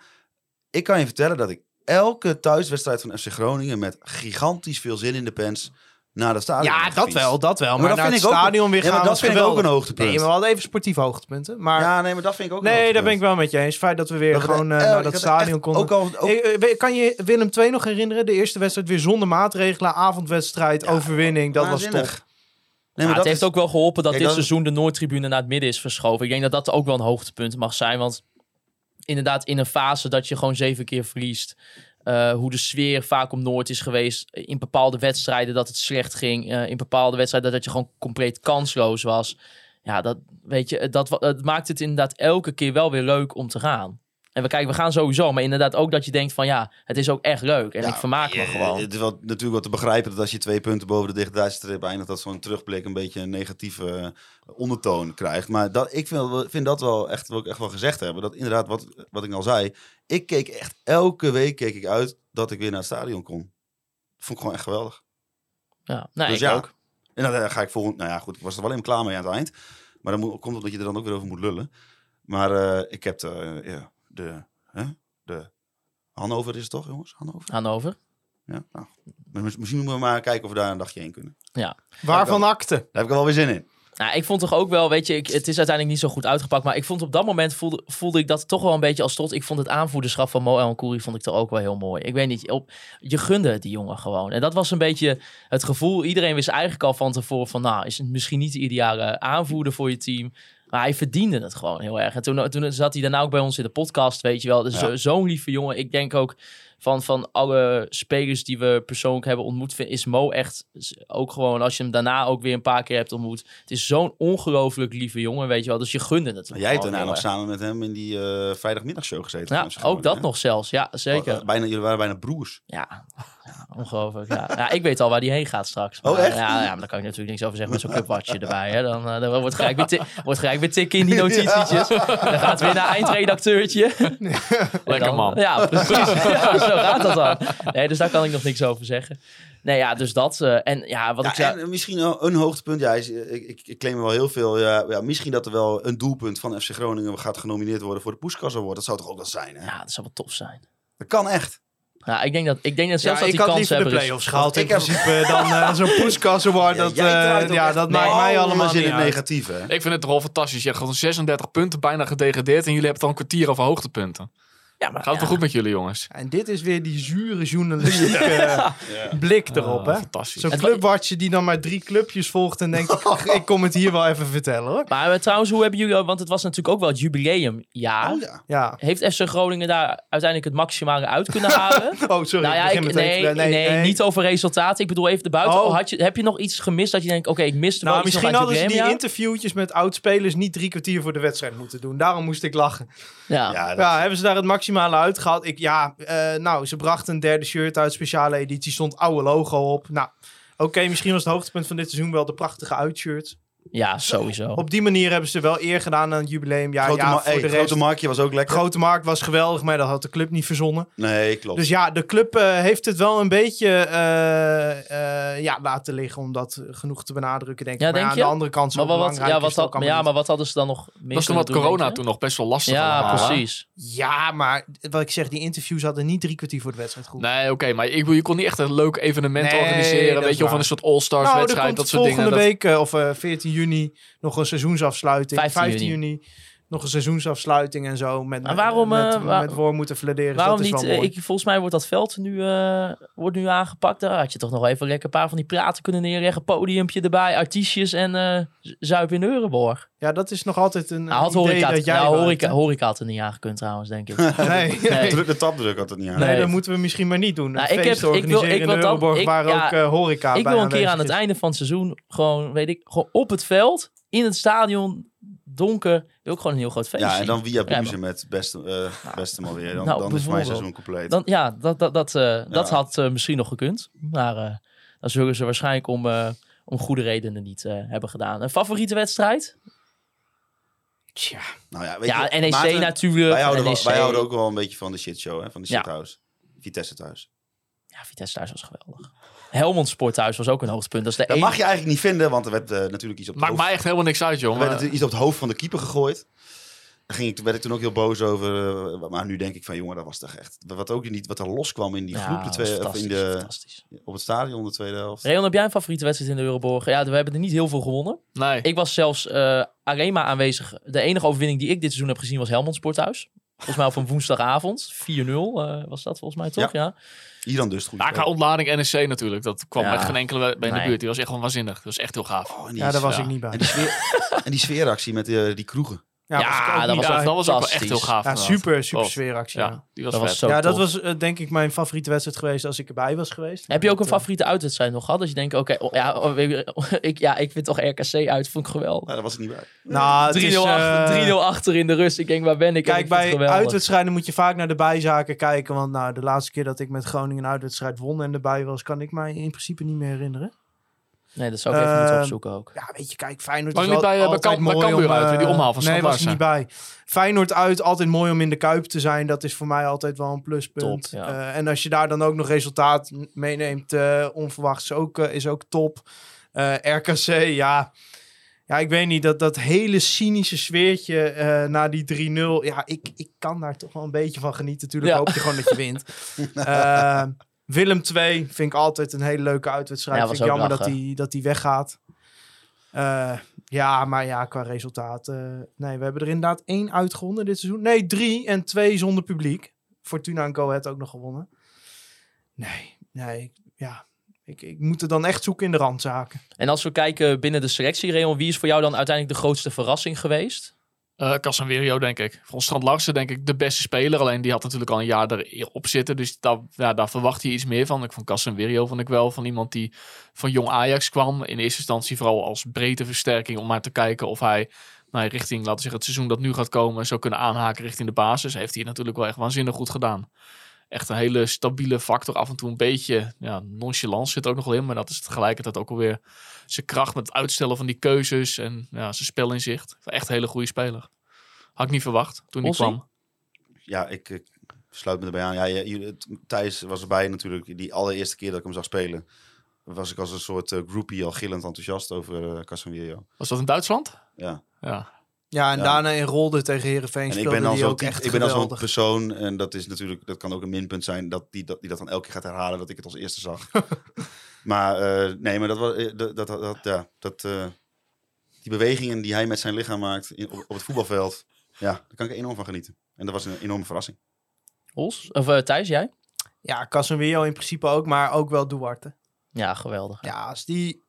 Ik kan je vertellen dat ik elke thuiswedstrijd van FC Groningen met gigantisch veel zin in de pens naar de stadion Ja, dat wel, dat wel. Maar, Maar dat naar vind het ik ook- stadion weer Ja, maar gaan dat vind ik ook geweldig. een hoogtepunt. Nee, maar we hadden even sportieve hoogtepunten. Maar Ja, nee, maar dat vind ik ook een nee, daar ben ik wel met je eens. Het feit dat we weer Dat we gewoon eh, naar dat stadion konden. Ook al, ook, Hey, eh, kan je Willem II nog herinneren? De eerste wedstrijd weer zonder maatregelen. Avondwedstrijd, overwinning. Dat was top. Nee, Ja, maar het dat heeft is- ook wel geholpen dat Kijk, dit dat- seizoen de Noordtribune naar het midden is verschoven. Ik denk dat dat ook wel een hoogtepunt mag zijn. Want inderdaad, in een fase dat je gewoon zeven keer verliest. Eh, hoe de sfeer vaak om Noord is geweest. In bepaalde wedstrijden dat het slecht ging. eh, in bepaalde wedstrijden dat je gewoon compleet kansloos was. Ja, dat, weet je, dat, het maakt het inderdaad elke keer wel weer leuk om te gaan. En we kijken, we gaan sowieso. Maar inderdaad ook dat je denkt van ja, het is ook echt leuk. En Ja, ik vermaak me gewoon. Het is wel, natuurlijk wel te begrijpen dat als je twee punten boven de dichttijdstrip eindigt, dat zo'n terugblik een beetje een negatieve eh, ondertoon krijgt. Maar dat, ik vind, vind dat wel echt, wil ik echt wel gezegd hebben. Dat inderdaad, wat, wat ik al zei, ik keek echt elke week keek ik uit dat ik weer naar het stadion kon. Dat vond ik gewoon echt geweldig. Ja, nee, dus ik ja. ook. En dan eh, ga ik volgend, nou ja goed, ik was er wel even klaar mee aan het eind. Maar dan moet, komt het dat je er dan ook weer over moet lullen. Maar eh, ik heb de, ja, de, hè, de Hannover is het toch jongens? Hannover? Hannover. Ja, nou. Misschien moeten we maar kijken of we daar een dagje heen kunnen. Ja. Waarvan akte? Daar heb ik wel weer zin in. Nou, ik vond toch ook wel, weet je, ik, het is uiteindelijk niet zo goed uitgepakt. Maar ik vond op dat moment voelde, voelde ik dat toch wel een beetje als trots. Ik vond het aanvoerderschap van Mo El Kouri vond ik toch ook wel heel mooi. Ik weet niet, op, je gunde het die jongen gewoon. En dat was een beetje het gevoel. Iedereen wist eigenlijk al van tevoren van, nou, is het misschien niet de ideale aanvoerder voor je team. Maar hij verdiende het gewoon heel erg. En toen, toen zat hij daarna ook bij ons in de podcast, weet je wel. Dus Ja. zo'n lieve jongen. Ik denk ook van, van alle spelers die we persoonlijk hebben ontmoet, vind- is Mo echt ook gewoon, als je hem daarna ook weer een paar keer hebt ontmoet. Het is zo'n ongelooflijk lieve jongen, weet je wel. Dus je gunde het. jij hebt daarna nog erg. samen met hem in die eh, vrijdagmiddagshow gezeten. Ja, ook dat hè? nog zelfs. Ja, zeker. Oh, Bijna, jullie waren bijna broers. Ja, ja [laughs] ongelooflijk. Ja. ja, ik weet al waar die heen gaat straks. Oh, Maar, echt? Ja, ja, maar daar kan ik natuurlijk niks over zeggen met zo'n clubwatcher erbij. Hè. Dan, eh, dan wordt gelijk weer, ti- [laughs] wordt gelijk weer tikken in die notitietjes. Dan gaat het weer naar eindredacteurtje. [laughs] Lekker Dan- man. Ja, precies. Ja, zo gaat dat dan. Nee, dus daar kan ik nog niks over zeggen. Nee, ja, dus dat. eh, en ja, wat Ja, ik zei... en misschien een hoogtepunt. Ja, is, eh, ik, ik, ik claim wel heel veel. Ja, ja, misschien dat er wel een doelpunt van FC Groningen gaat genomineerd worden voor de Poeskas Award. Dat zou toch ook wel zijn, hè? Ja, dat zou wel tof zijn. Dat kan echt. Ja, ik denk dat, ik denk dat zelfs Ja, dat ik die had kans liever de hebben. is- play-offs gehaald in Ik heb- principe dan eh, zo'n Poeskas Award. [laughs] Ja, Dat, eh, ja, dat maakt mij allemaal alles in het negatieve. hè? Ik vind het toch wel fantastisch. Je hebt gewoon 36 punten, bijna gedegradeerd. En jullie hebben al een kwartier over hoogtepunten. Ja, maar Gaat het ja. wel goed met jullie, jongens? En dit is weer die zure journalistieke [laughs] eh, blik erop, hè? Ah, fantastisch. Zo'n clubwatcher die dan maar drie clubjes volgt en denkt, [laughs] ik, ik kom het hier wel even vertellen, hoor. Maar eh, trouwens, hoe hebben jullie... Want het was natuurlijk ook wel het jubileumjaar. Oh ja. Ja. Heeft FC Groningen daar uiteindelijk het maximale uit kunnen [laughs] halen? Oh, sorry. nou ja, begin ik, meteen. nee, nee, niet over resultaten. Ik bedoel even de buiten. Oh. Had je, heb je nog iets gemist dat je denkt, oké, ik miste wel Nou, misschien hadden ze die interviewtjes met oud-spelers niet drie kwartier voor de wedstrijd moeten doen. Daarom moest ik lachen. Ja. Ja, dat- Ja, hebben ze daar het maximale uitgehaald? Ik, ja, eh, nou, ze brachten een derde shirt uit, speciale editie, stond oude logo op. Nou, oké, misschien was het hoogtepunt van dit seizoen wel de prachtige uitshirts. Ja, sowieso. Op die manier hebben ze wel eer gedaan aan het jubileumjaar. grote, ja, ma- voor hey, de grote marktje was ook lekker. grote markt was geweldig, maar dat had de club niet verzonnen. Nee, klopt. Dus ja, de club eh, heeft het wel een beetje eh, eh, ja, laten liggen om dat genoeg te benadrukken, denk ik. Ja, maar denk aan je? de andere kant zo Maar wat, ja, wat het had, ja, maar wat hadden ze dan nog meer Dat is toen wat doen, corona toen nog best wel lastig Ja, allemaal, hè? precies. Ja, maar wat ik zeg, die interviews hadden niet drie kwartier voor de wedstrijd goed. Nee, oké, maar ik, je kon niet echt een leuk evenement Nee, organiseren. Weet je, of een soort All-Stars nou, wedstrijd, dat soort volgende dingen. Dat- week, eh, of eh 14 juni, nog een seizoensafsluiting. 15 15, juni. Nog een seizoensafsluiting en zo. Met, Maar waarom, met, eh, waar- met Worm moeten fladeren. Waarom dat niet? is wel eh, mooi. ik, volgens mij wordt dat veld nu, eh, wordt nu aangepakt. Daar had je toch nog even lekker een paar van die praten kunnen neerleggen. Podiumpje erbij, artiestjes en eh zuip in Eurenborg. Ja, dat is nog altijd een, Nou, had horeca, dat jij nou, horeca, horeca had er niet aangekund trouwens, denk ik. [laughs] Nee, nee. De tapdruk had het niet aan. Nee, Nee. dat moeten we misschien maar niet doen. Nou, een ik feest heb- ik wil- organiseren ik wil ik- waar ja, ook horeca ik bij wil een keer aan het is. einde van het seizoen gewoon, weet ik, gewoon op het veld, in het stadion, donker, wil ik gewoon een heel groot feest Ja, en dan via Ja, Buze met beste, eh beste maar weer. Dan, Nou, dan is mijn seizoen compleet. Dan, ja, dat, dat, dat, eh, dat Ja. had eh, misschien nog gekund. Maar dan zullen ze waarschijnlijk om, om goede redenen niet hebben gedaan. Een favoriete wedstrijd? Tja, nou ja, weet Ja, je, NEC Maarten, natuurlijk. Wij houden, wel- NEC. wij houden ook wel een beetje van de shitshow, hè? van de Ja. shithouse. Vitesse thuis. Ja, Vitesse thuis was geweldig. Helmond Sport thuis was ook een hoogtepunt. Dat is de Dat enige... mag je eigenlijk niet vinden, want er werd eh, natuurlijk iets op het Maakt hoofd. mij echt helemaal niks uit, Er joh. werd iets op het hoofd van de keeper gegooid. Daar ging ik, werd ik toen ook heel boos over. eh, maar nu denk ik van, jongen, dat was toch echt... Wat ook niet, wat er loskwam in die Ja, groep de twee, of in fantastisch, de, op het stadion, de tweede helft. Reon, heb jij een favoriete wedstrijd in de Euroborg? Ja, we hebben er niet heel veel gewonnen. Nee. Ik was zelfs eh, alleen maar aanwezig. De enige overwinning die ik dit seizoen heb gezien was Helmond Sporthuis. Volgens mij op een woensdagavond. 4-0 eh, was dat volgens mij toch? Ja. Hier dan dus goed. Ja, qua ontlading NEC natuurlijk. Dat kwam Ja. echt geen enkele bij in de Nee. buurt. Die was echt gewoon waanzinnig. Dat was echt heel gaaf. Oh, ja, daar was ja. ik niet bij. En die, sfeer, [laughs] en die sfeeractie met eh, die kroegen. Ja, was dat was dat was echt heel gaaf. Ja, super, super Oh, sfeeractie. Ja, die was, Dat was vet. zo ja dat was eh, denk ik mijn favoriete wedstrijd geweest als ik erbij was geweest. Heb je ook een Dat, favoriete uitwedstrijd nog gehad? Dat je denkt, oké, oh, ja, oh, [laughs] ik, ja, ik vind toch RKC uit, vond ik geweldig. Nou, daar was ik niet bij. Nou, het 3-0 is, achter, eh, 3-0 achter in de rust. Ik denk, waar ben ik? Kijk, ik vond het bij uitwedstrijden moet je vaak naar de bijzaken kijken. Want nou, de laatste keer dat ik met Groningen een uitwedstrijd won en erbij was, kan ik mij in principe niet meer herinneren. Nee, dat zou ik even moeten Eh, opzoeken ook. Ja, weet je, kijk, Feyenoord Maar is niet wel bij, eh, bij altijd bij mooi Cambuur om, uit, eh, die omhaal van Nee, was Standaard niet bij. Feyenoord uit, altijd mooi om in de Kuip te zijn. Dat is voor mij altijd wel een pluspunt. Top, ja. Eh, en als je daar dan ook nog resultaat meeneemt, eh, onverwachts, ook, eh, is ook top. Eh, RKC, ja... Ja, ik weet niet, dat, dat hele cynische sfeertje eh, na die 3-0. Ja, ik, ik kan daar toch wel een beetje van genieten. Natuurlijk Ja. hoop je gewoon dat je wint. [laughs] Eh, Willem 2 vind ik altijd een hele leuke uitwedstrijd. Ja, vind ik jammer dat die, dat die weggaat. Eh, ja, maar ja, qua resultaat. eh, nee, we hebben er inderdaad één uitgewonnen dit seizoen. Nee, drie en twee zonder publiek. Fortuna en Go Ahead ook nog gewonnen. Nee, nee, ja. Ik, ik moet er dan echt zoeken in de randzaken. En als we kijken binnen de selectie, Reon, wie is voor jou dan uiteindelijk de grootste verrassing geweest? Eh Casemiro, denk ik. Vond Strand Larsen, denk ik, de beste speler. Alleen die had natuurlijk al een jaar erop zitten. Dus daar, ja, verwacht je iets meer van. Ik vond Casemiro vond ik wel van iemand die van jong Ajax kwam. In eerste instantie vooral als breedteversterking. Om maar te kijken of hij nou, richting, laten zeggen, het seizoen dat nu gaat komen... zou kunnen aanhaken richting de basis. Heeft hij natuurlijk wel echt waanzinnig goed gedaan. Echt een hele stabiele factor. Af en toe een beetje ja, nonchalance zit er ook nog wel in. Maar dat is tegelijkertijd ook alweer zijn kracht met het uitstellen van die keuzes. En ja, zijn spelinzicht. Echt een hele goede speler. Had ik niet verwacht toen hij kwam. Ja, ik, ik sluit me erbij aan. Ja, je- Thijs was erbij natuurlijk. Die allereerste keer dat ik hem zag spelen, was ik als een soort eh, groupie al gillend enthousiast over uh, Casemiro. Was dat in Duitsland? Ja. Ja. Ja, en Ja. daarna in Rolde tegen Herenveen En ik ben dan ook echt ik ben dan zo'n persoon en dat is natuurlijk dat kan ook een minpunt zijn dat die dat, die dat dan elke keer gaat herhalen dat ik het als eerste zag. [laughs] maar eh, nee, maar dat was eh, dat, dat, dat ja dat eh, die bewegingen die hij met zijn lichaam maakt in, op, op het voetbalveld, ja, daar kan ik enorm van genieten. En dat was een enorme verrassing. Os? Of eh, Thijs, jij? Ja, Casemiro in principe ook, maar ook wel Duarte. Ja, geweldig. Ja, als die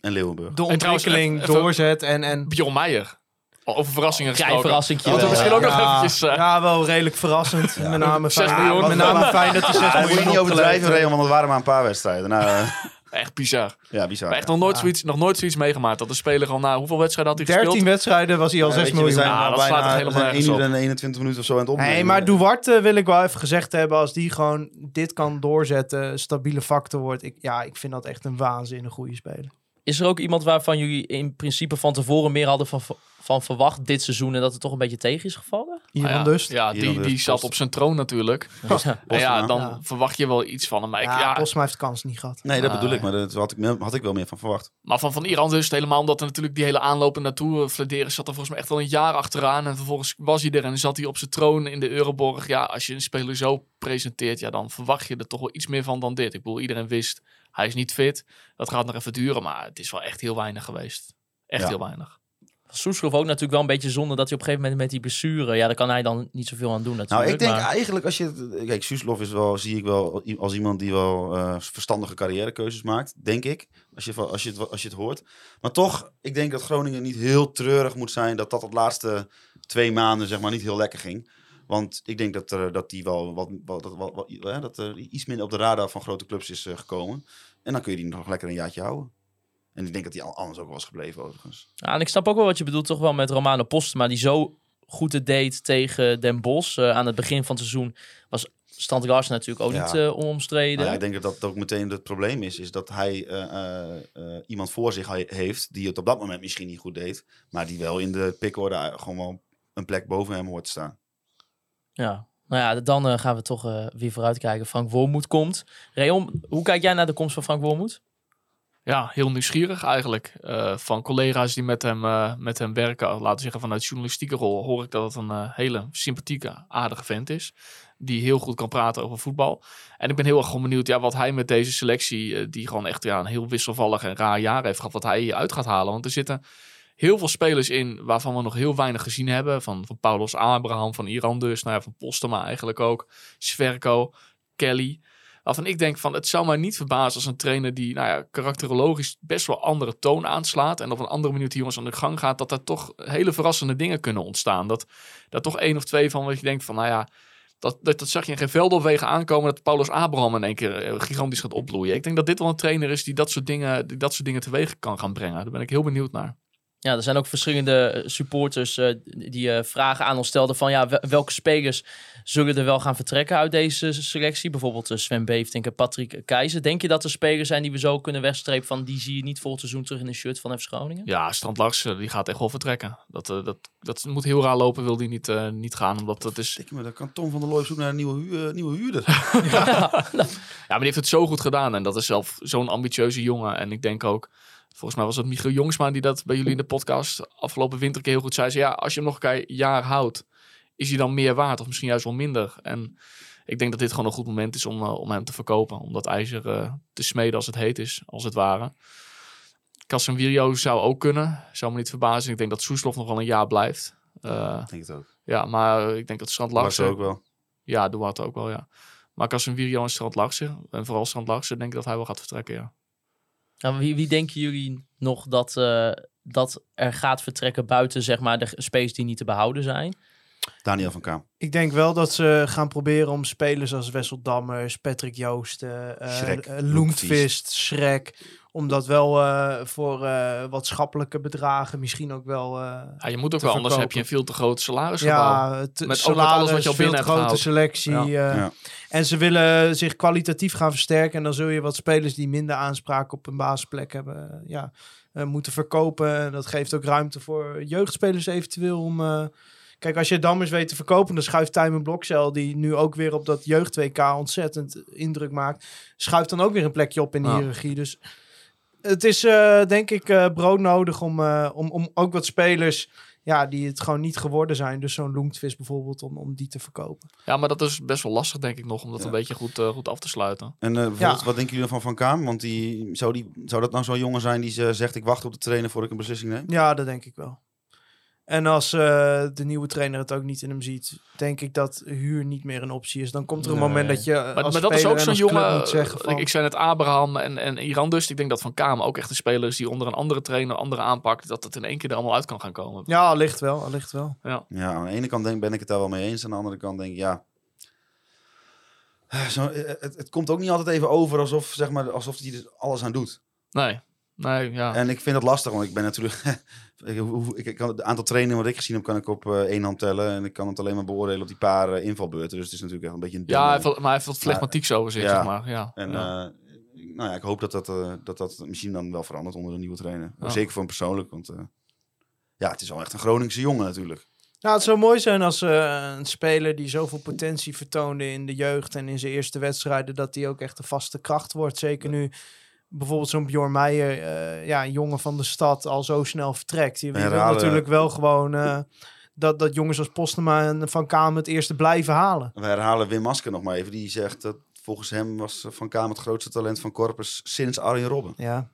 En Leeuwenburg. de En trouwens, ontwikkeling even- even- doorzet en... en Bjorn Meijer. Over verrassingen Klein gesproken. verrassingje we wel, misschien ook ja. nog eventjes... eh, ja, wel redelijk verrassend. Met name Zes fijn, miljoen. met name fijn dat hij 6 Ja, dat moet miljoen je niet overdrijven, opgeleverd Reon, want het waren maar een paar wedstrijden. Nou, eh, [laughs] Echt bizar. ja, bizar. Maar echt ja. nog nooit, Ja. nog nog nooit zoiets meegemaakt. Dat de speler al na hoeveel wedstrijden had hij 13 gespeeld? wedstrijden was hij al Ja, 6 weet je, we miljoen. zijn Ja, al dat slaat het helemaal we zijn nergens 1 uur en 21 minuten of zo aan het opnemen. Nee, maar Duarte wil ik wel even gezegd hebben. Als die gewoon dit kan doorzetten, stabiele factor wordt. Ik, ja, ik vind dat echt een waanzinnig goede speler. Is er ook iemand waarvan jullie in principe van tevoren meer hadden van, van verwacht dit seizoen en dat het toch een beetje tegen is gevallen? Ivan Ah, ja. Dust. Ja, die, die dus zat op zijn troon natuurlijk. [laughs] Ja. En ja, dan Ja. verwacht je wel iets van hem. Maar, ik, Ja, heeft kans niet gehad. Nee, dat bedoel ik, maar daar had ik, had ik wel meer van verwacht. maar van, van Iran dus helemaal omdat er natuurlijk die hele aanloop naartoe uh, Flederen zat er volgens mij echt wel een jaar achteraan. En vervolgens was hij er en zat hij op zijn troon in de Euroborg. Ja, als je een speler zo presenteert, ja, dan verwacht je er toch wel iets meer van dan dit. Ik bedoel, iedereen wist, hij is niet fit. Dat gaat nog even duren, maar het is wel echt heel weinig geweest. Echt Ja. heel weinig. Soeslof ook natuurlijk wel een beetje zonde dat hij op een gegeven moment met die blessure, ja, daar kan hij dan niet zoveel aan doen Nou, natuurlijk. ik denk maar- eigenlijk als je... Kijk, Suslov is wel, zie ik wel als iemand die wel eh, verstandige carrièrekeuzes maakt, denk ik. Als je, als, je het, als je het hoort. Maar toch, ik denk dat Groningen niet heel treurig moet zijn dat dat de laatste twee maanden zeg maar niet heel lekker ging. Want ik denk dat, er, dat die wel wat, wat, wat, wat- wat- hè, dat er iets minder op de radar van grote clubs is eh, gekomen. En dan kun je die nog lekker een jaartje houden. En ik denk dat die al- anders ook wel was gebleven overigens. Ja, en ik snap ook wel wat je bedoelt, toch wel met Romano Postma, die zo goed het deed tegen Den Bosch. Eh, aan het begin van het seizoen was Larsen natuurlijk ook Ja. niet eh, onomstreden. Nou ja, ik denk dat dat ook meteen het probleem is. Is dat hij eh, eh, eh, iemand voor zich he- heeft die het op dat moment misschien niet goed deed. Maar die wel in de pickorde gewoon wel een plek boven hem hoort te staan. Ja. Nou ja, dan eh, gaan we toch eh, weer vooruitkijken. Frank Wormoed komt. Reon, hoe kijk jij naar de komst van Frank Wormoed? Ja, heel nieuwsgierig eigenlijk. Eh, van collega's die met hem, met hem werken, laten we zeggen vanuit journalistieke rol, hoor ik dat het een hele sympathieke, aardige vent is. Die heel goed kan praten over voetbal. En ik ben heel erg benieuwd ja, wat hij met deze selectie, die gewoon echt ja, een heel wisselvallig en raar jaar heeft gehad, wat hij uit gaat halen. Want er zitten heel veel spelers in waarvan we nog heel weinig gezien hebben. Van, van Paulus Abraham, van Iran dus, nou ja, van Postema eigenlijk ook. Sverko, Kelly. Waarvan ik denk van het zou mij niet verbazen als een trainer die nou ja, karakterologisch best wel andere toon aanslaat. En op een andere manier die jongens aan de gang gaat. Dat er toch hele verrassende dingen kunnen ontstaan. Dat daar toch één of twee van wat je denkt van nou ja. Dat, dat, dat zag je in geen veldopwegen aankomen dat Paulus Abraham in één keer eh, gigantisch gaat opbloeien. Ik denk dat dit wel een trainer is die dat soort dingen, dat soort dingen teweeg kan gaan brengen. Daar ben ik heel benieuwd naar. Ja, er zijn ook verschillende eh, supporters eh, die eh, vragen aan ons stelden van ja, wel- welke spelers zullen er wel gaan vertrekken uit deze selectie? Bijvoorbeeld eh, Sven Beeftink en Patrick Keizer. Denk je dat er spelers zijn die we zo kunnen wegstrepen van die zie je niet volgend seizoen terug in een shirt van FC Groningen? Ja, Strand Larsen, die gaat echt wel vertreken. Dat, eh, dat, dat moet heel raar lopen, wil die niet, eh, niet gaan. Omdat dat is, Stik me, dan kan Tom van der Looy op zoek naar een nieuwe, hu- eh, nieuwe huurder. [laughs] ja, maar die heeft het zo goed gedaan. En dat is zelf zo'n ambitieuze jongen. En ik denk ook, volgens mij was het Michiel Jongsma die dat bij jullie in de podcast afgelopen winter heel goed zei. Zei, Ja, als je hem nog een keer jaar houdt, is hij dan meer waard of misschien juist wel minder. En ik denk dat dit gewoon een goed moment is om, eh, om hem te verkopen. Om dat ijzer eh, te smeden als het heet is, als het ware. Casemiro zou ook kunnen. Zou me niet verbazen. Ik denk dat Soeslof nog wel een jaar blijft. Eh, Ik denk het ook. ja, maar ik denk dat Strand Larsen Larsen... ook wel. Ja, Duarte ook wel, ja. Maar Casemiro en Strand Larsen, en vooral Strand Larsen, denk ik dat hij wel gaat vertrekken, ja. Nou, wie, wie denken jullie nog dat, eh, dat er gaat vertrekken buiten zeg maar, de space die niet te behouden zijn? Daniel van Kaam. Ik denk wel dat ze gaan proberen om spelers als Wessel Dammers, Patrick Joosten, eh Schrek, eh, Loentvist, Schrek, om dat wel eh, voor eh, wat schappelijke bedragen misschien ook wel... eh, ja je moet ook Te wel, anders heb je een veel te groot salarisgebouw. ja, het Met ook met salaris, alles wat je al veel binnen te hebt grote selectie. Ja. eh, Ja. En ze willen zich kwalitatief gaan versterken. En dan zul je wat spelers die minder aanspraak op een basisplek hebben, ja, eh, moeten verkopen. En dat geeft ook ruimte voor jeugdspelers eventueel om... eh, Kijk, als je Dammers weet te verkopen, dan schuift Tijmen Blokcel, die nu ook weer op dat jeugd 2K ontzettend indruk maakt, schuift dan ook weer een plekje op in de Ja. hiërarchie. Dus het is eh, denk ik eh, broodnodig om, eh, om, om ook wat spelers ja, die het gewoon niet geworden zijn, dus zo'n Loenktvis bijvoorbeeld, om, om die te verkopen. Ja, maar dat is best wel lastig, denk ik nog, om dat Ja. een beetje goed, goed af te sluiten. En eh, bijvoorbeeld, Ja. wat denken jullie van Van Kaam? Want die, zou, die, zou dat nou zo'n jongen zijn die ze zegt... ik wacht op de trainer voordat ik een beslissing neem? Ja, dat denk ik wel. En als eh, de nieuwe trainer het ook niet in hem ziet, denk ik dat huur niet meer een optie is. Dan komt er een Nee. moment dat je Maar, als maar dat is speler ook en zo'n als club jongen. moet zeggen van, ik, ik zei net Abraham en, en Iran dus. Ik denk dat Van Kamer ook echt een speler is die onder een andere trainer, andere aanpak, dat het in één keer er allemaal uit kan gaan komen. Ja, allicht wel, allicht wel. Ja, aan de ene kant denk, ben ik het daar wel mee eens. Aan de andere kant denk ik, ja... Eh, Zo, eh, het, het komt ook niet altijd even over alsof, zeg maar, alsof hij er alles aan doet. Nee, nee, ja. En ik vind dat lastig, want ik ben natuurlijk... [laughs] ik, hoe- ik, ik kan het aantal trainingen wat ik gezien heb, kan ik op eh, één hand tellen. En ik kan het alleen maar beoordelen op die paar eh, invalbeurten. Dus het is natuurlijk echt een beetje een... Ja, hij heeft maar hij heeft wat flegmatiek zo zich, ja. zeg maar. Ja. En ja. eh, nou ja, ik hoop dat dat, eh, dat dat misschien dan wel verandert onder de nieuwe trainer. Ja. Zeker voor hem persoonlijk, want eh, ja, het is wel echt een Groningse jongen natuurlijk. Nou, het zou mooi zijn als eh, een speler die zoveel potentie vertoonde in de jeugd en in zijn eerste wedstrijden, dat hij ook echt een vaste kracht wordt. Zeker nu bijvoorbeeld zo'n Bjorn Meijer, eh, ja, een jongen van de stad, al zo snel vertrekt. Je, je wil natuurlijk wel gewoon eh, dat, dat jongens als Postema en Van Kamer het eerste blijven halen. We herhalen Wim Masker nog maar even. Die zegt dat volgens hem was Van Kamer het grootste talent van Corpus sinds Arjen Robben. Ja.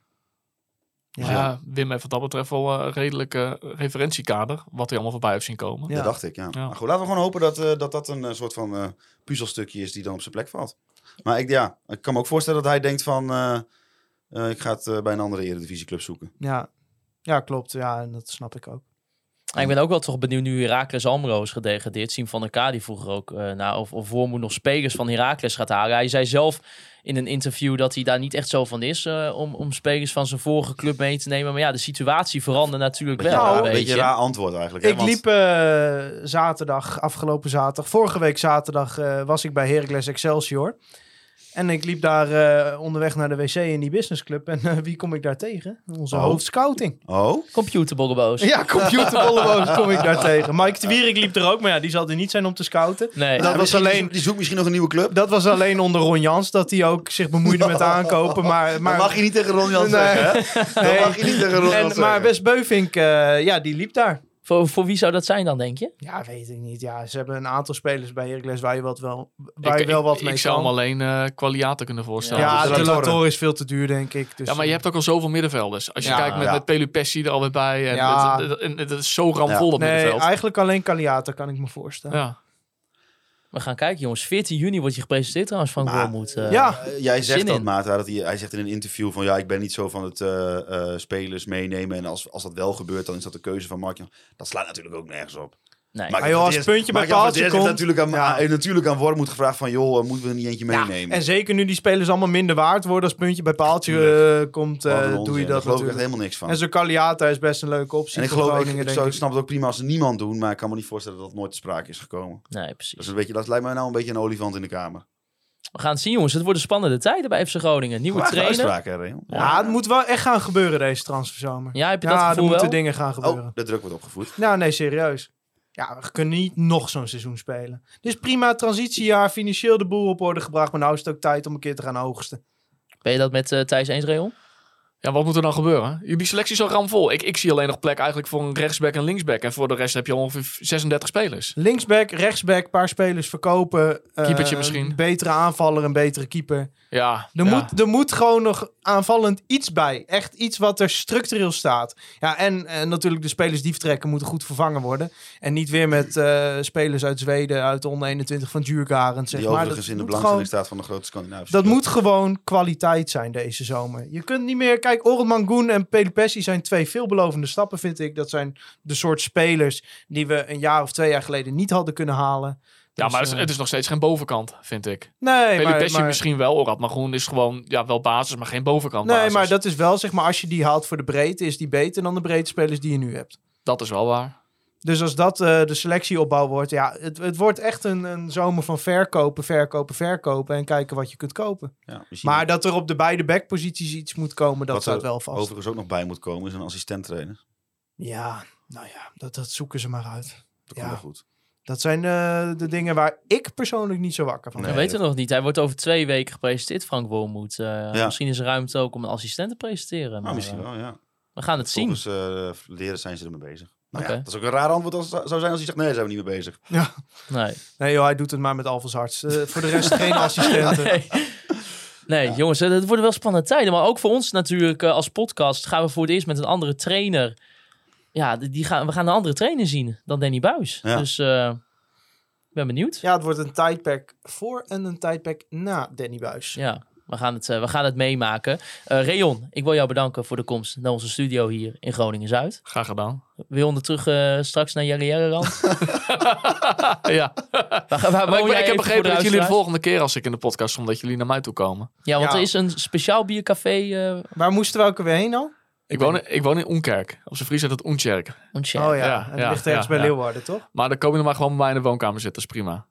Ja. Ja. Wim heeft wat dat betreft wel eh, een redelijke referentiekader, wat hij allemaal voorbij heeft zien komen. Ja. Dat dacht ik, ja. Ja. Maar goed, laten we gewoon hopen dat eh, dat, dat een eh, soort van eh, puzzelstukje is die dan op zijn plek valt. Maar ik, ja, ik kan me ook voorstellen dat hij denkt van... eh, ik ga het eh, bij een andere eredivisieclub zoeken. Ja. ja, klopt. Ja, en dat snap ik ook. Nou, ik ben ook wel toch benieuwd nu Heracles Almelo is gedegradeerd. Siem van der K die vroeger ook eh naar of, of Wormoed nog spelers van Heracles gaat halen. Hij zei zelf in een interview dat hij daar niet echt zo van is eh, om, om spelers van zijn vorige club mee te nemen. Maar ja, de situatie verandert natuurlijk Beetje, wel raar, een beetje beetje. raar antwoord eigenlijk. hè, Ik want- liep eh, zaterdag, afgelopen zaterdag, vorige week zaterdag eh, was ik bij Heracles Excelsior. En ik liep daar eh, onderweg naar de wc in die businessclub. En eh, wie kom ik daar tegen? Onze Oh. hoofdscouting. Oh, Computerbollenboos. Ja, computerbollenboos kom ik daar tegen. Mike de Wierik liep er ook, maar ja, die zal er niet zijn om te scouten. Nee. Dat Ja, was alleen- die zoekt- misschien nog een nieuwe club. Dat was alleen onder Ron Jans, dat hij ook zich bemoeide met [laughs] aankopen. Maar, Maar maar, mag je niet tegen Ron Jans Nee. zeggen, hè? Dat Nee. mag je niet tegen Ron en, Jans maar zeggen. Wes Beuvink, eh, ja, die liep daar. Voor, voor wie zou dat zijn dan, denk je? Ja, weet ik niet. Ja, ze hebben een aantal spelers bij Heracles waar je, wat wel, waar Ik- je wel ik- wat ik, mee zou kan. hem alleen eh Qualiaten kunnen voorstellen. Ja, de de Latoren. Latour is veel te duur, denk ik. Dus, Ja, maar je hebt ook al zoveel middenvelders. Als je Ja. kijkt met, Ja. met Pelu Pessi er alweer bij. En Ja. het, het, het- het is zo ramvol dat Nee, middenveld. eigenlijk alleen Caliata kan ik me voorstellen. Ja. We gaan kijken, jongens. 14 juni wordt je gepresenteerd trouwens van Wormoed. eh. ja. Eh, jij zegt dat, in. Maat, dat hij, hij zegt in een interview van ja, ik ben niet zo van het eh, eh, spelers meenemen. En als, als dat wel gebeurt, dan is dat de keuze van Mark. Dat slaat natuurlijk ook nergens op. Nee. Maar Maar joh, als het puntje bij paaltje komt... natuurlijk aan, Ja. heeft natuurlijk aan Wormoed gevraagd van joh, eh, moeten we er niet eentje Ja, meenemen? en zeker nu die spelers allemaal minder waard worden als puntje bij paaltje eh, komt, eh, onzin. doe je Daar dat geloof ik echt natuurlijk. helemaal niks van. En zo'n Caliata is best een leuke optie En ik geloof, ik, snap het ook prima als er niemand doen, maar ik kan me niet voorstellen dat het nooit te sprake is gekomen. nee, precies. Dat, is een beetje, dat lijkt mij nou een beetje een olifant in de kamer. We gaan het zien, jongens. Het worden spannende tijden bij FC Groningen. Nieuwe trainer. Ja, het moet wel echt gaan gebeuren deze transferzomer. Ja, heb je dat Ja, er moeten dingen gaan gebeuren. Oh, de druk wordt opgevoed. Nou, nee, serieus. Ja, we kunnen niet nog zo'n seizoen spelen. Dit is prima transitiejaar, financieel de boel op orde gebracht. Maar nou is het ook tijd om een keer te gaan oogsten. Ben je dat met eh, Thijs eens, Reon? Ja, wat moet er dan gebeuren? Die selectie is al ramvol. Ik, ik zie alleen nog plek eigenlijk voor een rechtsback en linksback. En voor de rest heb je ongeveer 36 spelers. Linksback, rechtsback, paar spelers verkopen. eh, Keepertje misschien. Een betere aanvaller, een betere keeper. Ja, Er, ja. moet, er moet gewoon nog aanvallend iets bij. Echt iets wat er structureel staat. Ja, en, en natuurlijk de spelers die vertrekken moeten goed vervangen worden. En niet weer met eh, spelers uit Zweden, uit de onder 21 van Djurgården. Zeg Die maar. overigens in de belangstelling staat van de grote Scandinavische Dat moet gewoon kwaliteit zijn deze zomer. Je kunt niet meer... Kijk, Orel Mangoen en Pelupessi zijn twee veelbelovende stappen, vind ik. Dat zijn de soort spelers die we een jaar of twee jaar geleden niet hadden kunnen halen. Ja, Dus, maar het is, eh, het is nog steeds geen bovenkant, vind ik. Nee, maar, misschien wel, Orad maar groen is gewoon ja, wel basis, maar geen bovenkant nee, basis. maar dat is wel, zeg maar, als je die haalt voor de breedte, is die beter dan de breedte spelers die je nu hebt. dat is wel waar. Dus als dat eh, de selectieopbouw wordt, ja, het, het wordt echt een, een zomer van verkopen, verkopen, verkopen en kijken wat je kunt kopen. Ja, misschien Maar dat er op de beide backposities iets moet komen, dat Wat staat wel vast. overigens ook nog bij moet komen is een assistent trainer. Ja, nou ja, dat, dat zoeken ze maar uit. Dat Ja. komt wel goed. Dat zijn eh, de dingen waar ik persoonlijk niet zo wakker van Nee. We ben. weten nog niet. Hij wordt over twee weken gepresenteerd, Frank Wormoed. Eh, Ja. Misschien is er ruimte ook om een assistent te presenteren. Nou, maar, misschien eh, wel, ja. we gaan het zien. Volgens eh, leren zijn ze ermee bezig. Nou ja, dat is ook een raar antwoord als zou zijn als hij zegt nee, daar zijn we niet mee bezig. [laughs] Ja. Nee. Nee joh, hij doet het maar met Alphas Harts. Eh, voor de rest geen [laughs] [laughs] assistenten. Nee, nee jongens, het worden wel spannende tijden. Maar ook voor ons natuurlijk eh, als podcast gaan we voor het eerst met een andere trainer. Ja, die gaan, we gaan een andere trainer zien dan Danny Buis. Ja. Dus eh, ik ben benieuwd. Ja, het wordt een tijdpack voor en een tijdpack na Danny Buis. Ja, we gaan het, eh, we gaan het meemaken. Eh Reon, ik wil jou bedanken voor de komst naar onze studio hier in Groningen-Zuid. Graag gedaan. Wil je onder terug eh, straks naar Jarrière-rand? [laughs] [laughs] ja. waar, waar, Maar ik, ik heb begrepen dat jullie de volgende keer als ik in de podcast kom, dat jullie naar mij toe komen. Ja, want Ja. er is een speciaal biercafé. eh Waar moesten we ook weer heen dan? Ik woon, in- ik woon in Oenkerk. Op zijn Fries heet het want Oh ja, Ja, en die ja, ligt ergens ja, bij ja. Leeuwarden, toch? Maar dan kom je nog maar gewoon bij mij in de woonkamer zitten, dat is prima.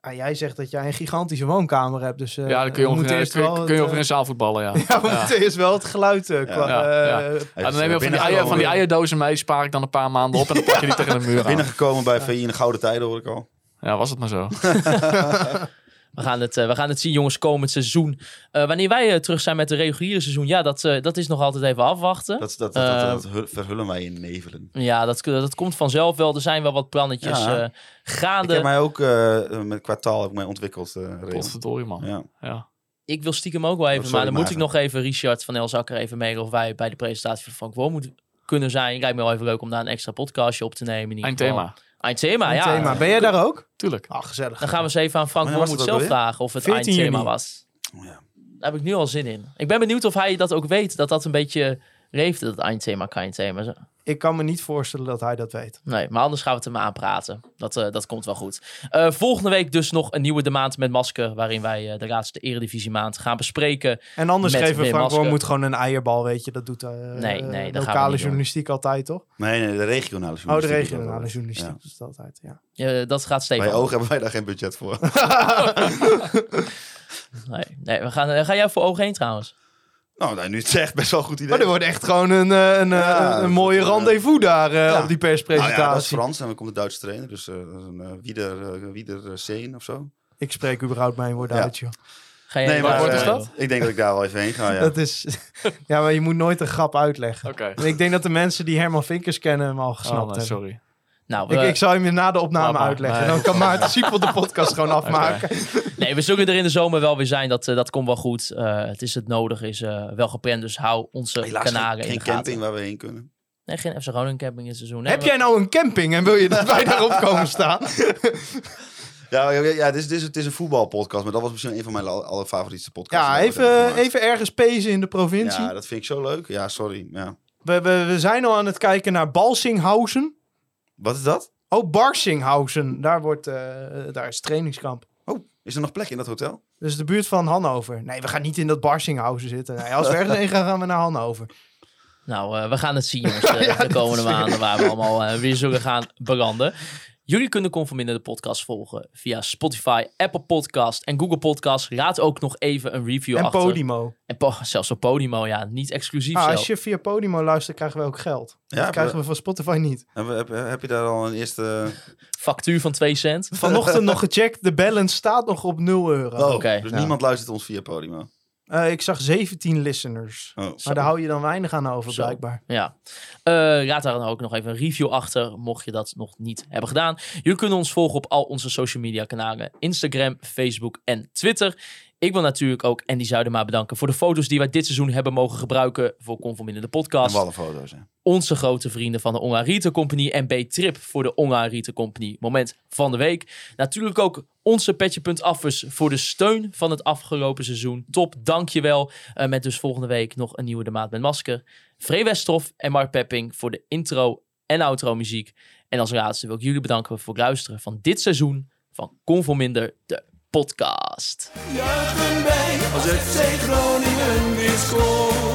Ah, jij zegt dat jij een gigantische woonkamer hebt, dus eh, ja, dan kun je ongeveer, eerst kun, je- kun het, je eh, over in zaal voetballen, ja. [laughs] Ja, moeten eerst wel het geluid eh, kwa- Ja, ja. eh, Ja, dan neem je van die, eier, van die eierdozen mee, spaar ik dan een paar maanden op en dan pak je die [laughs] tegen de muur aan. Binnengekomen bij VI in de gouden tijden hoor ik al. Ja, was het maar zo. [laughs] We gaan, het, eh, we gaan het zien, jongens, komend seizoen. Eh, wanneer wij eh, terug zijn met de reguliere seizoen, ja, dat, eh, dat is nog altijd even afwachten. Dat, dat, dat, dat, dat hu- verhullen wij in nevelen. Ja, dat, dat komt vanzelf wel. Er zijn wel wat plannetjes Ja. eh, Ik gaande. heb mij ook eh, met kwartaal ook mee ontwikkeld. eh. Potverdorie, man. ja. Ja. Ik wil stiekem ook wel even, Oh, sorry, maar dan moet ik nog even Richard van Elzakker even mailen of wij bij de presentatie van Frank Woon moeten kunnen zijn. Lijkt me wel even leuk om daar een extra podcastje op te nemen. in ieder Eindthema. geval. Eindthema, ja. thema. Ben jij daar ook? Tuurlijk. Ah, gezellig. Dan gaan we eens even aan Frank Wormoed zelf vragen of het 14 eindthema was. Oh, ja. Daar heb ik nu al zin in. Ik ben benieuwd of hij dat ook weet, dat dat een beetje leeft, dat eindthema, eindthema. Ik kan me niet voorstellen dat hij dat weet. Nee, maar anders gaan we het hem aanpraten. Dat, eh, dat komt wel goed. Eh, volgende week dus nog een nieuwe De Maand met Masker, waarin wij eh, de laatste Eredivisie maand gaan bespreken. En anders Met geven we Frank Masker. moet gewoon een eierbal, weet je. Dat doet eh Nee, nee, dat lokale doen. journalistiek altijd, toch? Nee, nee, de regionale Oh, de journalistiek. regionale journalistiek Ja. is het altijd, ja. Dat gaat Bij Stefan. oog hebben wij daar geen budget voor. [laughs] Nee, nee we gaan, ga jij voor oog heen trouwens? Nou, nee, nu is het echt best wel een goed idee. Maar er wordt echt gewoon een, eh, een, eh, Ja, een, mooie rendezvous daar eh, Ja. op die Nou perspresentatie. ja, dat is Frans en dan komt de Duitse trainer. Dus eh, dat is een uh, Wieder, Wieder Seen of zo. Ik spreek überhaupt mijn woord Ja. uit, joh. Ga jij Nee, maar woord is dat? ik denk dat ik daar wel even heen ga. Ja. Dat is... [laughs] ja, maar je moet nooit een grap uitleggen. Oké. Ik denk dat de mensen die Herman Vinkers kennen hem al gesnapt Oh, nee, hebben. sorry. Nou, Ik, we, ik zal hem je na de opname maar. uitleggen. Dan kan Maarten [laughs] Siepel de podcast gewoon afmaken. nee, we zullen er in de zomer wel weer zijn. Dat, eh, dat komt wel goed. Eh, het is het nodig, is eh, wel gepland. Dus hou onze Helaas kanalen geen, in geen de gaten. camping waar we heen kunnen. Nee, geen FC Groningen camping in het seizoen. Nee, Heb we- jij nou een camping en wil je dat wij daarop komen staan? [laughs] Ja, ja, ja het, is, het, is, het is een voetbalpodcast, maar dat was misschien een van mijn aller- allerfavorietste podcasts. Ja, even, even ergens pezen in de provincie. Ja, dat vind ik zo leuk. Ja, sorry. Ja. We, we, we zijn al aan het kijken naar Balsinghausen. Wat is dat? Oh, Barsinghausen. Daar, wordt, eh, daar is trainingskamp. Oh, is er nog plek in dat hotel? Dus de buurt van Hannover. Nee, we gaan niet in dat Barsinghausen zitten. Nee, als we ergens heen gaan, gaan we naar Hannover. Nou, eh, we gaan het zien, jongens, [laughs] de, Ja, de dit komende is weer- maanden waar we allemaal eh, weer zullen gaan belanden. Jullie kunnen Conforminder de podcast volgen via Spotify, Apple Podcast en Google Podcast. Raad ook nog even een review en achter. Podimo. En po- [laughs] zelfs op Podimo, ja, niet exclusief Ah, als je via Podimo luistert, krijgen we ook geld. Ja, dat krijgen we van Spotify niet. Heb, heb, heb je daar al een eerste... Factuur van 2 cent. Vanochtend nog gecheckt. De balance staat nog op 0 euro. Oh, Oké. dus Ja. niemand luistert ons via Podimo. Eh, ik zag 17 listeners. Oh. Maar daar hou je dan weinig aan over, Zo. blijkbaar. Ja. Eh raad daar dan ook nog even een review achter, mocht je dat nog niet hebben gedaan. Jullie kunnen ons volgen op al onze social media kanalen. Instagram, Facebook en Twitter. Ik wil natuurlijk ook Andy Zuidema bedanken voor de foto's die wij dit seizoen hebben mogen gebruiken voor Conform in de En podcast. wallenfoto's, hè. Onze grote vrienden van de Retail Company en B-Trip voor de Retail Company moment van de week. Natuurlijk ook onze Petje.affers voor de steun van het afgelopen seizoen. Top, dankjewel. Uh, met dus volgende week nog een nieuwe De Maat met Masker. Free Westroff en Mark Pepping voor de intro en outro muziek. En als laatste wil ik jullie bedanken voor het luisteren van dit seizoen van Conforminder, de podcast. Als FC Groningen weer scoort.